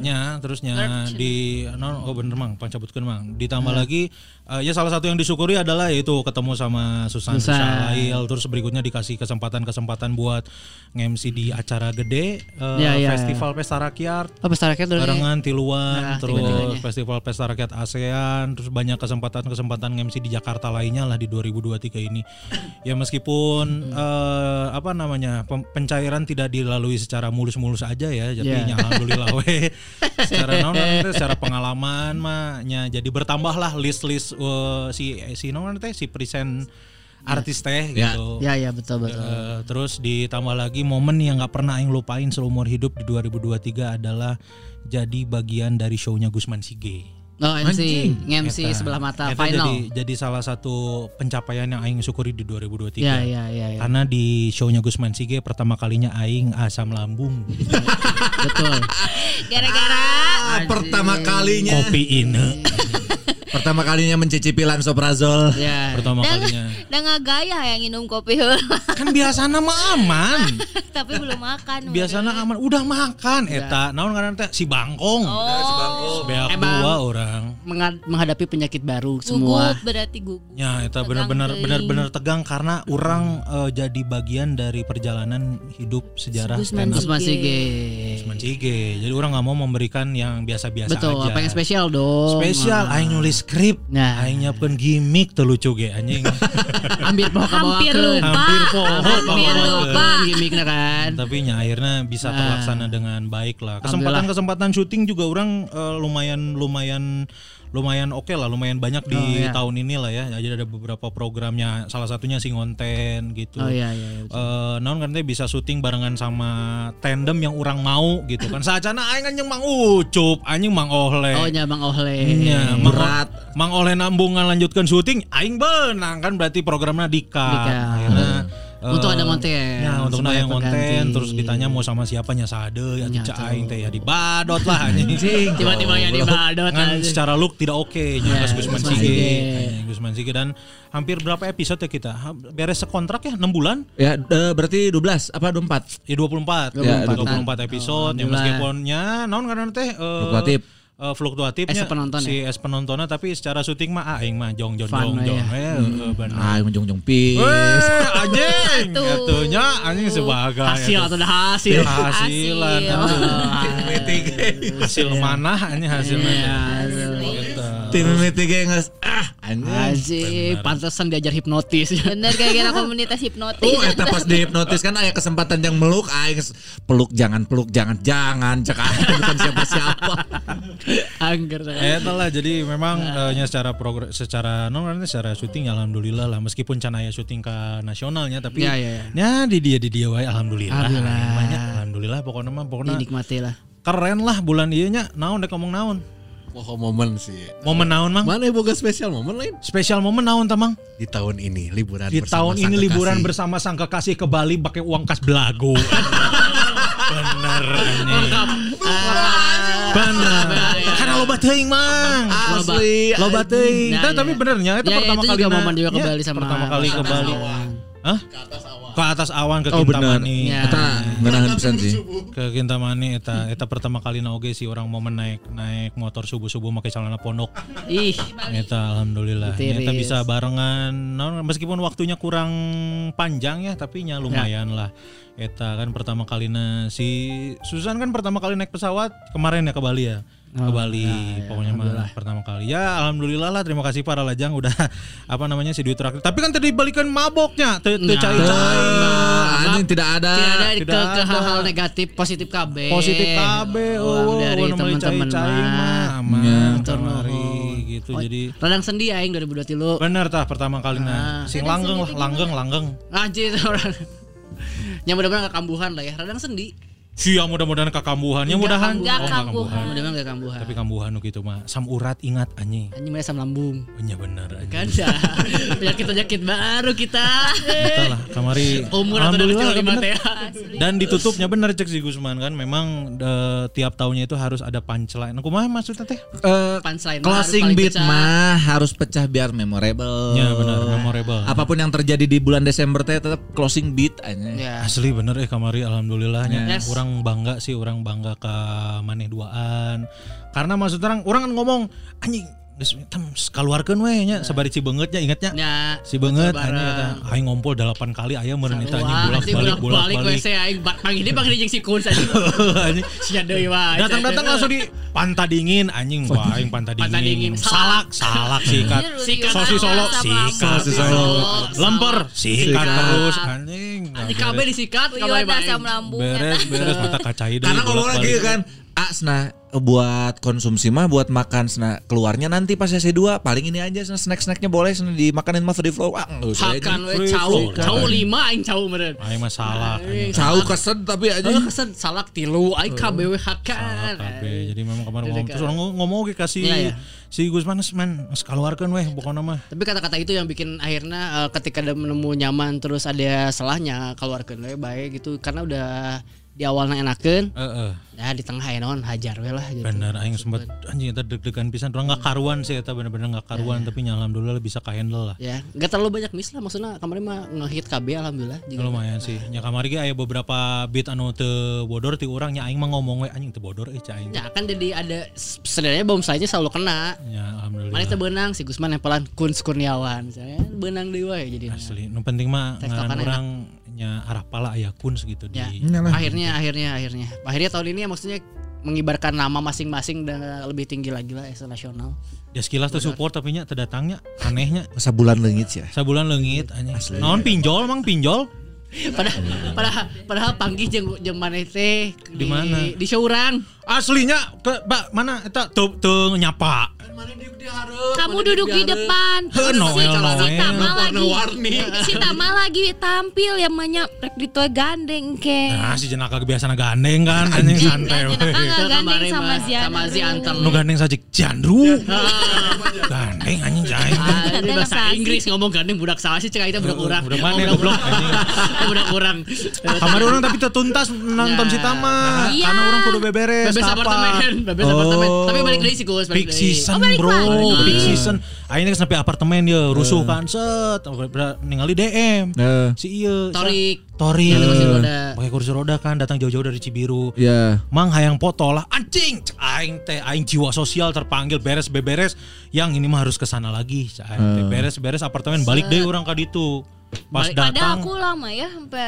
nya terusnya di non oh bener mang pancabutkeun mang ditambah lagi eh, ya salah satu yang disyukuri adalah yaitu ketemu sama Susan Lail terus berikutnya dikasih kesempatan-kesempatan buat nge-MC di acara gede eh, Ya, ya, festival pesta rakyat Oh, pesta rakyat barengan tiluan Nah, terus festival pesta rakyat ASEAN terus banyak kesempatan-kesempatan MC di Jakarta lainnya lah di 2023 ini. Ya meskipun eh, apa namanya pencairan tidak dilalui secara mulus-mulus aja ya tapi Ya. nya alhamdulillah we. Secara nanti secara pengalaman mah nya jadi bertambah lah list-list eh, si si teh si present artis teh Ya. gitu Ya ya betul betul. Eh, terus ditambah lagi momen yang nggak pernah Aing lupain seumur hidup di 2023 adalah jadi bagian dari shownya Gusman Sige. Oh MC, MC Eta- sebelah mata eta final. Jadi, jadi salah satu pencapaian yang Aing syukuri di 2023. Ya ya ya ya. Karena di shownya Gusman Sige pertama kalinya Aing asam lambung Betul. Gara-gara Ah, pertama kalinya kopi ini pertama kalinya mencicipi lansoprazol. Ya. pertama dan kalinya. dan gaya yang minum kopi. Kan biasanya mah aman. tapi belum makan. Biasanya aman udah makan eta naon ngaran teh si bangkong. Oh, Beak Emang- dua orang. Menghadapi penyakit baru gugup semua. berarti gugup. Ya, itu Tegang benar-benar benar-benar tegang karena orang eh, jadi bagian dari perjalanan hidup sejarah Gusman stand up Terus masih ge. Gusman Sige. Jadi orang nggak mau memberikan yang biasa-biasa Betul, aja. apa yang spesial dong. Spesial, Ah. aing nulis skrip, Nah. aing nyiapkeun gimmick teu lucu ge anjing. Hampir mau Hampir lupa. Hampir poho Hampir lupa. Gimiknya kan. Tapi nya akhirnya bisa Ah. terlaksana dengan baik lah. Kesempatan-kesempatan syuting juga orang eh, lumayan lumayan lumayan oke lah, lumayan banyak di Oh, iya. tahun ini lah ya. Jadi ada beberapa programnya, salah satunya si ngonten gitu. Oh iya iya. iya. Eh, naon kan bisa syuting barengan sama tandem yang orang mau gitu kan. Sajana aing anjing Mang Ucup, anjing Mang Ohle. Oh nya Bang Ohle. Nya, Mang, Berat. Mang Oleh nambung lanjutkan syuting, aing benang kan berarti programnya Dika. Dika. Akhirnya eh, Untuk ada konten. Ya, untuk ada yang konten terus ditanya mau sama siapanya sade ya Nya, cak aing teh ya dibadot lah anjing. Tiba-tiba yang dibadot Kan secara look tidak oke Ya, Gus Gusman Sige. Gusman Sige dan hampir berapa episode ya kita? Beres sekontrak ya 6 bulan? Ya, eh, berarti 12 apa 24? Ya 24. 24. 24, episode ya Alhamdulillah. meskipunnya naon karena teh eh, Fluktuatif. eh, fluktuatifnya Es penonton si es penontonnya tapi secara syuting mah aing mah jong jong jong jong ya. eh, eh, bener. Ah, menjung-jung pis. Weh, anjing, atunya anjing sebagai hasil atau hasil. hasilan Hasil. hasil mana anjing hasilnya Iya. Tim meeting geus ah anjing. Pantesan diajar hipnotis. Bener gara-gara komunitas hipnotis. Oh, eta pas dihipnotis kan aya kesempatan yang meluk aing peluk jangan peluk jangan jangan cek aing bukan siapa-siapa. Angger. Eh lah jadi memang eh, nya secara progres secara non kan secara syuting ya alhamdulillah lah meskipun canaya syuting ke nasionalnya tapi Ya, ya, ya. ya di dia di dia wae alhamdulillah. Alhamdulillah. Banyak alhamdulillah pokoknya mah pokoknya Dinikmati lah. keren lah bulan ieu nya naon dek ngomong naon. Poho momen sih. Momen naon mang? Mana yang boga spesial momen lain Spesial momen naon tamang? di tahun ini liburan Di bersama tahun ini sang liburan kekasih. bersama sang kekasih ke Bali pakai uang kas belagu. Bener. Bener. Karena loba teuing mang. Asli, Loba teuing. Ya, Tapi- ya. Tapi benernya itu Ya, ya, pertama itu kali juga momen juga ke Bali sama pertama kali ke Bali. Hah? Ke atas awan ke Oh benar. Kintamani. Ya. Eta ngeunaheun pisan sih. Ke Kintamani eta eta pertama kali na oge sih orang momen naik naik motor subuh-subuh pakai celana pondok. Ih, Eta alhamdulillah. Eta bisa barengan naon, meskipun waktunya kurang panjang ya tapi nya lumayan lah. Eta kan pertama kali si Susan kan pertama kali naik pesawat kemarin ya ke Bali ya. Ke Bali pokoknya mah pertama kali. Ya alhamdulillah lah terima kasih para lajang udah apa namanya si duit terakhir. Tapi kan tadi balikan maboknya teu teu Nah. cai-cai. Ah, anjing tidak ada. tidak ada ke, tidak ke ada. hal-hal negatif, positif KB. Positif KB oh, dari oh, namanya teman-teman mah mah. aman Ya. kamari gitu jadi Radang sendi aing 2023. bener tah pertama kali nah sing langgeng lah langgeng langgeng Anjir orang. Yang mudah-mudahan gak kambuhan lah ya. Radang sendi. Sia mudah-mudahan kekambuhannya mudahan Enggak Oh, kambuhan. Mudah-mudahan gak kambuhan. Tapi kambuhan gitu mah sam urat ingat anjing. Anjing mana asam lambung. Nya bener anjing. Kan dah. Penyakit-penyakit baru kita. Eta lah kamari Umur atau dari kecil lima bener. teh. Dan ditutupnya bener cek si Gusman kan memang eh, tiap tahunnya itu harus ada punchline. Aku mah maksudnya teh? Eh, Punchline closing beat mah harus pecah biar memorable. Ya benar memorable. Apa pun yang terjadi di bulan Desember teh tetap closing beat aja. Ya. Asli bener eh kamari alhamdulillahnya Yes. Orang bangga sih orang bangga ke maneh duaan. Karena maksud orang orang kan ngomong anjing geus tem kaluarkeun we nya sabari Cibeungeut nya ingetnya. nya Si anjing eta aing ngompol 8 kali aya meureun eta anjing bolak anjing balik bolak balik. WC aing ba- pagi dia pagi jeung si kun saja. Anjing. Sia deui wae. Datang-datang langsung di pantai dingin anjing wah aing pantai dingin. Salak, salak sikat. Sikat. Sosis Solo Sama sikat. Sosis Solo. Lemper sikat terus anjing. Di KB disikat asam bae. lambung. beres beres mata kacai deui, Karena ngomong lagi kan, ah sena buat konsumsi mah buat makan sena keluarnya nanti pas sesi 2 paling ini aja sena snack-snacknya boleh sena dimakanin mah free flow. Ah, enggak usah. Hakan we cau, cau lima aing cau meureun. Aing mah salak. anjing. Cau kesed tapi aja. Oh, kesan salak tilu aing KBW hakan. kabeh. Jadi memang kemarin ngomong kan- terus orang ngomong oke kasih Iya, iya. si Gus Manes man geus kaluarkeun weh pokokna mah. Tapi kata-kata itu yang bikin akhirnya eh, ketika dia menemu nyaman terus ada salahnya keluarkan we baik gitu karena udah di awalnya enakeun Heeh. ya di tengah ya non hajar we lah gitu. Bener aing sempat anjing eta deg-degan pisan orang enggak karuan sih eta bener-bener enggak karuan tapi nya alhamdulillah bisa ka handle lah. Ya, nggak terlalu banyak miss lah maksudnya kemarin mah ngehit KB alhamdulillah juga. lumayan sih nya kamari ge aya beberapa beat anu teu bodor ti urang nya aing mah ngomong we anjing teu bodor eh cai. Ya kan jadi ada sebenarnya bom saja selalu kena. Ya alhamdulillah. Mana teu beunang si Gusman nempelan Kun Kurniawan. Saya beunang deui wae jadi. Asli, nu penting mah ngaran urang nya arah pala aya kuns gitu Ya, di akhirnya akhirnya akhirnya. Akhirnya tahun ini ya maksudnya mengibarkan nama masing-masing dan lebih tinggi lagi lah nasional. dia sekilas tuh support tapi nya teu datangnya anehnya Masa bulan leungit ya. sabulan leungit anjing. Naon pinjol mang pinjol? Padahal padahal padahal panggih jeung jeung maneh teh Di mana? Di show urang. Aslinya ke Mbak mana eta teu teu nyapa. Kamu duduk di depan. Heh, Noel, si, si. Tama lagi. Warna-warni. Si Tama lagi tampil yang banyak rek ditoe gandeng ke. Nah, si jenaka biasa gandeng kan anjing santai we. Jenaka nggak gandeng sama Zian. sama si Antam. Nu gandeng saja Jandru. gandeng anjing jai. Ah, bahasa. Inggris ngomong gandeng budak salah sih cek kita budak urang. Budak mana, Oh, goblok. Oh, budak urang. Kamari orang tapi tertuntas nonton si Tama. Iya. Karena orang kudu beberes. Bebes apa. apartemen, bebes apartemen. Tapi balik deui sih Gus, balik Oh, balik bro, lagi. peak season. Akhirnya sampai apartemen dia rusuh kan set, ningali DM. Eh. Si iya, Torik. Torik. Pakai kursi roda kan datang jauh-jauh dari Cibiru. Ya. Mang hayang foto lah anjing aing teh aing jiwa sosial terpanggil beres beberes yang ini mah harus ke sana lagi aing teh beres beres apartemen balik deh orang ka ditu pas Balik- Padahal datang aku lama ya sampai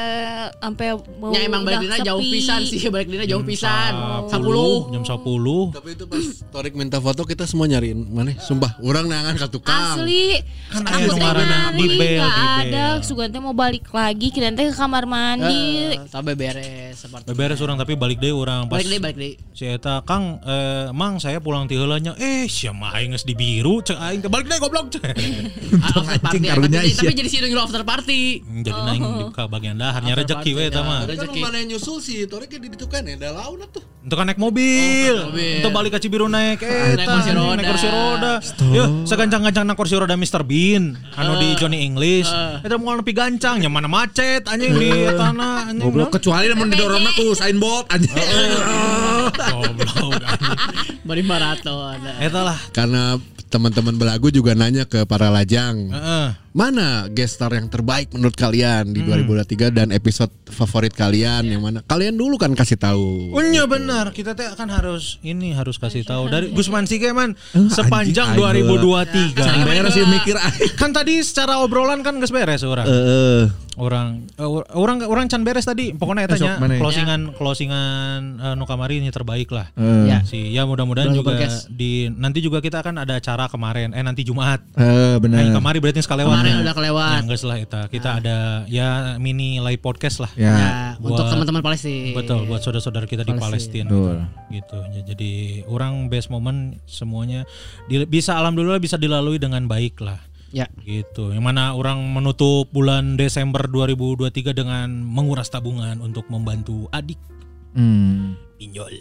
sampai mau Ya emang balik dina jauh pisan sih, balik dina jauh pisan. 10 10. jam 10 Tapi itu pas Torik minta foto kita semua nyariin mana? Sumpah, orang nangan ke tukang. Asli Kan Aku nyari di bel, nggak di ada bel. Sugan teh mau balik lagi teh ke kamar mandi Eh, Sampai beres orang tapi balik deh orang pas Balik deui, balik deui. Si eta Kang eh, Mang saya pulang ti heula nya eh sia mah aing di biru cek aing balik deh goblok cek Tapi jadi si dulu after party. jadi naing di bagian daharnya rezeki we eta mah Kan Rezeki. mana yang nyusul sih Torik di itu kan ya, ada laun tuh. Untuk naik mobil, Oh, mobil. untuk balik ke Cibiru naik, eh, Naik kursi roda. naik kursi roda. Yo, segancang-gancang naik kursi roda Mr. Bean, anu di Johnny English. Itu mau nepi gancang, yang mana macet, anjing di tanah, anjing. Goblok kecuali namun didorongna ku signboard anjing. Goblok. Bari maraton. Eta lah. Karena teman-teman belagu juga nanya ke para lajang. Heeh. Mana guest star yang terbaik menurut kalian di 2023 dan episode favorit kalian yang mana? Kalian dulu kan kasih tahu. Unya benar, kita teh akan harus ini harus kasih tahu dari Gusman Sige man Eh, sepanjang anjing, aing 2023. Beres sih mikir. Kan tadi secara obrolan kan geus beres orang. Heeh. orang eh, orang orang can beres tadi pokoknya Eh, etanya sok, mana ya? closingan closingan eh, nu kamari ini terbaik lah Eh. Ya. si ya mudah-mudahan juga podcast. di nanti juga kita akan ada acara kemarin eh nanti Jumat Eh, nah, benar. kamari berarti sekali lewat Kemarin udah kelewat. ya, geus lah eta kita ada ya mini live podcast lah Ya. Ya, untuk Buat- teman-teman Palestina. betul buat saudara-saudara kita di Palestina Betul. gitu Ya, jadi orang best moment semuanya di- bisa alhamdulillah bisa dilalui dengan baik lah Ya. gitu yang mana orang menutup bulan Desember 2023 dengan menguras tabungan untuk membantu adik Hmm. pinjol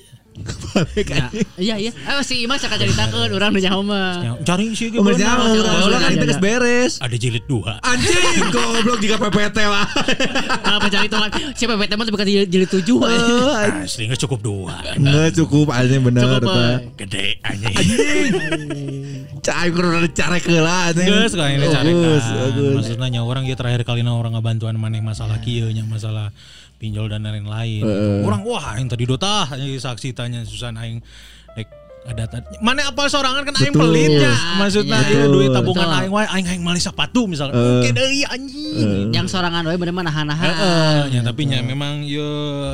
Ya. Iya iya. Eh si Imas akan ceritakeun urang nu nyaho mah. cari sih Oh, gitu geus nyaho, urang aing teh geus beres. ada jilid dua Anjing, goblok jika PPT lah. Apa cari teman? Siapa PT mah bukan jilid 7 Eh, asli nggak cukup dua Enggak cukup aja bener Cukup eta. eh. gede anjing Cai kudu ada cara keula anjing. Geus kali ini kan. bagus. Maksudnya nya orang ya terakhir kali na orang ngabantuan maneh masalah kieu nya masalah pinjol dan lain-lain. Orang wah yang tadi dota saksi tanya Susan aing ada tadi. Mana apal sorangan kan aing pelitnya. Maksudnya ieu duit tabungan aing wae aing aing meuli sepatu misalnya. Eh. Oke deui anjing. Yang sorangan we bener mah nahan-nahan. Heeh, ya tapi nya memang ye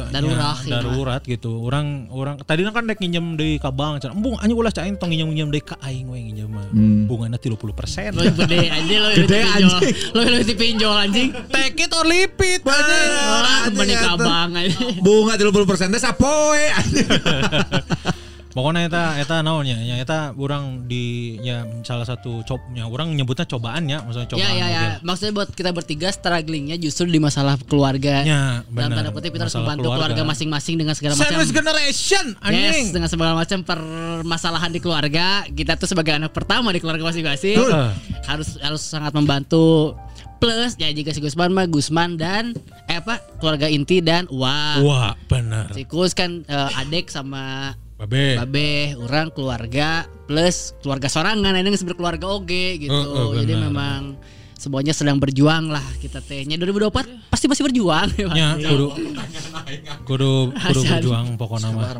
Darurat, nya, darurat gitu. Orang orang tadi kan dek nginjem deui ka bank, cenah, embung anjing ulah cai tong nginjem-nginjem deui ka aing we nginjem mah. Bungana 30%. Lo gede anjing lo Gede, pinjol. Lo lo pinjol anjing. Take it or leave it anjing. Kembali ke abang anjing. Bunga 30% teh sapoe. Pokoknya eta eta naonnya ya eta orang di ya salah satu cobnya orang nyebutnya cobaan ya maksudnya cobaan Ya ya ya, maksudnya buat kita bertiga strugglingnya justru di masalah keluarga. Ya, Dalam benar. tanda kutip kita harus membantu keluarga masing-masing dengan segala macam. Service generation anjing. Yes, dengan segala macam permasalahan di keluarga, kita tuh sebagai anak pertama di keluarga masing-masing Betul. harus harus sangat membantu. Plus ya jika si Gusman mah Gusman dan eh apa keluarga inti dan wah. Wah, benar. Si Kus kan eh, adik sama Babe. babe, orang keluarga plus keluarga sorangan ini sebenarnya keluarga oge gitu. Oh, oh, Jadi memang semuanya sedang berjuang lah kita tehnya 2024 pasti masih berjuang Ya, pasti. kudu kudu kudu Hasan. berjuang pokoknya mah.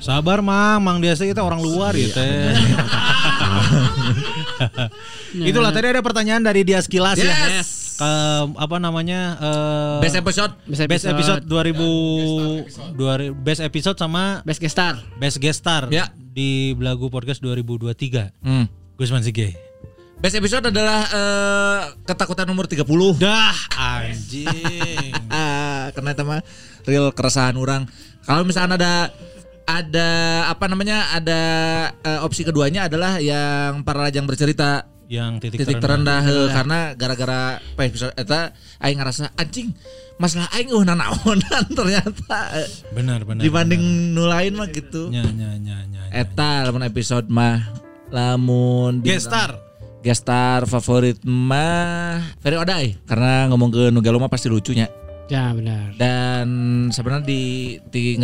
Sabar, Mang. Mang dia kita orang luar ya teh. Itulah tadi ada pertanyaan dari Dias Kilas ya. Yes. Ke apa namanya? eh, Best episode. Best best episode. episode 2000 2000 best episode sama Best guest star. best guest star Ya. di Belagu Podcast 2023. Hmm. Gusman Sige. Best episode adalah eh, ketakutan nomor 30. Dah anjing. Ah, karena itu mah real keresahan orang. Kalau misalnya ada ada apa namanya ada eh, opsi keduanya adalah yang para lajang bercerita Yang titik, titik terendah, heuh, karena gara-gara apa episode eta aing ngerasa anjing masalah aing uh nanaonan ternyata Benar, benar. dibanding nu lain mah gitu. benar. nya nya nya nya. Eta lamun episode mah lamun di- Guest star. Guest star favorit mah Ferry Odai karena ngomong ke Nugalo mah pasti lucunya. Ya benar. Dan sebenarnya di di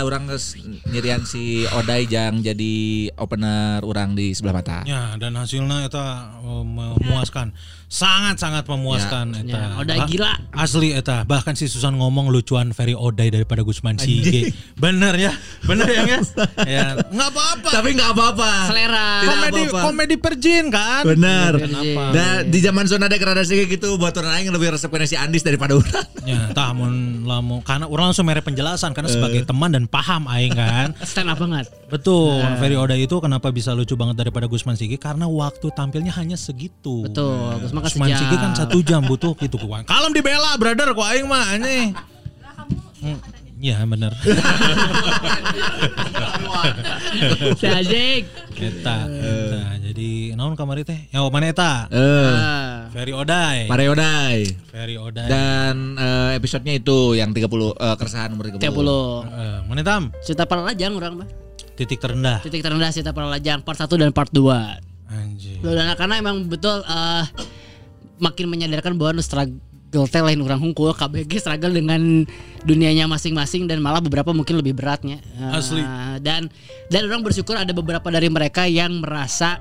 orang nges nyirian si Odai jang jadi opener orang di sebelah mata. Ya, dan hasilnya eta eh, memuaskan. Sangat-sangat memuaskan eta. Ya, Odai Ba- gila. Asli eta. Bahkan si Susan ngomong lucuan Ferry Odai daripada Gusman Sige. Bener ya? Bener ya, ya? ya, nggak apa-apa. Tapi nggak apa-apa. Selera. Tidak komedi apa-apa. komedi perjin kan? Benar. Kenapa? Dan di zaman zona degradasi kayak gitu buat orang lain lebih resep si Andis daripada orang. Ya, tah mun lamun karena orang langsung mere penjelasan karena sebagai teman dan paham aing kan. Stand up banget. Betul, Ferry Odai itu kenapa bisa lucu banget daripada Gusman Sige karena waktu tampilnya hanya segitu. Betul. Gusman kan Gusman sejam. Sige kan satu jam butuh gitu kuan. Kalem dibela brother ku aing mah anjing. Hmm, Iya bener. Si eta, eta. Jadi naon kamari teh? Ya mana eta? Eh. Ferry Odai. Pare Odai. Ferry Odai. Dan eh, episodenya itu yang 30 eh, keresahan nomor 30. 30. Eh, mana tam? Cerita para lajang orang mah. Titik terendah. Titik terendah cerita para lajang part 1 dan part 2. Anjing. Dan karena emang betul eh, makin menyadarkan bahwa nu struggle teh lain orang hungkul KBG struggle dengan dunianya masing-masing dan malah beberapa mungkin lebih beratnya. Eh, Asli. Dan dan orang bersyukur ada beberapa dari mereka yang merasa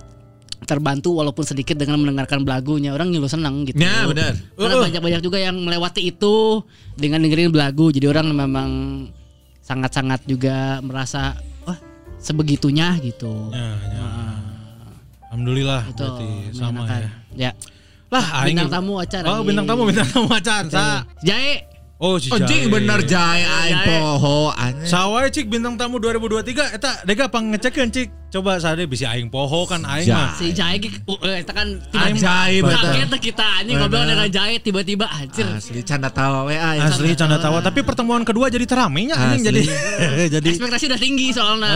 terbantu walaupun sedikit dengan mendengarkan belagunya orang ngilu seneng gitu. Ya, benar. Karena banyak-banyak juga yang melewati itu dengan dengerin belagu. Jadi orang memang sangat-sangat juga merasa wah sebegitunya gitu. Ya, ya. Alhamdulillah Itu berarti sama ya. Ya. Lah aing Bintang tamu acara. Oh, bintang tamu, bintang tamu acara. Sa. Jae. Oh, si Anjing bener jaya aing poho anjing. Sawae cik bintang tamu 2023 eta dega pangecekeun cik. Coba sade bisa aing poho kan aing mah. Si Jae ge uh, eh, eta kan Ajaib, eta. Kaget teh kita anjing ngobrol dengan Jae tiba-tiba anjir. Asli canda tawa we aing. Asli canda tawa, tapi pertemuan kedua jadi teramenya anjing jadi jadi Ekspektasi udah tinggi soalnya.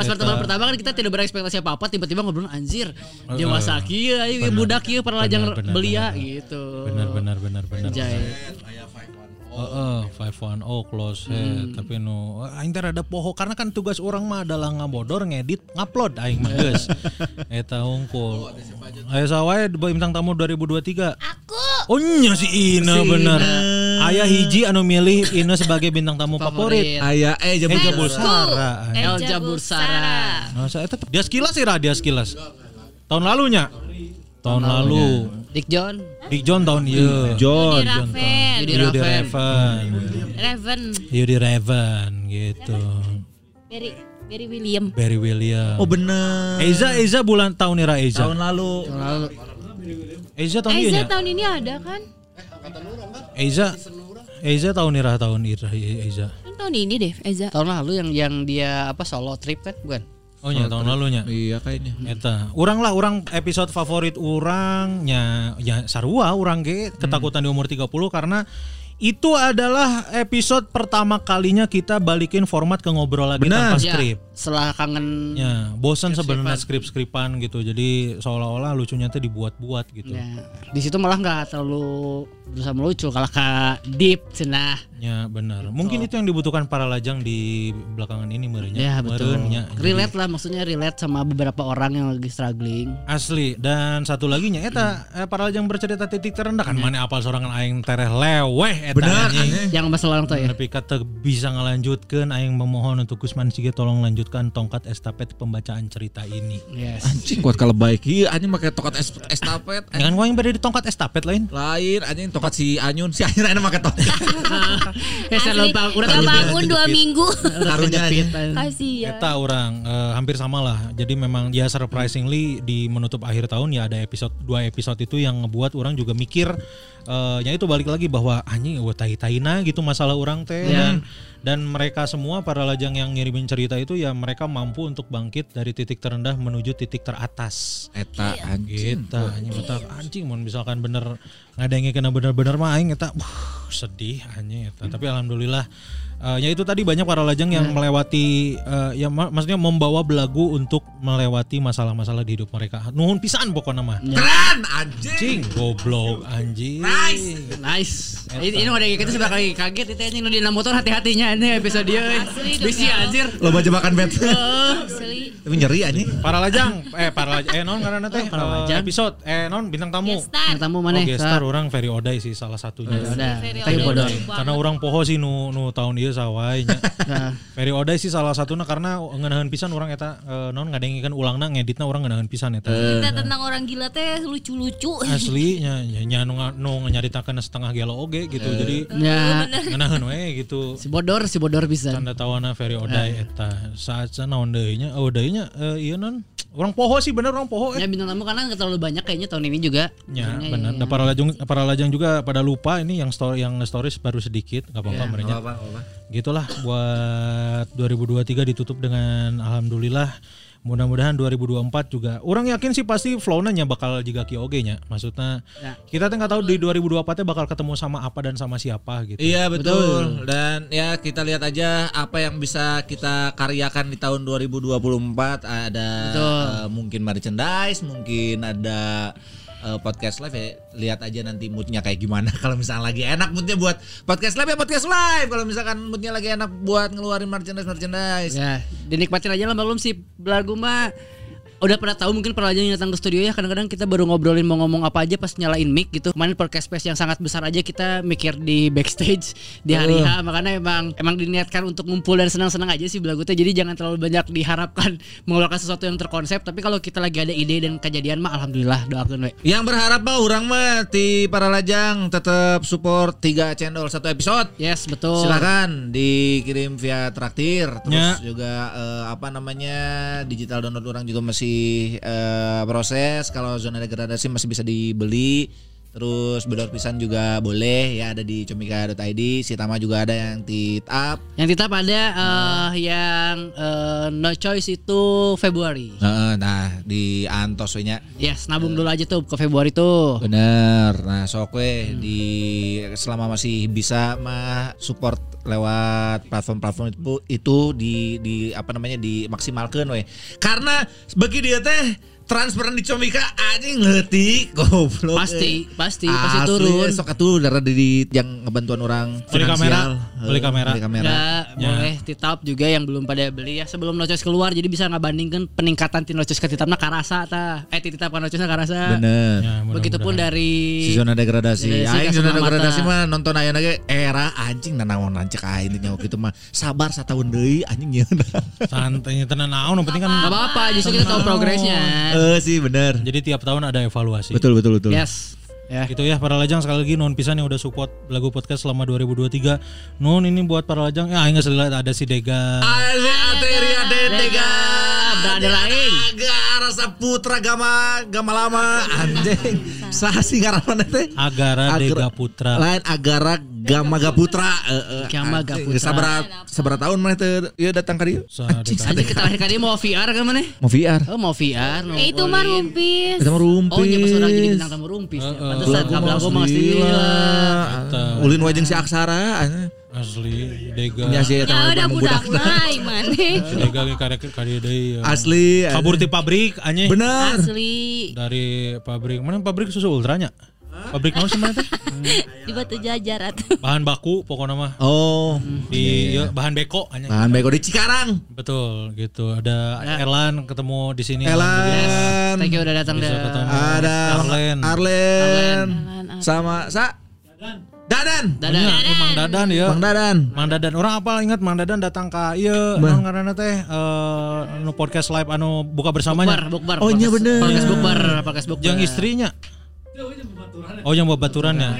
Pas pertemuan pertama kan kita tidak berekspektasi apa-apa tiba-tiba ngobrol anjir. Dewasa kieu aing budak kieu para lajang belia gitu. benar benar benar benar. Jae. Heeh, 510 close head tapi nu aing teh rada poho karena kan tugas orang mah adalah ngabodor ngedit ngupload aing mah geus. Eta hungkul. Aya sawae bintang tamu 2023. Aku. Oh nya si Ina bener. Aya hiji anu milih Ina sebagai bintang tamu favorit. Aya eh jam Eja jam Bulsara. Elja Bursara. Nah, saya tetap dia sekilas sih dia sekilas. Tahun lalunya. Tahun lalu. Dick John. Dick John tahun iya. John. Yudi Raven. Yudi Yudi Raven. Raven. Raven. Yudi Raven gitu. Berry. Barry William. Barry William. Oh bener. Eiza Eiza bulan tahun ira Eiza. Tahun lalu. Lalu Eiza tahun Eiza ini tahun ini ada kan? Eiza Eiza tahun ira tahun ira Eiza. Kan tahun ini deh Eiza. tahun lalu yang yang dia apa solo trip kan bukan? Oh nya tahun lalunya. Iya kayaknya. Eta, urang lah urang episode favorit urangnya ya sarua urang ge ketakutan di umur 30 karena itu adalah episode pertama kalinya kita balikin format ke ngobrol lagi Benar. tanpa Ya, skrip. Setelah kangen Ya, bosan sebenarnya skrip-skripan gitu. Jadi seolah-olah lucunya tuh dibuat-buat gitu. ya, di situ malah nggak terlalu berusaha melucu kalau ke deep cenah. Ya, benar. Mungkin itu yang dibutuhkan para lajang di belakangan ini merenya. Ya betul. Meureunnya. Jadi- Relate lah maksudnya relate sama beberapa orang yang lagi struggling. Asli dan satu lagi nya eta eh, para lajang bercerita titik terendah kan mana apal sorangan aing tereh leweh eta aneh. Yang masalah orang tua ya. Tapi kata bisa ngelanjutkan aing memohon untuk Kusman Sige tolong lanjutkan tongkat estafet pembacaan cerita ini. Yes. Anjing kuat kalau baik. Iya anjing pakai tongkat es- estafet. Jangan gua yang berada di tongkat estafet lain. Lain anjing tongkat si Anyun si Anyun enak pakai tongkat. Ya saya lupa udah bangun dua minggu. Karunya. Kasih ya. Eta orang eh, hampir sama lah. Jadi memang ya surprisingly di menutup akhir tahun ya ada episode dua episode itu yang ngebuat orang juga mikir eh ya itu balik lagi bahwa anjing wah tai taina gitu masalah orang teh dan dan mereka semua para lajang yang ngirimin cerita itu ya mereka mampu untuk bangkit dari titik terendah menuju titik teratas. Eta anjing. Gitu, anjing eta anjing mun misalkan bener ngadenge kena bener-bener mah aing eta uh, sedih anjing eta. Tapi alhamdulillah eh, ya itu tadi banyak para lajang yang melewati eh, ya ma- maksudnya membawa belagu untuk melewati masalah-masalah di hidup mereka. Nuhun pisan pokoknya mah. Keren anjing. Anjing goblok anjing. Nice. Ini ini udah kita sudah kali kaget itu anjing nu di motor hati-hatinya ini episode dia. Bisi ya. anjir. Lo baca makan bet. Asli. Tapi nyeri anjing. Para lajang, eh para lajang, eh non karena teh para eh, lajang. episode, eh non bintang tamu. Yang tamu Oh, mana? gestar orang Ferry Odai sih salah satunya. Ferry Odai. Karena orang poho sih nu nu tahun ieu sawai nya. Nah, sih salah satunya karena ngeunaheun pisan orang eta eh, non ngadengikeun ulangna ngeditna orang ngeunaheun pisan eta. Kita tentang orang gila teh lucu-lucu. Asli nya nya, nya nu, nu nyaritakeun setengah gelo oge gitu. Jadi ya ngeunaheun we gitu. si bodor si bodor bisa. Tanda tawana Ferry Odai eta. Saat naon deui nya? Oh deui nya eh, ieu non orang poho sih bener orang poho Ya eh. bintang tamu karena nggak terlalu banyak kayaknya tahun ini juga. Ya benar. ya- Dan para lajang para lajang juga pada lupa ini yang story yang stories baru sedikit nggak apa-apa Ya, merenya. apa-apa. Gitulah buat 2023 ditutup dengan alhamdulillah mudah-mudahan 2024 juga orang yakin sih pasti flow-nya nya bakal juga oge nya maksudnya Ya. kita tuh nggak tahu di 2024 teh bakal ketemu sama apa dan sama siapa gitu Iya betul. Dan ya kita lihat aja apa yang bisa kita karyakan di tahun 2024 ada Betul. eh, mungkin merchandise, mungkin ada eh, podcast live ya. Lihat aja nanti moodnya kayak gimana. Kalau misalnya lagi enak moodnya buat podcast live ya podcast live. Kalau misalkan moodnya lagi enak buat ngeluarin merchandise merchandise. Ya, dinikmatin aja lah belum sih lagu mah udah pernah tahu mungkin pernah aja yang datang ke studio ya kadang-kadang kita baru ngobrolin mau ngomong apa aja pas nyalain mic gitu. Kemarin podcast space yang sangat besar aja kita mikir di backstage di hari H makanya emang emang diniatkan untuk ngumpul dan senang-senang aja sih belagu jadi jangan terlalu banyak diharapkan mengeluarkan sesuatu yang terkonsep. Tapi kalau kita lagi ada ide dan kejadian mah alhamdulillah doakan we. Yang berharap mah orang mah di para lajang tetap support 3 channel satu episode. yes betul. Silakan dikirim via traktir. Terus Ya. juga eh, apa namanya digital download orang juga masih eh, proses. Kalau zona degradasi masih bisa dibeli. Terus bedor pisan juga boleh. Ya ada di comika.id si Tama juga ada yang tit up yang tetap ada eh, yang eh, no choice itu Februari. Heeh, nah di Antos nya. Yes nabung dulu aja tuh ke Februari tuh. Bener. Nah, sok we di selama masih bisa mah support lewat platform-platform itu, itu di di apa namanya dimaksimalkan we. Karena bagi dia teh transferan di Comika anjing leutik goblok. Pasti, eh. pasti, pasti Asli, turun. Sok atuh darah di yang ngebantuan orang Beli kamera, beli kamera. Beli kamera. Ya, Ya. boleh titap juga yang belum pada beli ya sebelum Noches keluar jadi bisa ngabandingkan peningkatan ti Noches ke titapna karasa ta. Eh ti titap ka Nocesna karasa. Bener. Ya. Begitupun dari Si zona degradasi. Aing zona degradasi mah nonton aya ge era anjing nanaon lancek aing nyawa gitu mah. Sabar satahun deui anjing nyeun. santai tenan naon yang penting kan Gak apa-apa, justru kita tahu progresnya. Eh sih bener. jadi tiap tahun ada evaluasi Betul betul betul. Yes. Ya. Gitu ya para lajang sekali lagi non pisan yang udah support lagu podcast selama 2023. Non ini buat para lajang ya enggak ada si Dega. Ada Ateria Detega. Brother aing. Aga rasa putra gama gama lama anjing. Saha sih ngaranna teh? Agara Dega Putra. Lain Agara Gama Gaputra. Eh, eh, Gama anjing. Gaputra. Sabaraha sabaraha tahun mana teh ieu datang ka dieu? Sa Dega. Aja kita terakhir kali mau VR kan mana? Mau VR. Oh mau VR. no Eh, itu mah rumpis. Kita mah rumpis. Oh iya pas orang jadi bintang tamu rumpis. ya. Pantesan geus Gila. Ulin wajeng si Aksara. Anjing. Asli Dega. Nya si Ya udah budak. Si Dega ge karek deui. ya. Asli. Kabur ti pabrik anjing. Bener. Asli Dari pabrik. Mana pabrik susu ultranya? Pabrik naon sih mana teh? di batu jajar atuh. Bahan baku pokoknya mah. Oh, Di ya, bahan beko anjing. bahan beko di Cikarang. Betul gitu. Ada Elan ketemu di sini. Elan. Thank you udah datang. Ada Arlen. Arlen. Arlen. Sama Sa. Dadan. Dadah. Ini Mang Dadan ya. Bang Dadan. Mang Dadan orang apa ingat Mang Dadan datang ke ieu Bah. naon ngaranna teh eh anu podcast live anu buka bersamanya. Bukbar, bukbar. Oh, iya bener. Podcast bukbar, podcast bukbar. Yang istrinya. Oh yang babaturan ya.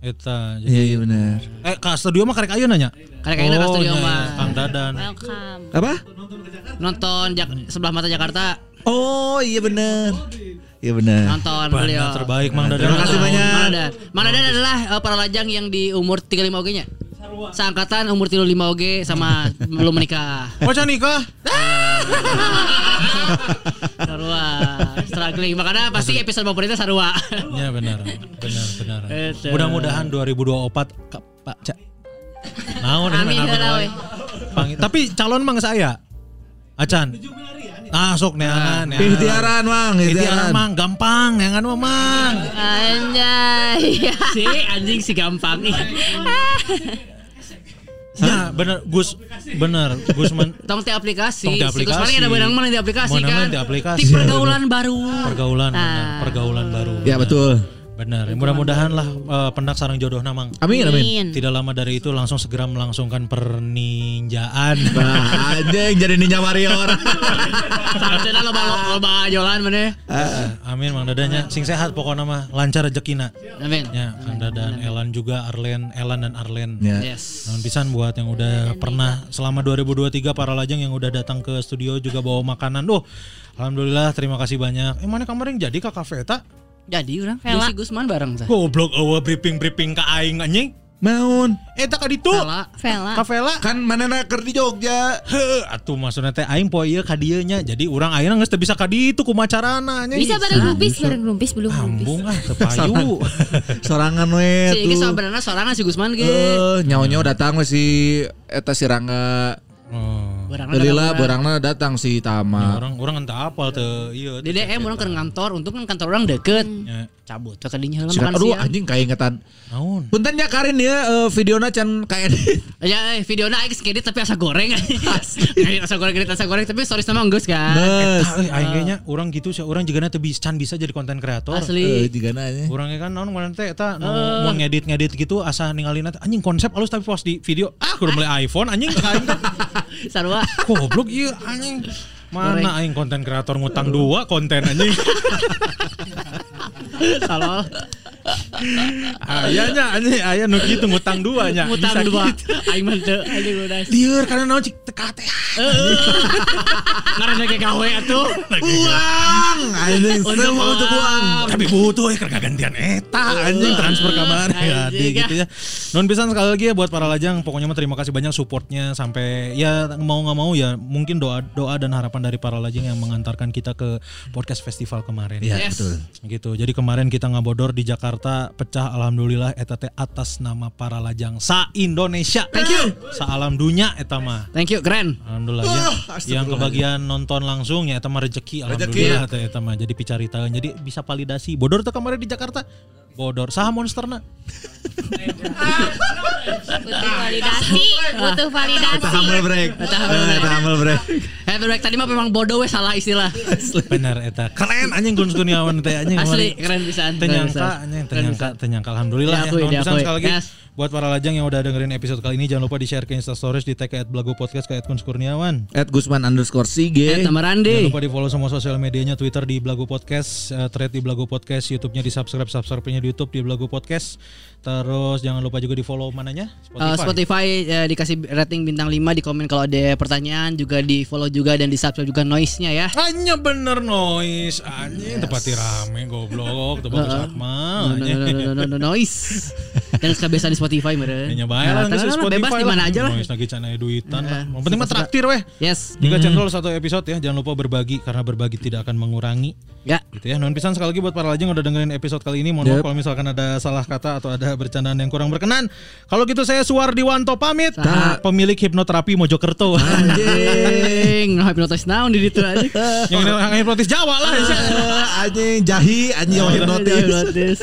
Eta. Jadi, Iya iya benar. eh ka studio mah karek ayeuna nya. Karek ayeuna ka studio nya, mah. ya, Kang Dadan. Welcome. Apa? nonton Jak- sebelah mata Jakarta. Oh iya benar. Iya benar. Nonton beliau. terbaik Mang Dadan. Terima kasih banyak. Mang Dadan. Mang Dadan adalah eh, para lajang yang di umur 35 oge nya. Seangkatan umur 35 oge sama belum menikah. Oh can nikah? Sarua struggling. Makanya pasti episode favoritnya Sarua. Ya benar. Benar benar. Eta. Mudah-mudahan 2024 Kak Pak Cak. Naon Amin, amin. Tapi calon mang saya. Acan. Ah sok neangan neangan. Ikhtiaran, Mang. Ikhtiaran mang gampang neangan mah mang. Anjay. si anjing si gampang. Ya bener Gus bener Gus men Tong ti aplikasi. Tong ti Si Gus aplikasi. paling ada benang mana di aplikasi kan. di aplikasi. Ti pergaulan baru. pergaulan Nah. pergaulan baru. Ya betul. Benar. Mudah-mudahan lah eh, pendak sarang jodoh namang. Amin amin. Tidak lama dari itu langsung segera melangsungkan perninjaan. Anjing jadi ninja warrior. Sarjana loba loba jolan mana. Amin Mang Dadanya sing sehat pokoknya mah lancar rezekina. Amin. Ya, Kang Dadan, Elan juga, Arlen, Elan dan Arlen. Ya. Yes. Namun pisan buat yang udah pernah selama 2023 para lajang yang udah datang ke studio juga bawa makanan. Duh, alhamdulillah terima kasih banyak. Eh mana kemarin jadi ke kafe eta? Jadi orang Vela. si Gusman bareng sah. Goblok eueuh briefing-briefing ka aing anjing. Maun. Eta ka ditu. Vela. Vela. Kavela. Kan mana keur di Jogja. Heuh, atuh maksudnya teh aing poe ka nya. Jadi ayeuna geus teu bisa ka ditu kumacarana. Bisa bareng rumpis, bareng rumpis belum rumpis. Ambung ah teu payu. Sorangan we Si ini sebenarnya sorangan si Gusman ge. Eh, nyawa-nyawa datang we si eta si Rangga. Oh. Barangna Lila datang barangna datang si Tama. Orang orang entah apa teu ieu. Di DM orang ke kantor, untuk kan kantor orang deket. Ya, Cabut kadinya heula Sikat, makan aduh siang. anjing kaingetan. Naon? Punten ya Karin ya eh, videona can kayak Ya, eh, videonya aing ngedit tapi asa goreng. ngedit asa goreng, ngedit asa goreng tapi stories nama geus kan. Tah, eh, aing nya urang gitu sih, urang juga teu bisa can bisa jadi konten kreator. Asli. juga nanya. Urangnya kan naon kemarin teh eta nu mau ngedit-ngedit gitu asa ningalin anjing konsep halus tapi pas di video ah kudu beli iPhone anjing ka aing teh. Sarua. Goblok ieu anjing. Mana aing konten kreator ngutang dua konten anjing. Salol. Ayahnya anjing aya nu kitu ngutang dua nya. Bisa dua. gitu. Aing mah teu anjing udah. Lieur karena naon cik teka teh. Ngaranna ge gawe atuh. Uang, anjing semua untuk uang. Tapi butuh ya kerja gantian eta anjing transfer kabar ya gitu ya. Non pisan sekali lagi ya buat para lajang pokoknya mah terima kasih banyak supportnya sampai ya mau nggak mau ya mungkin doa doa dan harapan dari para lajang yang mengantarkan kita ke podcast festival kemarin. Iya, Yes. betul. Gitu. Jadi kemarin kita ngabodor di Jakarta pecah alhamdulillah eta teh atas nama para lajang sa Indonesia. Thank you. Sa alam dunia eta mah. Thank you, keren. Alhamdulillah ya. Yang kebagian nonton langsung ya eta mah rezeki alhamdulillah eta mah jadi picaritaeun. Jadi bisa validasi. Bodor teh kemarin di Jakarta. Bodor saha monsterna? Butuh validasi, butuh validasi. Humble break. Eta humble break. Eta humble break. Eh, break tadi mah memang bodoh we salah istilah. Bener eta. Keren anjing Gun Kurniawan teh anjing. Asli keren pisan. Teu nyangka anjing teu nyangka teu nyangka alhamdulillah ya. Pisan sekali lagi. Yes. Buat para lajang yang udah dengerin episode kali ini jangan lupa di-share ke Insta Stories di tag ke @blago podcast ke @kun Kurniawan. At Gusman underscore Eh, Sige. tambah Jangan lupa di follow semua sosial medianya Twitter di Blago Podcast, eh, thread di Blago Podcast, YouTube-nya di subscribe, subscribe-nya di YouTube di Blago Podcast. Terus jangan lupa juga di follow mananya Uh, Spotify eh, dikasih rating bintang 5 di komen kalau ada pertanyaan juga di follow juga dan di subscribe juga noise-nya ya. Hanya bener noise anjing tepati rame goblok tebak Heeh. sakma No, no, no, no, no, no, noise. Dan kebiasaan di Spotify meren. Hanya bae lah Nah, Spotify bebas di mana aja lah. Noise lagi cenah duitan lah. Eh, Yang penting mah traktir weh. Yes. Jika channel satu episode ya jangan lupa berbagi karena berbagi tidak akan mengurangi Ya. gitu ya. Non pisan sekali lagi buat para lajang yang udah dengerin episode kali ini. Mohon maaf kalau misalkan ada salah kata atau ada bercandaan yang kurang berkenan. Kalau gitu saya Suwardiwanto pamit. Pemilik hipnoterapi Mojokerto. Anjing, no hypnotis naon di ditu aja. yang yang hipnotis Jawa lah. ya. anjing jahi anjing yang hipnotis. Hipnotis.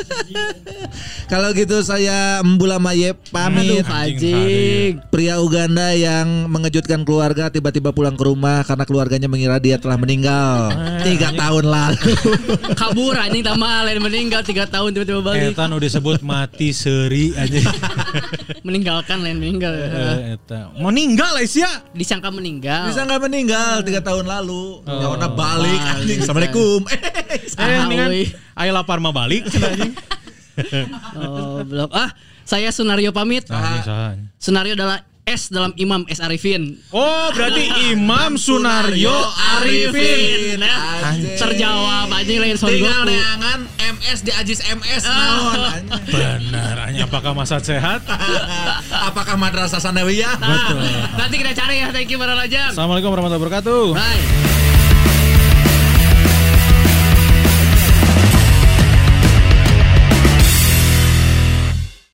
Kalau gitu saya Mbula Mayep pamit. Aduh, anjing. Pria Uganda yang mengejutkan keluarga tiba-tiba pulang ke rumah karena keluarganya mengira dia telah meninggal tiga tahun lalu. Kabur anjing tambah lain meninggal 3 tahun tiba-tiba balik. Etan udah disebut mati seri aja. Meninggalkan lain meninggal. Eh, Eta. Mau ninggal lah sia. Disangka meninggal. Bisa nggak meninggal tiga tahun lalu? Nyawana balik anjing. Assalamualaikum. Eh, Ah, ayo lapar mah balik. Oh, belum. Ah, saya Sunario pamit. Nah, sahan. Sunario adalah S dalam Imam S Arifin. Oh, berarti Imam Sunario Arifin. Anjing. Terjawab anjing lain soal Tinggal neangan MS di Ajis MS naon anjing. Benar, hanya apakah masa sehat? Apakah madrasah sanawiyah? Nah, nanti kita cari ya. Thank you para lajang. Assalamualaikum warahmatullahi wabarakatuh. Bye.